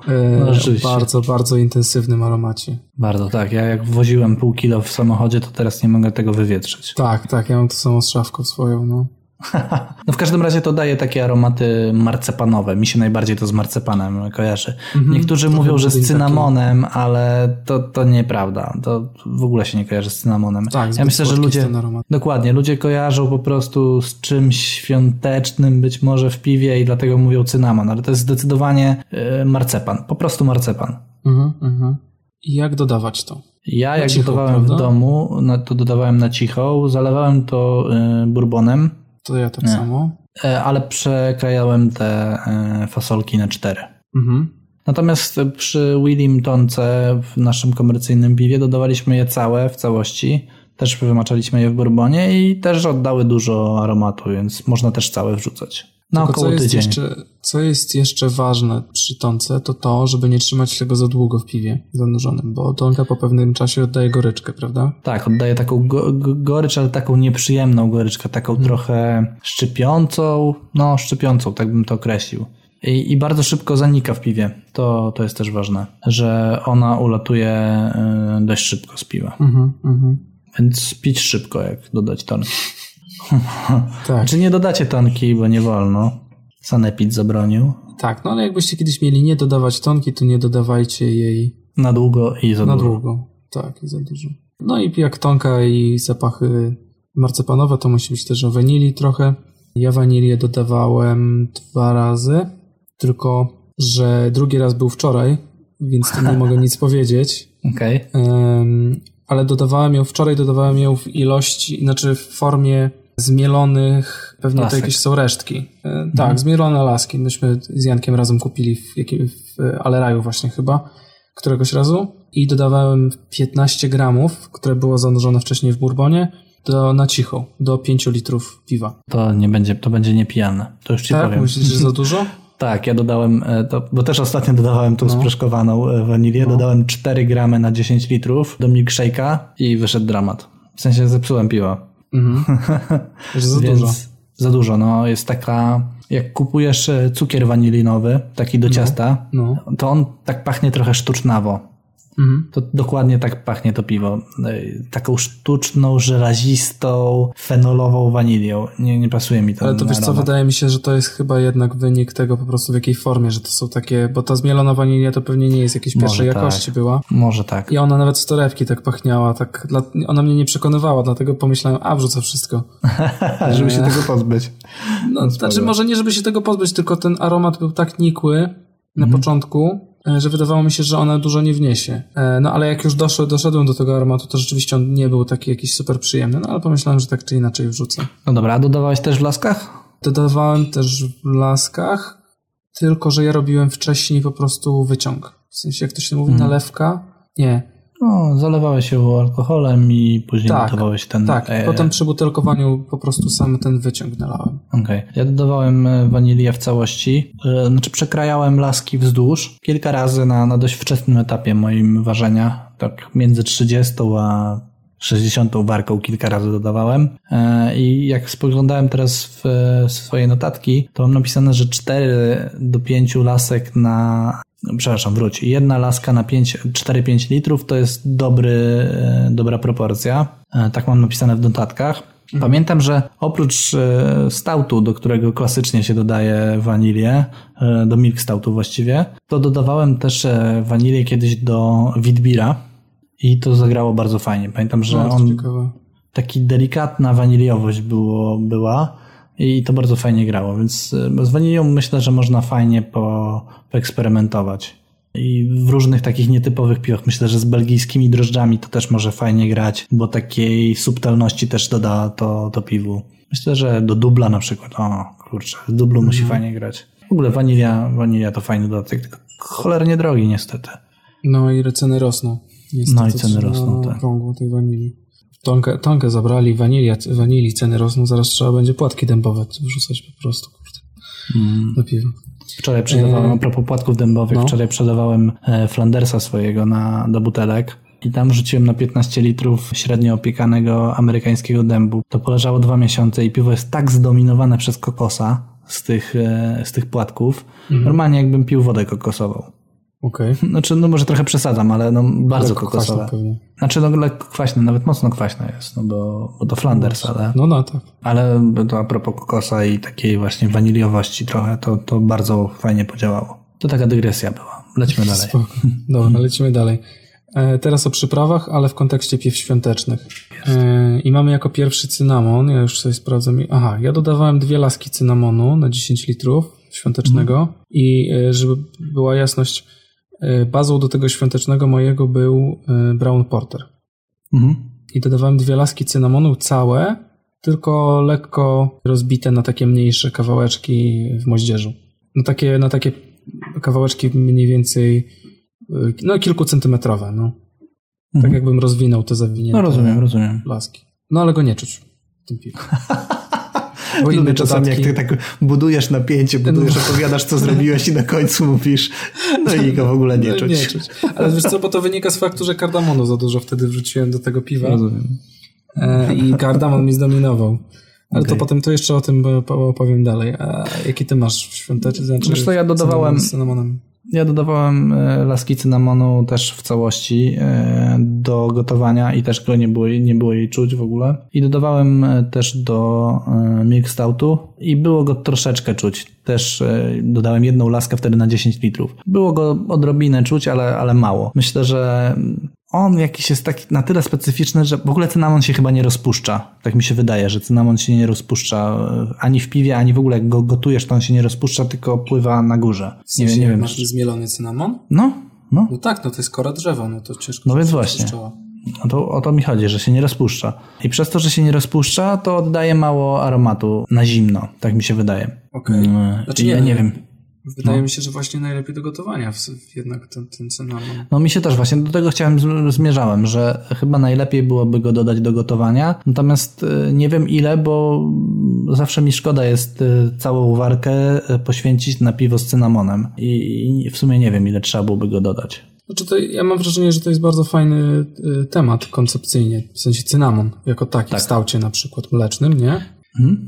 E, No, rzeczywiście. bardzo, bardzo intensywnym aromacie. Bardzo tak, ja jak woziłem pół kilo w samochodzie, to teraz nie mogę tego wywietrzyć. Tak, tak, ja mam to samo z szafką swoją, no. No w każdym razie to daje takie aromaty marcepanowe. Mi się najbardziej to z marcepanem kojarzy. Niektórzy Trochę mówią, że z cynamonem, ale to, to nieprawda. To w ogóle się nie kojarzy z cynamonem. Tak, ja myślę, że ludzie. Dokładnie, ludzie kojarzą po prostu z czymś świątecznym, być może w piwie i dlatego mówią cynamon, ale to jest zdecydowanie yy, marcepan. Po prostu marcepan. Mhm, mhm. I jak dodawać to? Ja jak cicho, gotowałem w prawda? domu, no, to dodawałem na cicho, zalewałem to yy, bourbonem, To ja tak Nie. samo. e, ale przekrajałem te e, fasolki na cztery. Mhm. Natomiast przy Willim Tonce w naszym komercyjnym piwie dodawaliśmy je całe, w całości. Też wymaczaliśmy je w bourbonie i też oddały dużo aromatu, więc można też całe wrzucać. Na Tylko około co jest, tydzień. jeszcze, co jest jeszcze ważne przy tonce, to to, żeby nie trzymać tego za długo w piwie zanurzonym, bo tonka po pewnym czasie oddaje goryczkę, prawda? Tak, oddaje taką go, go, gorycz, ale taką nieprzyjemną goryczkę, taką Hmm. trochę szczypiącą, no szczypiącą, tak bym to określił. I, I bardzo szybko zanika w piwie. To, to jest też ważne, że ona ulatuje y, dość szybko z piwa. Mhm, mhm. Więc pić szybko, jak dodać tonki. Tak, Czy nie dodacie tonki, bo nie wolno? Sanepid zabronił. tak, no ale jakbyście kiedyś mieli nie dodawać tonki, to nie dodawajcie jej Na długo i za na dużo. długo. Tak, i za dużo. No i jak tonka i zapachy marcepanowe, to musi być też o wanilii trochę. Ja wanilię dodawałem dwa razy, tylko że drugi raz był wczoraj, więc tu nie mogę nic powiedzieć. Okej. Em, ale dodawałem ją, wczoraj dodawałem ją w ilości, znaczy w formie zmielonych, pewnie Lasek. to jakieś są resztki. E, Tak, zmielone laski. Myśmy z Jankiem razem kupili w, jakim- w Aleraju właśnie chyba, któregoś razu i dodawałem 15 gramów, które było zanurzone wcześniej w bourbonie, do, na cicho, do 5 litrów piwa. To nie będzie, to będzie niepijane. To już ci tak? powiem. Myślisz, że za dużo? Tak, ja dodałem, e, to, bo też ostatnio dodawałem tą No. sproszkowaną e, wanilię, No. dodałem 4 gramy na 10 litrów do milkshake'a i wyszedł dramat. W sensie zepsułem piwo. Mhm. Za Więc dużo. Za dużo, no jest taka, jak kupujesz e, cukier wanilinowy, taki do ciasta, No. to on tak pachnie trochę sztucznawo. Mhm. To dokładnie tak pachnie to piwo. E, Taką sztuczną, żelazistą, fenolową wanilią. Nie, nie pasuje mi to. Ale to wiesz co, wydaje mi się, że to jest chyba jednak wynik tego po prostu w jakiej formie, że to są takie, bo ta zmielona wanilia to pewnie nie jest jakiejś Może pierwszej tak. jakości była. Może tak. I ona nawet z torebki tak pachniała, tak, dla, ona mnie nie przekonywała, dlatego pomyślałem, a wrzucę wszystko. Żeby się tego pozbyć. No, znaczy może nie, żeby się tego pozbyć, tylko ten aromat był tak nikły na Mhm. początku, e, że wydawało mi się, że ona dużo nie wniesie. E, No ale jak już doszedłem, doszedłem do tego aromatu, to rzeczywiście on nie był taki jakiś super przyjemny, no ale pomyślałem, że tak czy inaczej wrzucę. No dobra, a dodawałeś też w laskach? Dodawałem też w laskach, tylko że ja robiłem wcześniej po prostu wyciąg. W sensie, jak to się mówi, Mhm. nalewka? Nie. No, zalewałeś się alkoholem i później Tak, dodawałeś ten... Tak, e, potem przy butelkowaniu po prostu sam ten wyciąg nalałem. Okej. Ja dodawałem e, wanilię w całości. E, Znaczy przekrajałem laski wzdłuż kilka razy na, na dość wczesnym etapie moim ważenia. Tak między 30 a 60 warką kilka razy dodawałem. E, I jak spoglądałem teraz w, swoje notatki, to mam napisane, że 4 do 5 lasek na przepraszam, wróć. Jedna laska na 5, 4-5 litrów to jest dobry, e, dobra proporcja. E, Tak mam napisane w notatkach. Pamiętam, że oprócz e, stoutu, do którego klasycznie się dodaje wanilię, do milk stoutu właściwie, to dodawałem też wanilię kiedyś do witbira i to zagrało bardzo fajnie. Pamiętam, że No, to on ciekawe. taki delikatna waniliowość było, była i to bardzo fajnie grało, więc z wanilią myślę, że można fajnie po, poeksperymentować. I w różnych takich nietypowych piwach, myślę, że z belgijskimi drożdżami to też może fajnie grać, bo takiej subtelności też doda to, to piwu. Myślę, że do dubla na przykład, o kurczę, z dublu musi fajnie grać. W ogóle wanilia, wanilia to fajny dodatek, tylko cholernie drogi niestety. No i ceny rosną. Niestety, No i ceny rosną, tak. okrągło tej wanilii. Tonkę, tonkę zabrali, wanilia, wanilii ceny rosną, zaraz trzeba będzie płatki dębowe wrzucać po prostu, kurde, Mm. do piwa. Wczoraj sprzedawałem, E, a propos płatków dębowych, no. wczoraj sprzedawałem e, Flandersa swojego na, do butelek i tam rzuciłem na 15 litrów średnio opiekanego amerykańskiego dębu. To poleżało dwa miesiące i piwo jest tak zdominowane przez kokosa z tych, e, z tych płatków. Mhm. Normalnie jakbym pił wodę kokosową. Okej. Znaczy, no może trochę przesadzam, ale no bardzo Lekko kokosowe. kwaśne pewnie. Znaczy, no lekko kwaśne, nawet mocno kwaśne jest, no bo, bo to Flanders, ale... No, no tak. Ale to a propos kokosa i takiej właśnie waniliowości trochę, to, to bardzo fajnie podziałało. To taka dygresja była. Lećmy dalej. Spoko. Dobra, lecimy dalej. E, teraz o przyprawach, ale w kontekście piw świątecznych. E, I mamy jako pierwszy cynamon. Ja już sobie sprawdzam. Aha, ja dodawałem dwie laski cynamonu na 10 litrów świątecznego i e, żeby była jasność, bazą do tego świątecznego mojego był e, brown porter. Mhm. I dodawałem dwie laski cynamonu całe, tylko lekko rozbite na takie mniejsze kawałeczki w moździerzu. Na takie, na takie kawałeczki mniej więcej y, no kilkucentymetrowe, no. Tak Mhm. jakbym rozwinął te zawinięte No rozumiem, rozumiem. laski. No ale go nie czuć w tym piwie. Bo inne czasami, jak dodatki. ty tak budujesz napięcie, budujesz, opowiadasz, co zrobiłeś i na końcu mówisz, no i go w ogóle nie No, czuć. Nie czuć. Ale wiesz co, bo to wynika z faktu, że kardamonu za dużo wtedy wrzuciłem do tego piwa Rozumiem. e, i kardamon mi zdominował. Ale to Okej. potem to jeszcze o tym po- opowiem dalej. A jaki ty masz w świąteczny? Znaczy, Wiesz co, ja dodawałem-. Ja dodawałem e, laski cynamonu też w całości e, do gotowania i też go nie było, nie było jej czuć w ogóle. I dodawałem e, też do milk stoutu i było go troszeczkę czuć. Też dodałem jedną laskę wtedy na 10 litrów. Było go odrobinę czuć, ale, ale mało. Myślę, że on jakiś jest taki na tyle specyficzny, że w ogóle cynamon się chyba nie rozpuszcza. Tak mi się wydaje, że cynamon się nie rozpuszcza e, ani w piwie, ani w ogóle jak go gotujesz, to on się nie rozpuszcza, tylko pływa na górze. W Nie, sensie, wiem, nie wiem. Masz zmielony cynamon? No, no. No tak, no to jest kora drzewa, no to ciężko. No więc właśnie. No to o to mi chodzi, że się nie rozpuszcza. I przez to, że się nie rozpuszcza, to oddaje mało aromatu na zimno. Tak mi się wydaje. Okej. Mm, Znaczy i ja nie, nie wiem. Wydaje No. mi się, że właśnie najlepiej do gotowania w, jednak ten, ten cynamon. No mi się też właśnie do tego chciałem, zmierzałem, że chyba najlepiej byłoby go dodać do gotowania. Natomiast y, nie wiem ile, bo zawsze mi szkoda jest y, całą warkę y, poświęcić na piwo z cynamonem. I, w sumie nie wiem ile trzeba byłoby go dodać. Znaczy to, ja mam wrażenie, że to jest bardzo fajny temat koncepcyjnie, w sensie cynamon, jako taki Tak. w staucie na przykład mlecznym, nie? Mhm.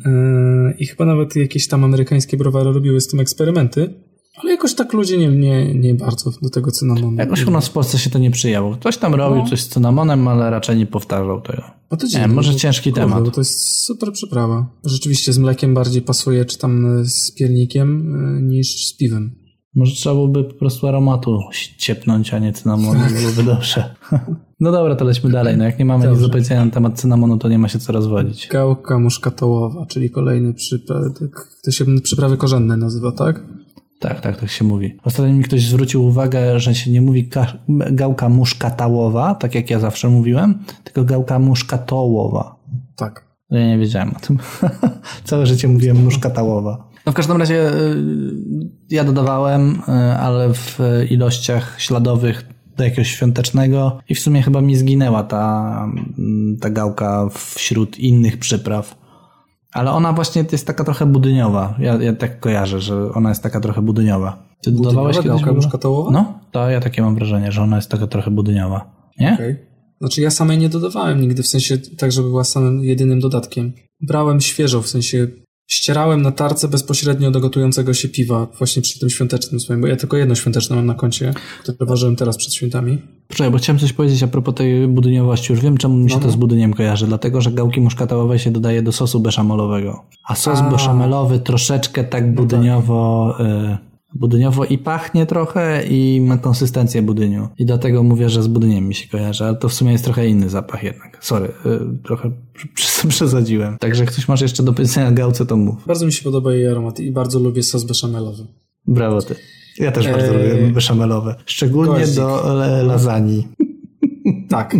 Y, I chyba nawet jakieś tam amerykańskie browary robiły z tym eksperymenty, ale jakoś tak ludzie nie, nie, nie bardzo do tego cynamonu. Jakoś u nas w Polsce się to nie przyjęło. Ktoś tam robił No. coś z cynamonem, ale raczej nie powtarzał tego. No to Nie, dziwne, może bo- ciężki kurde, temat. Bo to jest super przyprawa. Rzeczywiście z mlekiem bardziej pasuje, czy tam y, z piernikiem, y, niż z piwem. Może trzeba byłoby po prostu aromatu ciepnąć, a nie cynamonu, byłoby dobrze. No dobra, to lećmy dalej. No jak nie mamy nic Dobrze. do powiedzenia na temat cynamonu, to nie ma się co rozwodzić. Gałka muszkatołowa, czyli kolejny przypraw, to się przyprawy korzenne nazywa, tak? Tak, tak, tak się mówi. Ostatnio mi ktoś zwrócił uwagę, że się nie mówi ka- gałka muszkatałowa, tak jak ja zawsze mówiłem, tylko gałka muszkatołowa. Tak. No Ja nie wiedziałem o tym. Całe życie mówiłem muszkatałowa. No w każdym razie y, ja dodawałem, y, ale w ilościach śladowych do jakiegoś świątecznego i w sumie chyba mi zginęła ta, ta gałka wśród innych przypraw. Ale ona właśnie jest taka trochę budyniowa. Ja, ja tak kojarzę, że ona jest taka trochę budyniowa. Ty dodawałeś kiedyś? gałka muszkatołowa? No, to ja takie mam wrażenie, że ona jest taka trochę budyniowa. Nie? Okej. Znaczy ja samej nie dodawałem nigdy, w sensie tak, żeby była samym jedynym dodatkiem. Brałem świeżo, w sensie ścierałem na tarce bezpośrednio do gotującego się piwa właśnie przy tym świątecznym swoim, bo ja tylko jedno świąteczne mam na koncie, które ważyłem teraz przed świętami. Poczekaj, bo chciałem coś powiedzieć a propos tej budyniowości. Już wiem, czemu mi się No, to no. z budyniem kojarzy. Dlatego, że gałki muszkatałowe się dodaje do sosu beszamelowego. A sos A. beszamelowy troszeczkę tak budyniowo... Y, budyniowo i pachnie trochę i ma konsystencję budyniu. I dlatego mówię, że z budyniem mi się kojarzy, ale to w sumie jest trochę inny zapach jednak. Sorry, y, trochę prze- przesadziłem. Także jak ktoś masz jeszcze do powiedzenia gałce, to mów. Bardzo mi się podoba jej aromat i bardzo lubię sos beszamelowy. Brawo ty. Ja też bardzo Eee, lubię beszamelowe. Szczególnie goździk. do e, lasagne. Tak.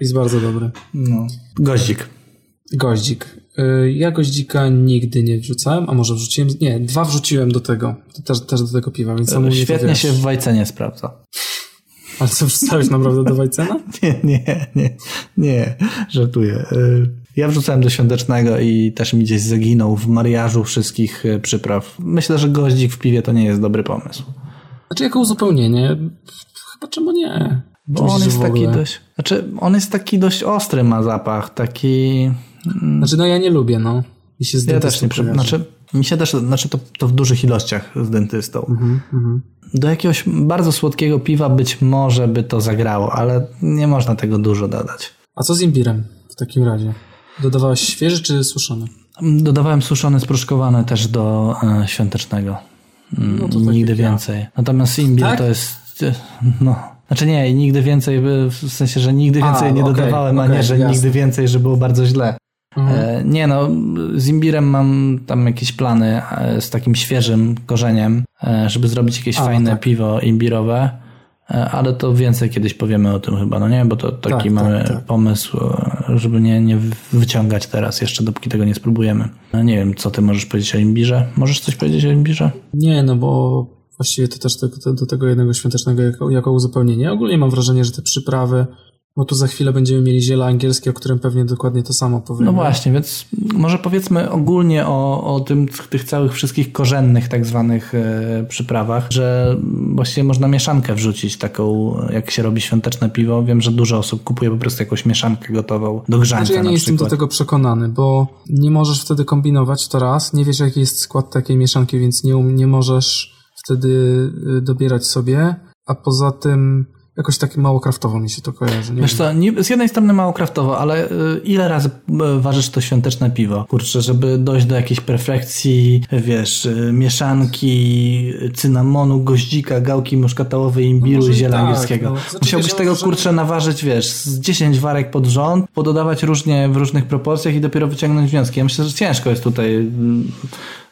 Jest bardzo dobry. No. Goździk. Goździk. Y, Ja goździka nigdy nie wrzucałem, a może wrzuciłem, nie, dwa wrzuciłem do tego, też, też do tego piwa, więc samo Świetnie się w Wajcenie sprawdza. Ale co, wrzucałeś naprawdę do Wajcena? Nie, nie, nie, nie, żartuję. Y, Ja wrzucałem do świątecznego i też mi gdzieś zaginął w mariażu wszystkich y, przypraw. Myślę, że goździk w piwie to nie jest dobry pomysł. Znaczy jako uzupełnienie, chyba czemu nie? Bo on jest taki dość, znaczy on jest taki dość ostry ma zapach, taki... Znaczy no ja nie lubię, no. Mi się z Ja też nie, kojarzy. znaczy mi się też, znaczy to, to w dużych ilościach z dentystą. Mhm, mhm. Do jakiegoś bardzo słodkiego piwa być może by to zagrało, ale nie można tego dużo dodać. A co z imbirem w takim razie? Dodawałeś świeży czy suszony? Dodawałem suszone, sproszkowane też do e, świątecznego. Mm, No to nigdy jak ja. więcej. Natomiast imbir Tak? to jest... No. Znaczy nie, nigdy więcej, w sensie, że nigdy A, więcej nie okej, dodawałem, a okej, nie, że jasne. nigdy więcej, że było bardzo źle. Mhm. E, nie no, z imbirem mam tam jakieś plany e, z takim świeżym korzeniem, e, żeby zrobić jakieś A, no fajne tak. piwo imbirowe, ale to więcej kiedyś powiemy o tym chyba, no nie? Bo to taki Tak, mamy tak, tak. pomysł, żeby nie, nie wyciągać teraz jeszcze, dopóki tego nie spróbujemy. No nie wiem, co ty możesz powiedzieć o imbirze? Możesz coś powiedzieć o imbirze? Nie, no bo właściwie to też do, do tego jednego świątecznego jako, jako uzupełnienie. Ogólnie mam wrażenie, że te przyprawy Bo tu za chwilę będziemy mieli ziele angielskie, o którym pewnie dokładnie to samo powiemy. No właśnie, więc może powiedzmy ogólnie o, o tym, tych całych wszystkich korzennych tak zwanych e, przyprawach, że właściwie można mieszankę wrzucić taką, jak się robi świąteczne piwo. Wiem, że dużo osób kupuje po prostu jakąś mieszankę gotową do grzania Znaczy ja nie jestem do tego przekonany, bo nie możesz wtedy kombinować to raz, nie wiesz jaki jest skład takiej mieszanki, więc nie, um- nie możesz wtedy y, dobierać sobie, a poza tym jakoś tak mało kraftowo mi się to kojarzy. Nie Wiesz co, nie, z jednej strony mało kraftowo, ale y, ile razy y, ważysz to świąteczne piwo? Kurczę, żeby dojść do jakiejś perfekcji, wiesz, y, mieszanki, y, cynamonu, goździka, gałki muszkatałowej, imbiru może i ziela tak, angielskiego. no. Znaczy, Musiałbyś tego, uważam, kurczę, naważyć, wiesz, z 10 warek pod rząd, pododawać różnie w różnych proporcjach i dopiero wyciągnąć wnioski. Ja myślę, że ciężko jest tutaj mm,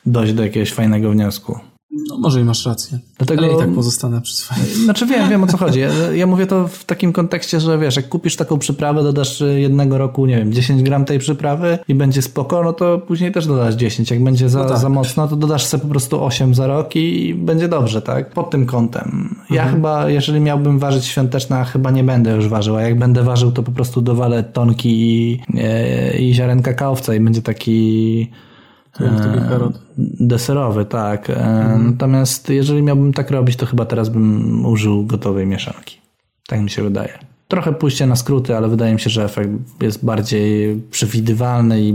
dojść do jakiegoś fajnego wniosku. No może i masz rację. Dlatego- Ale i tak pozostanę przy swoim. Znaczy wiem, wiem o co chodzi. Ja, ja mówię to w takim kontekście, że wiesz, jak kupisz taką przyprawę, dodasz jednego roku, nie wiem, 10 gram tej przyprawy i będzie spoko, no to później też dodasz 10. Jak będzie za, No tak. za mocno, to dodasz sobie po prostu 8 za rok i będzie dobrze, tak? Pod tym kątem. Ja Mhm. chyba, jeżeli miałbym ważyć świąteczne, a chyba nie będę już ważył, a jak będę ważył, to po prostu dowalę tonki i, e, i ziarenka kałowca i będzie taki. Deserowy, tak. E, Natomiast jeżeli miałbym tak robić, to chyba teraz bym użył gotowej mieszanki. Tak mi się wydaje. Trochę pójście na skróty, ale wydaje mi się, że efekt jest bardziej przewidywalny i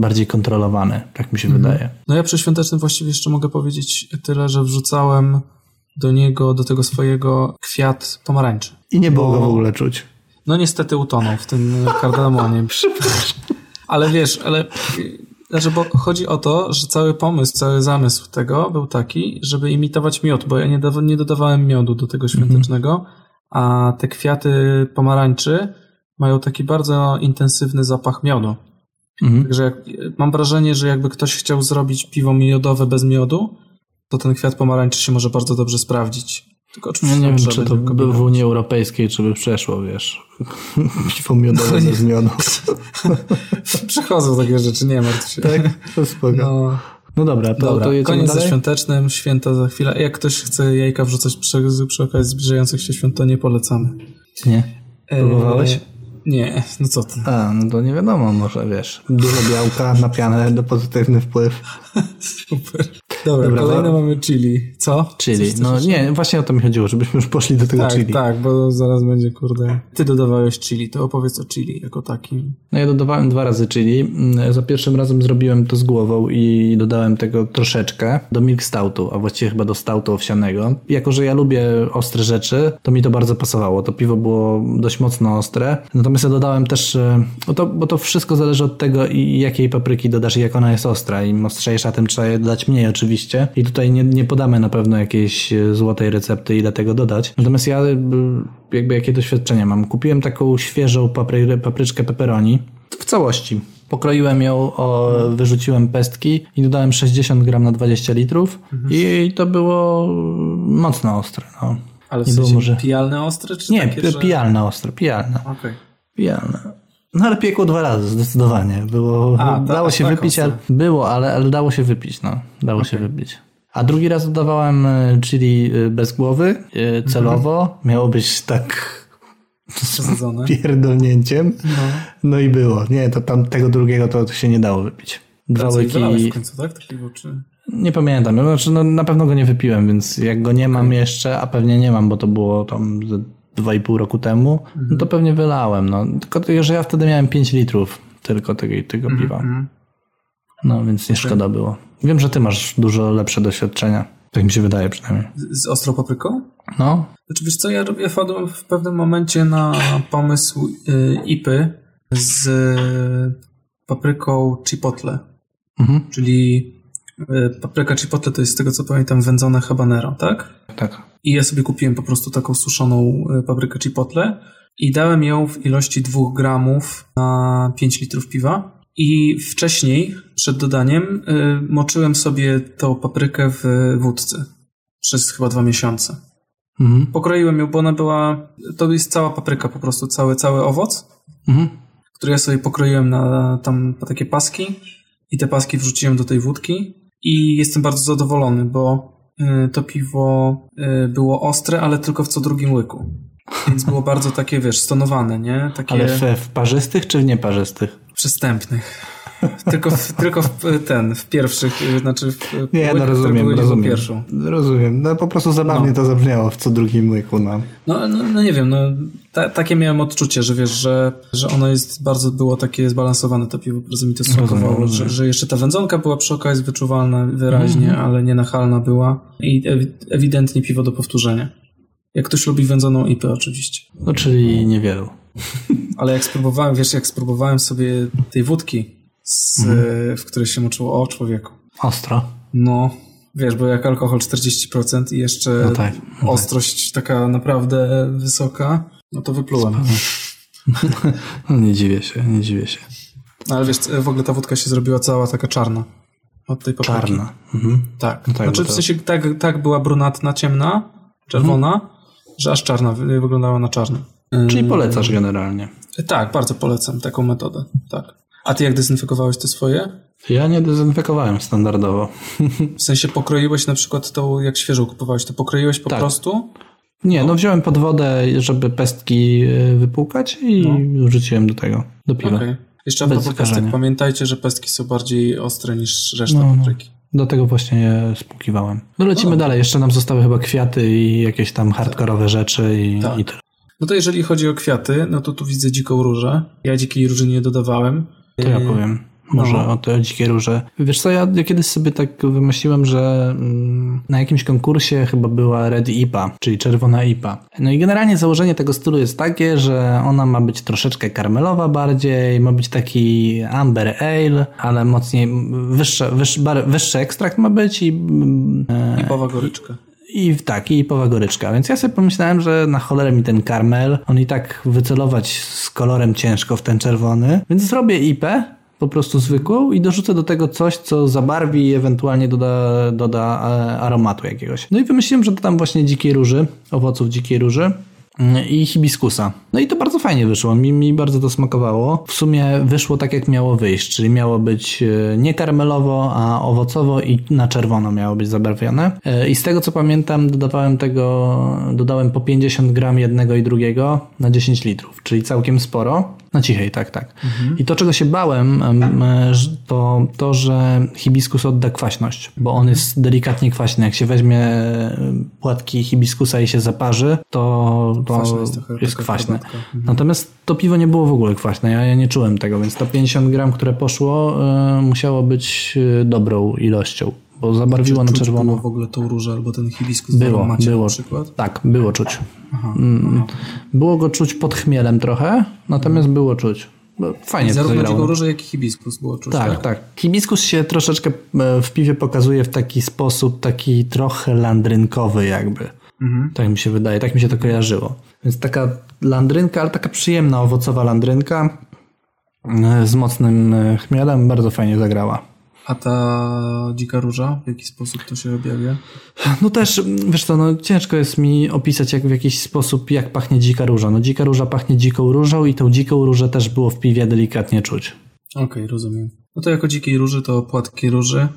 bardziej kontrolowany. Tak mi się wydaje. No ja przy świątecznym właściwie jeszcze mogę powiedzieć tyle, że wrzucałem do niego, do tego swojego kwiat pomarańczy. I nie było go w ogóle czuć. No niestety utonął w tym kardamonie. Ale wiesz, ale znaczy, bo chodzi o to, że cały pomysł, cały zamysł tego był taki, żeby imitować miód, bo ja nie, dawa- nie dodawałem miodu do tego świątecznego, a te kwiaty pomarańczy mają taki bardzo intensywny zapach miodu. Mhm. Także jak, mam wrażenie, że jakby ktoś chciał zrobić piwo miodowe bez miodu, to ten kwiat pomarańczy się może bardzo dobrze sprawdzić. Tylko No oczywiście nie wiem, czy to by w. Unii Europejskiej, czy by przeszło, wiesz. Piwo miodowe bez miodu. Przechodzą takie rzeczy, nie martw się. Tak? To spoko. No, No, dobra, to, Dobra, to koniec ze dalej? świątecznym, święta za chwilę. Jak ktoś chce jajka wrzucać przy, przy okazji zbliżających się świąt, to nie polecamy. Nie. Próbowałeś? E, nie, no co ty. A, no to nie wiadomo, może wiesz. Dużo białka na pianę do pozytywny wpływ. Super. Dobra, Dobra, kolejne mamy chili. Co? Chili. Coś No jeszcze? nie, właśnie o to mi chodziło, żebyśmy już poszli do tego Tak, chili. tak, bo zaraz będzie, kurde. Ty dodawałeś chili, to opowiedz o chili jako takim. No ja dodawałem dwa razy chili. Mm, Za pierwszym razem zrobiłem to z głową i dodałem tego troszeczkę do milk stoutu, a właściwie chyba do stoutu owsianego. Jako, że ja lubię ostre rzeczy, to mi to bardzo pasowało. To piwo było dość mocno ostre. Natomiast ja dodałem też, e, bo to, bo to wszystko zależy od tego jakiej papryki dodasz i jak ona jest ostra. Im ostrzejsza, tym trzeba je dodać mniej oczywiście. I tutaj nie, nie podamy na pewno jakiejś e, złotej recepty, ile tego dodać. Natomiast ja e, jakby jakie doświadczenie mam. Kupiłem taką świeżą papry, papryczkę pepperoni w całości. Pokroiłem ją, o, wyrzuciłem pestki i dodałem 60 gram na 20 litrów i to było mocno ostre. No. Ale w Nie było sensie może- pijalne ostre, czy Nie, takie, że... pijalne ostre, pijalne. Okej. Pijalne. No ale piekło dwa razy, zdecydowanie. Było, A, dało się tak, wypić, ale, było, ale, ale dało się wypić, no. Dało się wypić. A drugi raz dodawałem e, chili e, bez głowy, e, celowo. Miało być tak Przesadzone. pierdolnięciem. No. i było. Nie, to tam tego drugiego to, to się nie dało wypić. Dwa wylałeś łyki. w końcu, tak? Takiego, czy... Nie pamiętam. No, Znaczy, no, na pewno go nie wypiłem, więc jak go nie mam jeszcze, a pewnie nie mam, bo to było tam ze dwa i pół roku temu, no to pewnie wylałem. No. Tylko to, że ja wtedy miałem 5 litrów tylko tego, tego piwa. No więc nie szkoda było. Wiem, że ty masz dużo lepsze doświadczenia. Tak mi się wydaje przynajmniej. Z, z ostrą papryką? No, Znaczy, wiesz co, ja robię wpadłem w pewnym momencie na pomysł y, ipy z papryką chipotle, mhm. czyli papryka chipotle to jest z tego co pamiętam wędzone habanero, tak? tak. I ja sobie kupiłem po prostu taką suszoną y, paprykę chipotle i dałem ją w ilości 2 gramów na 5 litrów piwa. I wcześniej, przed dodaniem, y, moczyłem sobie tą paprykę w wódce przez chyba dwa miesiące. Mhm. Pokroiłem ją, bo ona była. To jest cała papryka, po prostu cały, cały owoc, Mhm. który ja sobie pokroiłem na tam na takie paski i te paski wrzuciłem do tej wódki i jestem bardzo zadowolony, bo y, to piwo y, było ostre, ale tylko w co drugim łyku. Więc było bardzo takie, wiesz, stonowane, nie? Takie Ale w, w parzystych czy w nieparzystych? przystępnych. Tylko, w, tylko w ten, w pierwszych, y, znaczy w Nie, no rozumiem, rozumiem. pierwszą. Rozumiem. No po prostu zabawnie No. to zabrzmiało w co drugim łyku, no. No, no, no nie wiem, no ta, takie miałem odczucie, że wiesz, że, że ono jest bardzo było takie zbalansowane to piwo, bardzo mi to smakowało, że, że jeszcze ta wędzonka była przy okazji wyczuwalna wyraźnie, Mhm. ale nie nachalna była i ewi- ewidentnie piwo do powtórzenia. Jak ktoś lubi wędzoną IPę oczywiście. No czyli niewielu. Ale jak spróbowałem, wiesz, jak spróbowałem sobie tej wódki, z, Mhm. w której się moczyło o człowieku. Ostro. No, wiesz, bo jak alkohol 40% i jeszcze No tak, no tak. ostrość taka naprawdę wysoka, no to wyplułem. No nie dziwię się, nie dziwię się. No, ale wiesz, w ogóle ta wódka się zrobiła cała taka czarna. Od tej papryki. Czarna. Mhm. Tak. No tak, znaczy bo w to- sensie tak, tak była brunatna, ciemna, czerwona, Mhm. że aż czarna, wy- wyglądała na czarno. Czyli polecasz generalnie. Tak, bardzo polecam taką metodę. Tak. A ty jak dezynfekowałeś te swoje? Ja nie dezynfekowałem standardowo. W sensie pokroiłeś na przykład tą, jak świeżą kupowałeś, to pokroiłeś po Tak. prostu? Nie, no wziąłem pod wodę, żeby pestki e, wypłukać i wrzuciłem do tego, do piwa. Okej. Jeszcze a Bez propos pestek, pamiętajcie, że pestki są bardziej ostre niż reszta No, no. papryki. Do tego właśnie je spłukiwałem. No lecimy dalej, jeszcze nam zostały chyba kwiaty i jakieś tam hardkorowe rzeczy i, Tak. i tyle. No to jeżeli chodzi o kwiaty, no to tu widzę dziką różę. Ja dzikiej róży nie dodawałem. To ja powiem. Może no. o te dzikie róże. Wiesz co, ja ja kiedyś sobie tak wymyśliłem, że mm, na jakimś konkursie chyba była Red IPA, czyli czerwona IPA. No i generalnie założenie tego stylu jest takie, że ona ma być troszeczkę karmelowa bardziej, ma być taki amber ale, ale mocniej, wyższy, wyższy, bar- wyższy ekstrakt ma być i mm, e, goryczka. I tak, i powa goryczka. Więc ja sobie pomyślałem, że na cholerę mi ten karmel, on i tak wycelować z kolorem ciężko w ten czerwony, więc zrobię ipę, po prostu zwykłą i dorzucę do tego coś, co zabarwi i ewentualnie doda, doda e, aromatu jakiegoś. No i wymyśliłem, że dodam właśnie dzikiej róży, owoców dzikiej róży i hibiskusa. No i to bardzo fajnie wyszło, mi, mi bardzo to smakowało. W sumie wyszło tak, jak miało wyjść, czyli miało być e, nie karmelowo, a owocowo i na czerwono miało być zabarwione. E, I z tego co pamiętam, dodawałem tego, dodałem po 50 gram jednego i drugiego na 10 litrów, czyli całkiem sporo. Na cichej, tak, tak. I to, czego się bałem, em, e, to to, że hibiskus odda kwaśność, bo on jest delikatnie kwaśny. Jak się weźmie płatki hibiskusa i się zaparzy, to, to Kwaśna jest, jest trochę kwaśne. Mhm. Natomiast to piwo nie było w ogóle kwaśne. Ja, ja nie czułem tego, więc to 50 gram, które poszło, e, musiało być e, dobrą ilością, bo zabarwiło na czerwono. Było w ogóle tą różę albo ten hibiskus Było, było. na przykład? Tak, było czuć. Mm, Było go czuć pod chmielem trochę, natomiast było czuć. Fajnie Zarówno dziką różę, jak i hibiskus było czuć. Tak, tak. Hibiskus się troszeczkę e, w piwie pokazuje w taki sposób, taki trochę landrynkowy jakby. Mhm. Tak mi się wydaje, tak mi się to kojarzyło. Więc taka landrynka, ale taka przyjemna, owocowa landrynka e, z mocnym e, chmielem bardzo fajnie zagrała. A ta dzika róża, w jaki sposób to się objawia? No też, wiesz co, no ciężko jest mi opisać jak w jakiś sposób, jak pachnie dzika róża. No dzika róża pachnie dziką różą i tą dziką różę też było w piwie delikatnie czuć. Okej, rozumiem. No to jako dzikiej róży to płatki róży,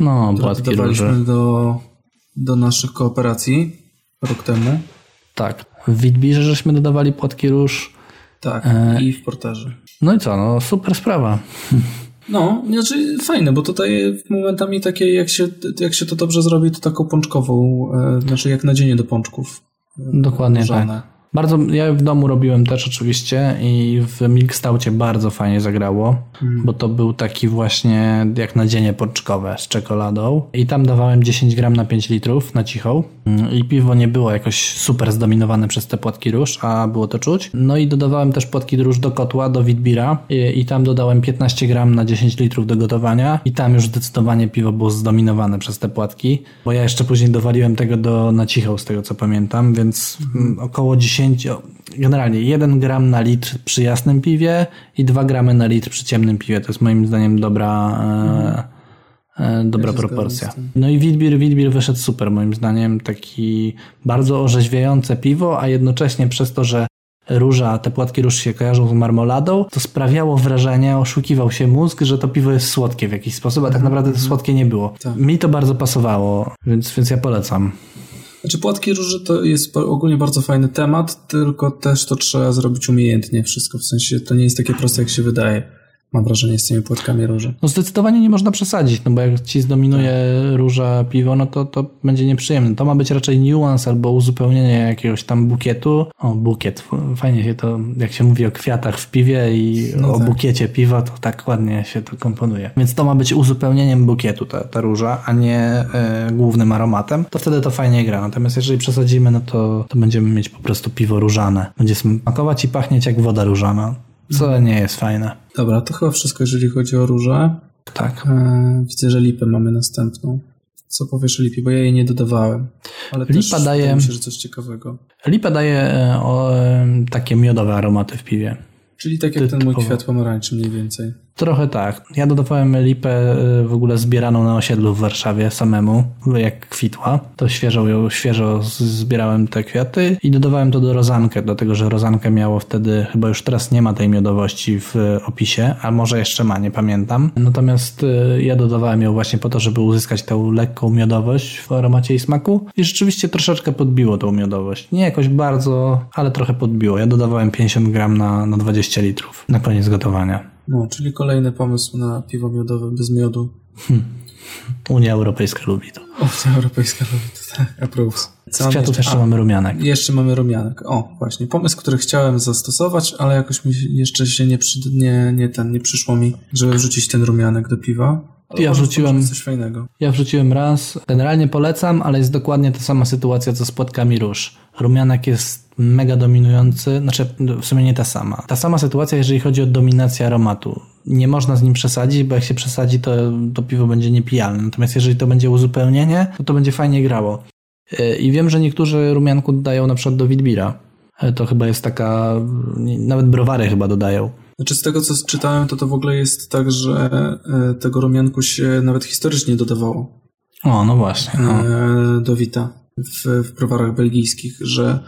No, płatki róży. do, do naszych kooperacji rok temu. Tak. W Witbirze żeśmy dodawali płatki róż. Tak, E, i w porterze. No i co, no super sprawa. No, znaczy fajne, bo tutaj momentami takie, jak się, jak się to dobrze zrobi, to taką pączkową, e, znaczy jak nadzienie do pączków. e, Dokładnie różane. tak. Bardzo, ja w domu robiłem też oczywiście i w Milkstaucie bardzo fajnie zagrało, bo to był taki właśnie jak nadzienie pączkowe z czekoladą. I tam dawałem 10 gram na 5 litrów na cichą. Mm, i piwo nie było jakoś super zdominowane przez te płatki róż, a było to czuć. No i dodawałem też płatki róż do kotła, do Witbira. I, i tam dodałem 15 gram na 10 litrów do gotowania. I tam już zdecydowanie piwo było zdominowane przez te płatki, bo ja jeszcze później dowaliłem tego do, na cichą z tego co pamiętam, więc mm, około 10, o, generalnie 1 gram na litr przy jasnym piwie i 2 gramy na litr przy ciemnym piwie. To jest moim zdaniem dobra, e, e, dobra Ja proporcja. No i Witbier, Witbier wyszedł super moim zdaniem, taki bardzo orzeźwiające piwo, a jednocześnie przez to, że róża, te płatki róż się kojarzą z marmoladą, to sprawiało wrażenie, oszukiwał się mózg, że to piwo jest słodkie w jakiś sposób, a tak naprawdę to słodkie nie było. Tak. Mi to bardzo pasowało, więc, więc ja polecam. Znaczy płatki róży to jest ogólnie bardzo fajny temat, tylko też to trzeba zrobić umiejętnie wszystko, w sensie to nie jest takie proste jak się wydaje. Mam wrażenie z tymi płatkami róży. No zdecydowanie nie można przesadzić, no bo jak ci zdominuje róża piwo, no to, to będzie nieprzyjemne. To ma być raczej niuans albo uzupełnienie jakiegoś tam bukietu. O, bukiet. Fajnie się to, jak się mówi o kwiatach w piwie i No o tak. bukiecie piwa, to tak ładnie się to komponuje. Więc to ma być uzupełnieniem bukietu ta, ta róża, a nie e, głównym aromatem. To wtedy to fajnie gra. Natomiast jeżeli przesadzimy, no to, to będziemy mieć po prostu piwo różane. Będzie smakować i pachnieć jak woda różana. Co nie jest fajne. Dobra, to chyba wszystko, jeżeli chodzi o róże. Tak. Eee, widzę, że lipę mamy następną. Co powiesz o lipie, bo ja jej nie dodawałem. Ale też Lipa daje- się, że coś ciekawego. Lipa daje e, o, e, takie miodowe aromaty w piwie. Czyli tak jak ten mój kwiat pomarańczy mniej więcej. Trochę tak. Ja dodawałem lipę y, w ogóle zbieraną na osiedlu w Warszawie samemu, jak kwitła. To świeżo świeżo zbierałem te kwiaty i dodawałem to do rozankę, dlatego że rozankę miało wtedy, chyba już teraz nie ma tej miodowości w opisie, a może jeszcze ma, nie pamiętam. Natomiast y, ja dodawałem ją właśnie po to, żeby uzyskać tą lekką miodowość w aromacie i smaku i rzeczywiście troszeczkę podbiło tą miodowość. Nie jakoś bardzo, ale trochę podbiło. Ja dodawałem 50 gram na, na 20 litrów na koniec gotowania. No, czyli kolejny pomysł na piwo miodowe bez miodu. Unia Europejska lubi to. Unia Europejska robi to, tak, approves. Co Z kwiatów jeszcze A, mamy rumianek. Jeszcze mamy rumianek. O, właśnie. Pomysł, który chciałem zastosować, ale jakoś mi jeszcze się nie, przy, nie, nie, ten, nie przyszło mi, żeby wrzucić ten rumianek do piwa. Ale Ja wrzuciłem- coś fajnego. Ja wrzuciłem raz. Generalnie polecam, ale jest dokładnie ta sama sytuacja co z płatkami róż. Rumianek jest mega dominujący, znaczy w sumie nie ta sama. Ta sama sytuacja, jeżeli chodzi o dominację aromatu. Nie można z nim przesadzić, bo jak się przesadzi, to, to piwo będzie niepijalne. Natomiast jeżeli to będzie uzupełnienie, to to będzie fajnie grało. Yy, I wiem, że niektórzy rumianku dodają na przykład do Witbira. Yy, To chyba jest taka, nawet browary chyba dodają. Znaczy z tego, co czytałem, to to w ogóle jest tak, że e, tego rumianku się nawet historycznie dodawało O, no właśnie. No. e, do wita w, w browarach belgijskich, że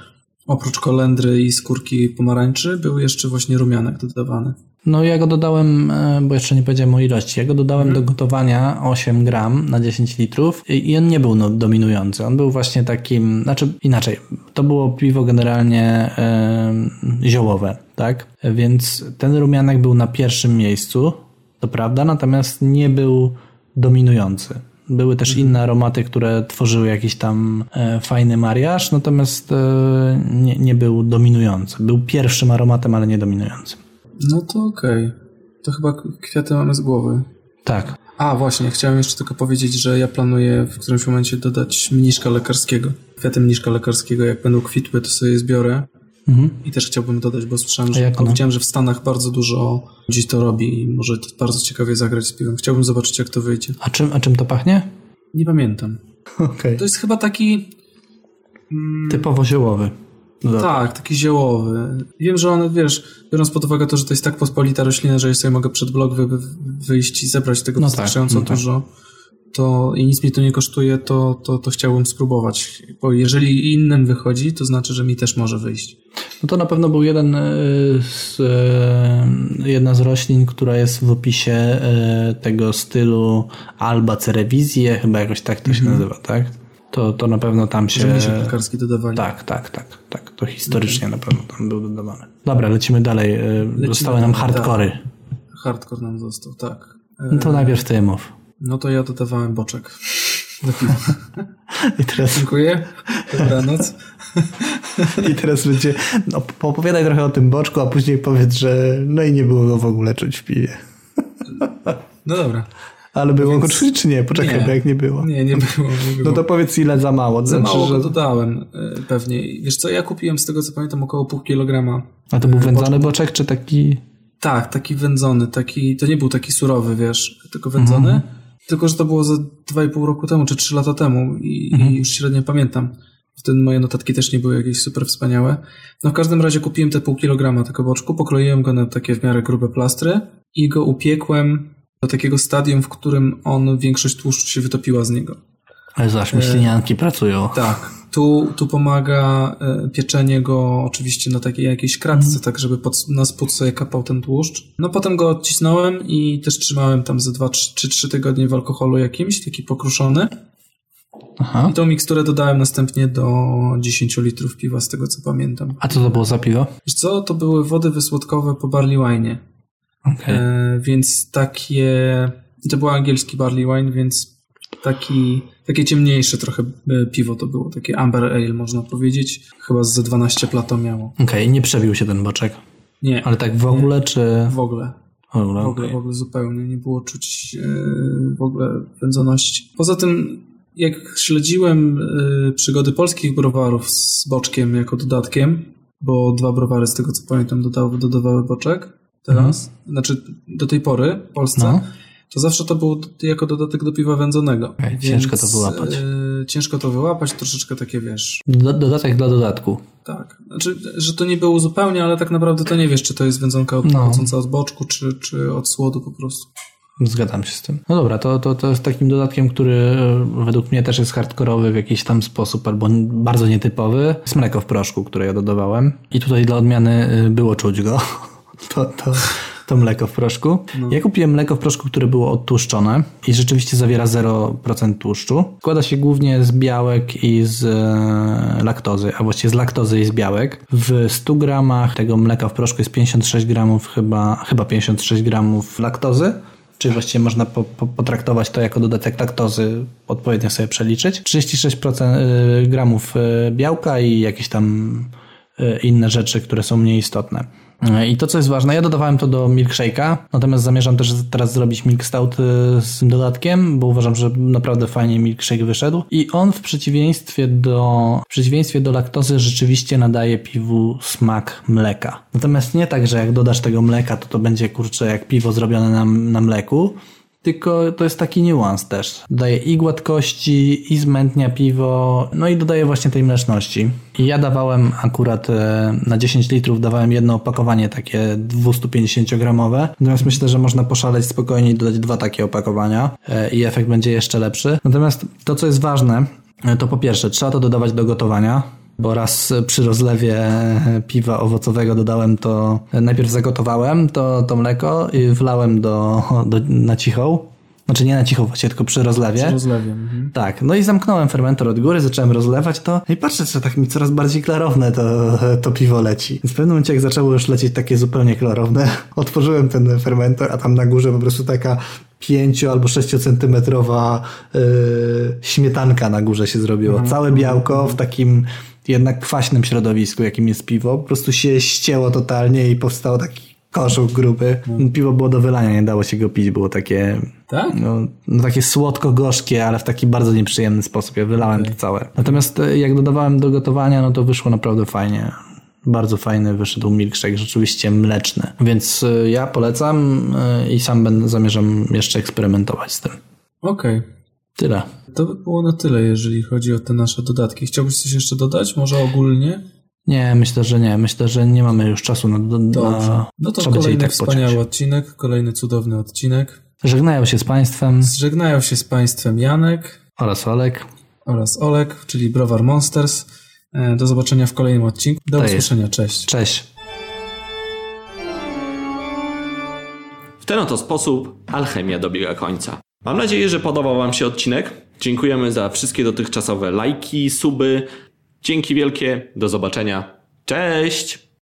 oprócz kolendry i skórki pomarańczy był jeszcze właśnie rumianek dodawany. No ja go dodałem, e, bo jeszcze nie powiedziałem o ilości, ja go dodałem do gotowania 8 gram na 10 litrów i i on nie był no, dominujący, on był właśnie takim, znaczy inaczej, to było piwo generalnie e, ziołowe, tak? Więc ten rumianek był na pierwszym miejscu, to prawda, natomiast nie był dominujący. Były też inne aromaty, które tworzyły jakiś tam e, fajny mariaż, natomiast e, nie, nie był dominujący. Był pierwszym aromatem, ale nie dominującym. No to okej. To chyba kwiaty mamy z głowy. Tak. A, właśnie, chciałem jeszcze tylko powiedzieć, że ja planuję w którymś momencie dodać mniszka lekarskiego. Kwiaty mniszka lekarskiego, jak będą kwitły, to sobie je zbiorę. Mhm. I też chciałbym dodać, bo słyszałem, że one? widziałem, że w Stanach bardzo dużo ludzi to robi i może to bardzo ciekawie zagrać z piwem. Chciałbym zobaczyć, jak to wyjdzie. A czym, a czym to pachnie? Nie pamiętam. Okej. To jest chyba taki... Mm, Typowo ziołowy. Dodatek. tak, taki ziołowy. Wiem, że on, wiesz, biorąc pod uwagę to, że to jest tak pospolita roślina, że ja sobie mogę przed blok wy, wy, wyjść i zebrać tego No tak, wystarczająco no tak. To i nic mi to nie kosztuje, to, to, to chciałbym spróbować. Bo jeżeli innym wychodzi, to znaczy, że mi też może wyjść. No to na pewno był jeden e, z, e, jedna z roślin, która jest w opisie e, tego stylu Alba Cerevisiae, chyba jakoś tak to się nazywa, tak? To, to na pewno tam się... Mniszek lekarski dodawali. Tak, tak, tak, tak. To historycznie na pewno tam był dodawany. Dobra, lecimy dalej. E, Zostały nam hardkory. Hardcore nam został, tak. E, No to najpierw ty mów. No to ja dodawałem boczek. Do piwa. I teraz, Dziękuję. Dobranoc. I teraz będzie... No, opowiadaj trochę o tym boczku, a później powiedz, że no i nie było go w ogóle czuć w piwie. No dobra. Ale było Więc- go czuć czy nie? Poczekaj, Nie. bo jak nie było. Nie, nie było. Nie było. No to powiedz ile za mało. Za Znaczy, mało że... dodałem e, pewnie. Wiesz co, ja kupiłem z tego co pamiętam około pół kilograma. A to był wędzony boczek, czy taki... Tak, taki wędzony, taki, to nie był taki surowy, wiesz, tylko wędzony. Tylko, że to było za 2,5 roku temu, czy 3 lata temu i, i już średnio pamiętam. Wtedy moje notatki też nie były jakieś super wspaniałe. No w każdym razie kupiłem te pół kilograma tego boczku, pokroiłem go na takie w miarę grube plastry i go upiekłem do takiego stadium, w którym on, większość tłuszczu się wytopiła z niego. Ale zaś myślenianki pracują. Tak. Tu, tu pomaga e, pieczenie go oczywiście na takiej jakiejś kratce, tak żeby pod, na spód sobie kapał ten tłuszcz. No potem go odcisnąłem i też trzymałem tam ze 2 czy 3 tygodnie w alkoholu jakimś, taki pokruszony. Aha. I tą miksturę dodałem następnie do 10 litrów piwa, z tego co pamiętam. A co to było za piwo? Wiesz co, to były wody wysłodkowe po barley wine'ie. Okej. E, więc takie... To był angielski barley wine, więc taki, takie ciemniejsze trochę e, piwo to było. Takie amber ale można powiedzieć. Chyba ze 12 plato miało. Okej, nie przebił się ten boczek. Nie, Ale tak w ogóle, czy... w ogóle. W ogóle, W ogóle, okej. w ogóle zupełnie nie było czuć e, w ogóle wędzoności. Poza tym, jak śledziłem e, przygody polskich browarów z boczkiem jako dodatkiem, bo dwa browary z tego co pamiętam dodały, dodawały boczek teraz, znaczy do tej pory w Polsce, No. To zawsze to było jako dodatek do piwa wędzonego. Okej, ciężko to wyłapać. E, ciężko to wyłapać, troszeczkę takie wiesz, Do, dodatek dla dodatku. tak. Znaczy, że to nie było zupełnie, ale tak naprawdę to nie wiesz, czy to jest wędzonka od, No. pochodząca od boczku, czy, czy od słodu po prostu. Zgadzam się z tym. No dobra, to, to, to jest takim dodatkiem, który e, według mnie też jest hardkorowy w jakiś tam sposób, albo bardzo nietypowy. Jest mleko w proszku, które ja dodawałem. I tutaj dla odmiany y, było czuć go. To, to, to mleko w proszku. Ja kupiłem mleko w proszku, które było odtłuszczone i rzeczywiście zawiera 0% tłuszczu. Składa się głównie z białek i z e, laktozy, a właściwie z laktozy i z białek. W 100 gramach tego mleka w proszku jest 56 gramów chyba, chyba 56 gramów laktozy. Czyli właściwie można po, po, potraktować to jako dodatek laktozy, odpowiednio sobie przeliczyć. 36% y, gramów y, białka i jakieś tam inne rzeczy, które są mniej istotne. I to, co jest ważne, ja dodawałem to do milkshake'a, natomiast zamierzam też teraz zrobić milk stout y, z tym dodatkiem, bo uważam, że naprawdę fajnie milkshake wyszedł. I on w przeciwieństwie do, w przeciwieństwie do laktozy rzeczywiście nadaje piwu smak mleka. Natomiast nie tak, że jak dodasz tego mleka, to to będzie kurczę jak piwo zrobione na, na mleku, tylko to jest taki niuans też. Dodaje i gładkości, i zmętnia piwo, no i dodaje właśnie tej mleczności. I ja dawałem akurat e, na 10 litrów dawałem jedno opakowanie takie 250-gramowe, natomiast myślę, że można poszaleć spokojnie i dodać dwa takie opakowania e, i efekt będzie jeszcze lepszy. Natomiast to, co jest ważne, e, to po pierwsze trzeba to dodawać do gotowania, bo raz przy rozlewie piwa owocowego dodałem to, najpierw zagotowałem to, to mleko i wlałem do, do, na cichą. Znaczy nie na cichą właściwie, tylko przy rozlewie. Z rozlewiem. Mhm. Tak, no i zamknąłem fermentor od góry, zacząłem rozlewać to i patrzę, że tak mi coraz bardziej klarowne to, to piwo leci. Więc w pewnym momencie, jak zaczęło już lecieć takie zupełnie klarowne, otworzyłem ten fermentor, a tam na górze po prostu taka 5 albo 6 centymetrowa yy, śmietanka na górze się zrobiło. Całe białko w takim jednak kwaśnym środowisku, jakim jest piwo, po prostu się ścięło totalnie i powstało taki koszuk gruby. Piwo było do wylania, nie dało się go pić, było takie Tak? no, no takie słodko-gorzkie, ale w taki bardzo nieprzyjemny sposób. Ja wylałem to całe. Natomiast e, jak dodawałem do gotowania, no to wyszło naprawdę fajnie. Bardzo fajny wyszedł milkshake, rzeczywiście mleczny. Więc e, ja polecam e, i sam będę, zamierzam jeszcze eksperymentować z tym. Okej. Tyle. To by było na tyle, jeżeli chodzi o te nasze dodatki. Chciałbyś coś jeszcze dodać? Może ogólnie? Nie, myślę, że nie. Myślę, że nie mamy już czasu na... Dobrze. na No to trzeba kolejny tak wspaniały pociąć. odcinek, kolejny cudowny odcinek. Żegnają się z Państwem Żegnają się z Państwem Janek oraz Olek. oraz Olek, czyli Browar Monsters. E, Do zobaczenia w kolejnym odcinku. Do To jest. usłyszenia. Cześć. Cześć. W ten oto sposób alchemia dobiega końca. Mam nadzieję, że podobał Wam się odcinek. Dziękujemy za wszystkie dotychczasowe lajki, suby. Dzięki wielkie. Do zobaczenia. Cześć!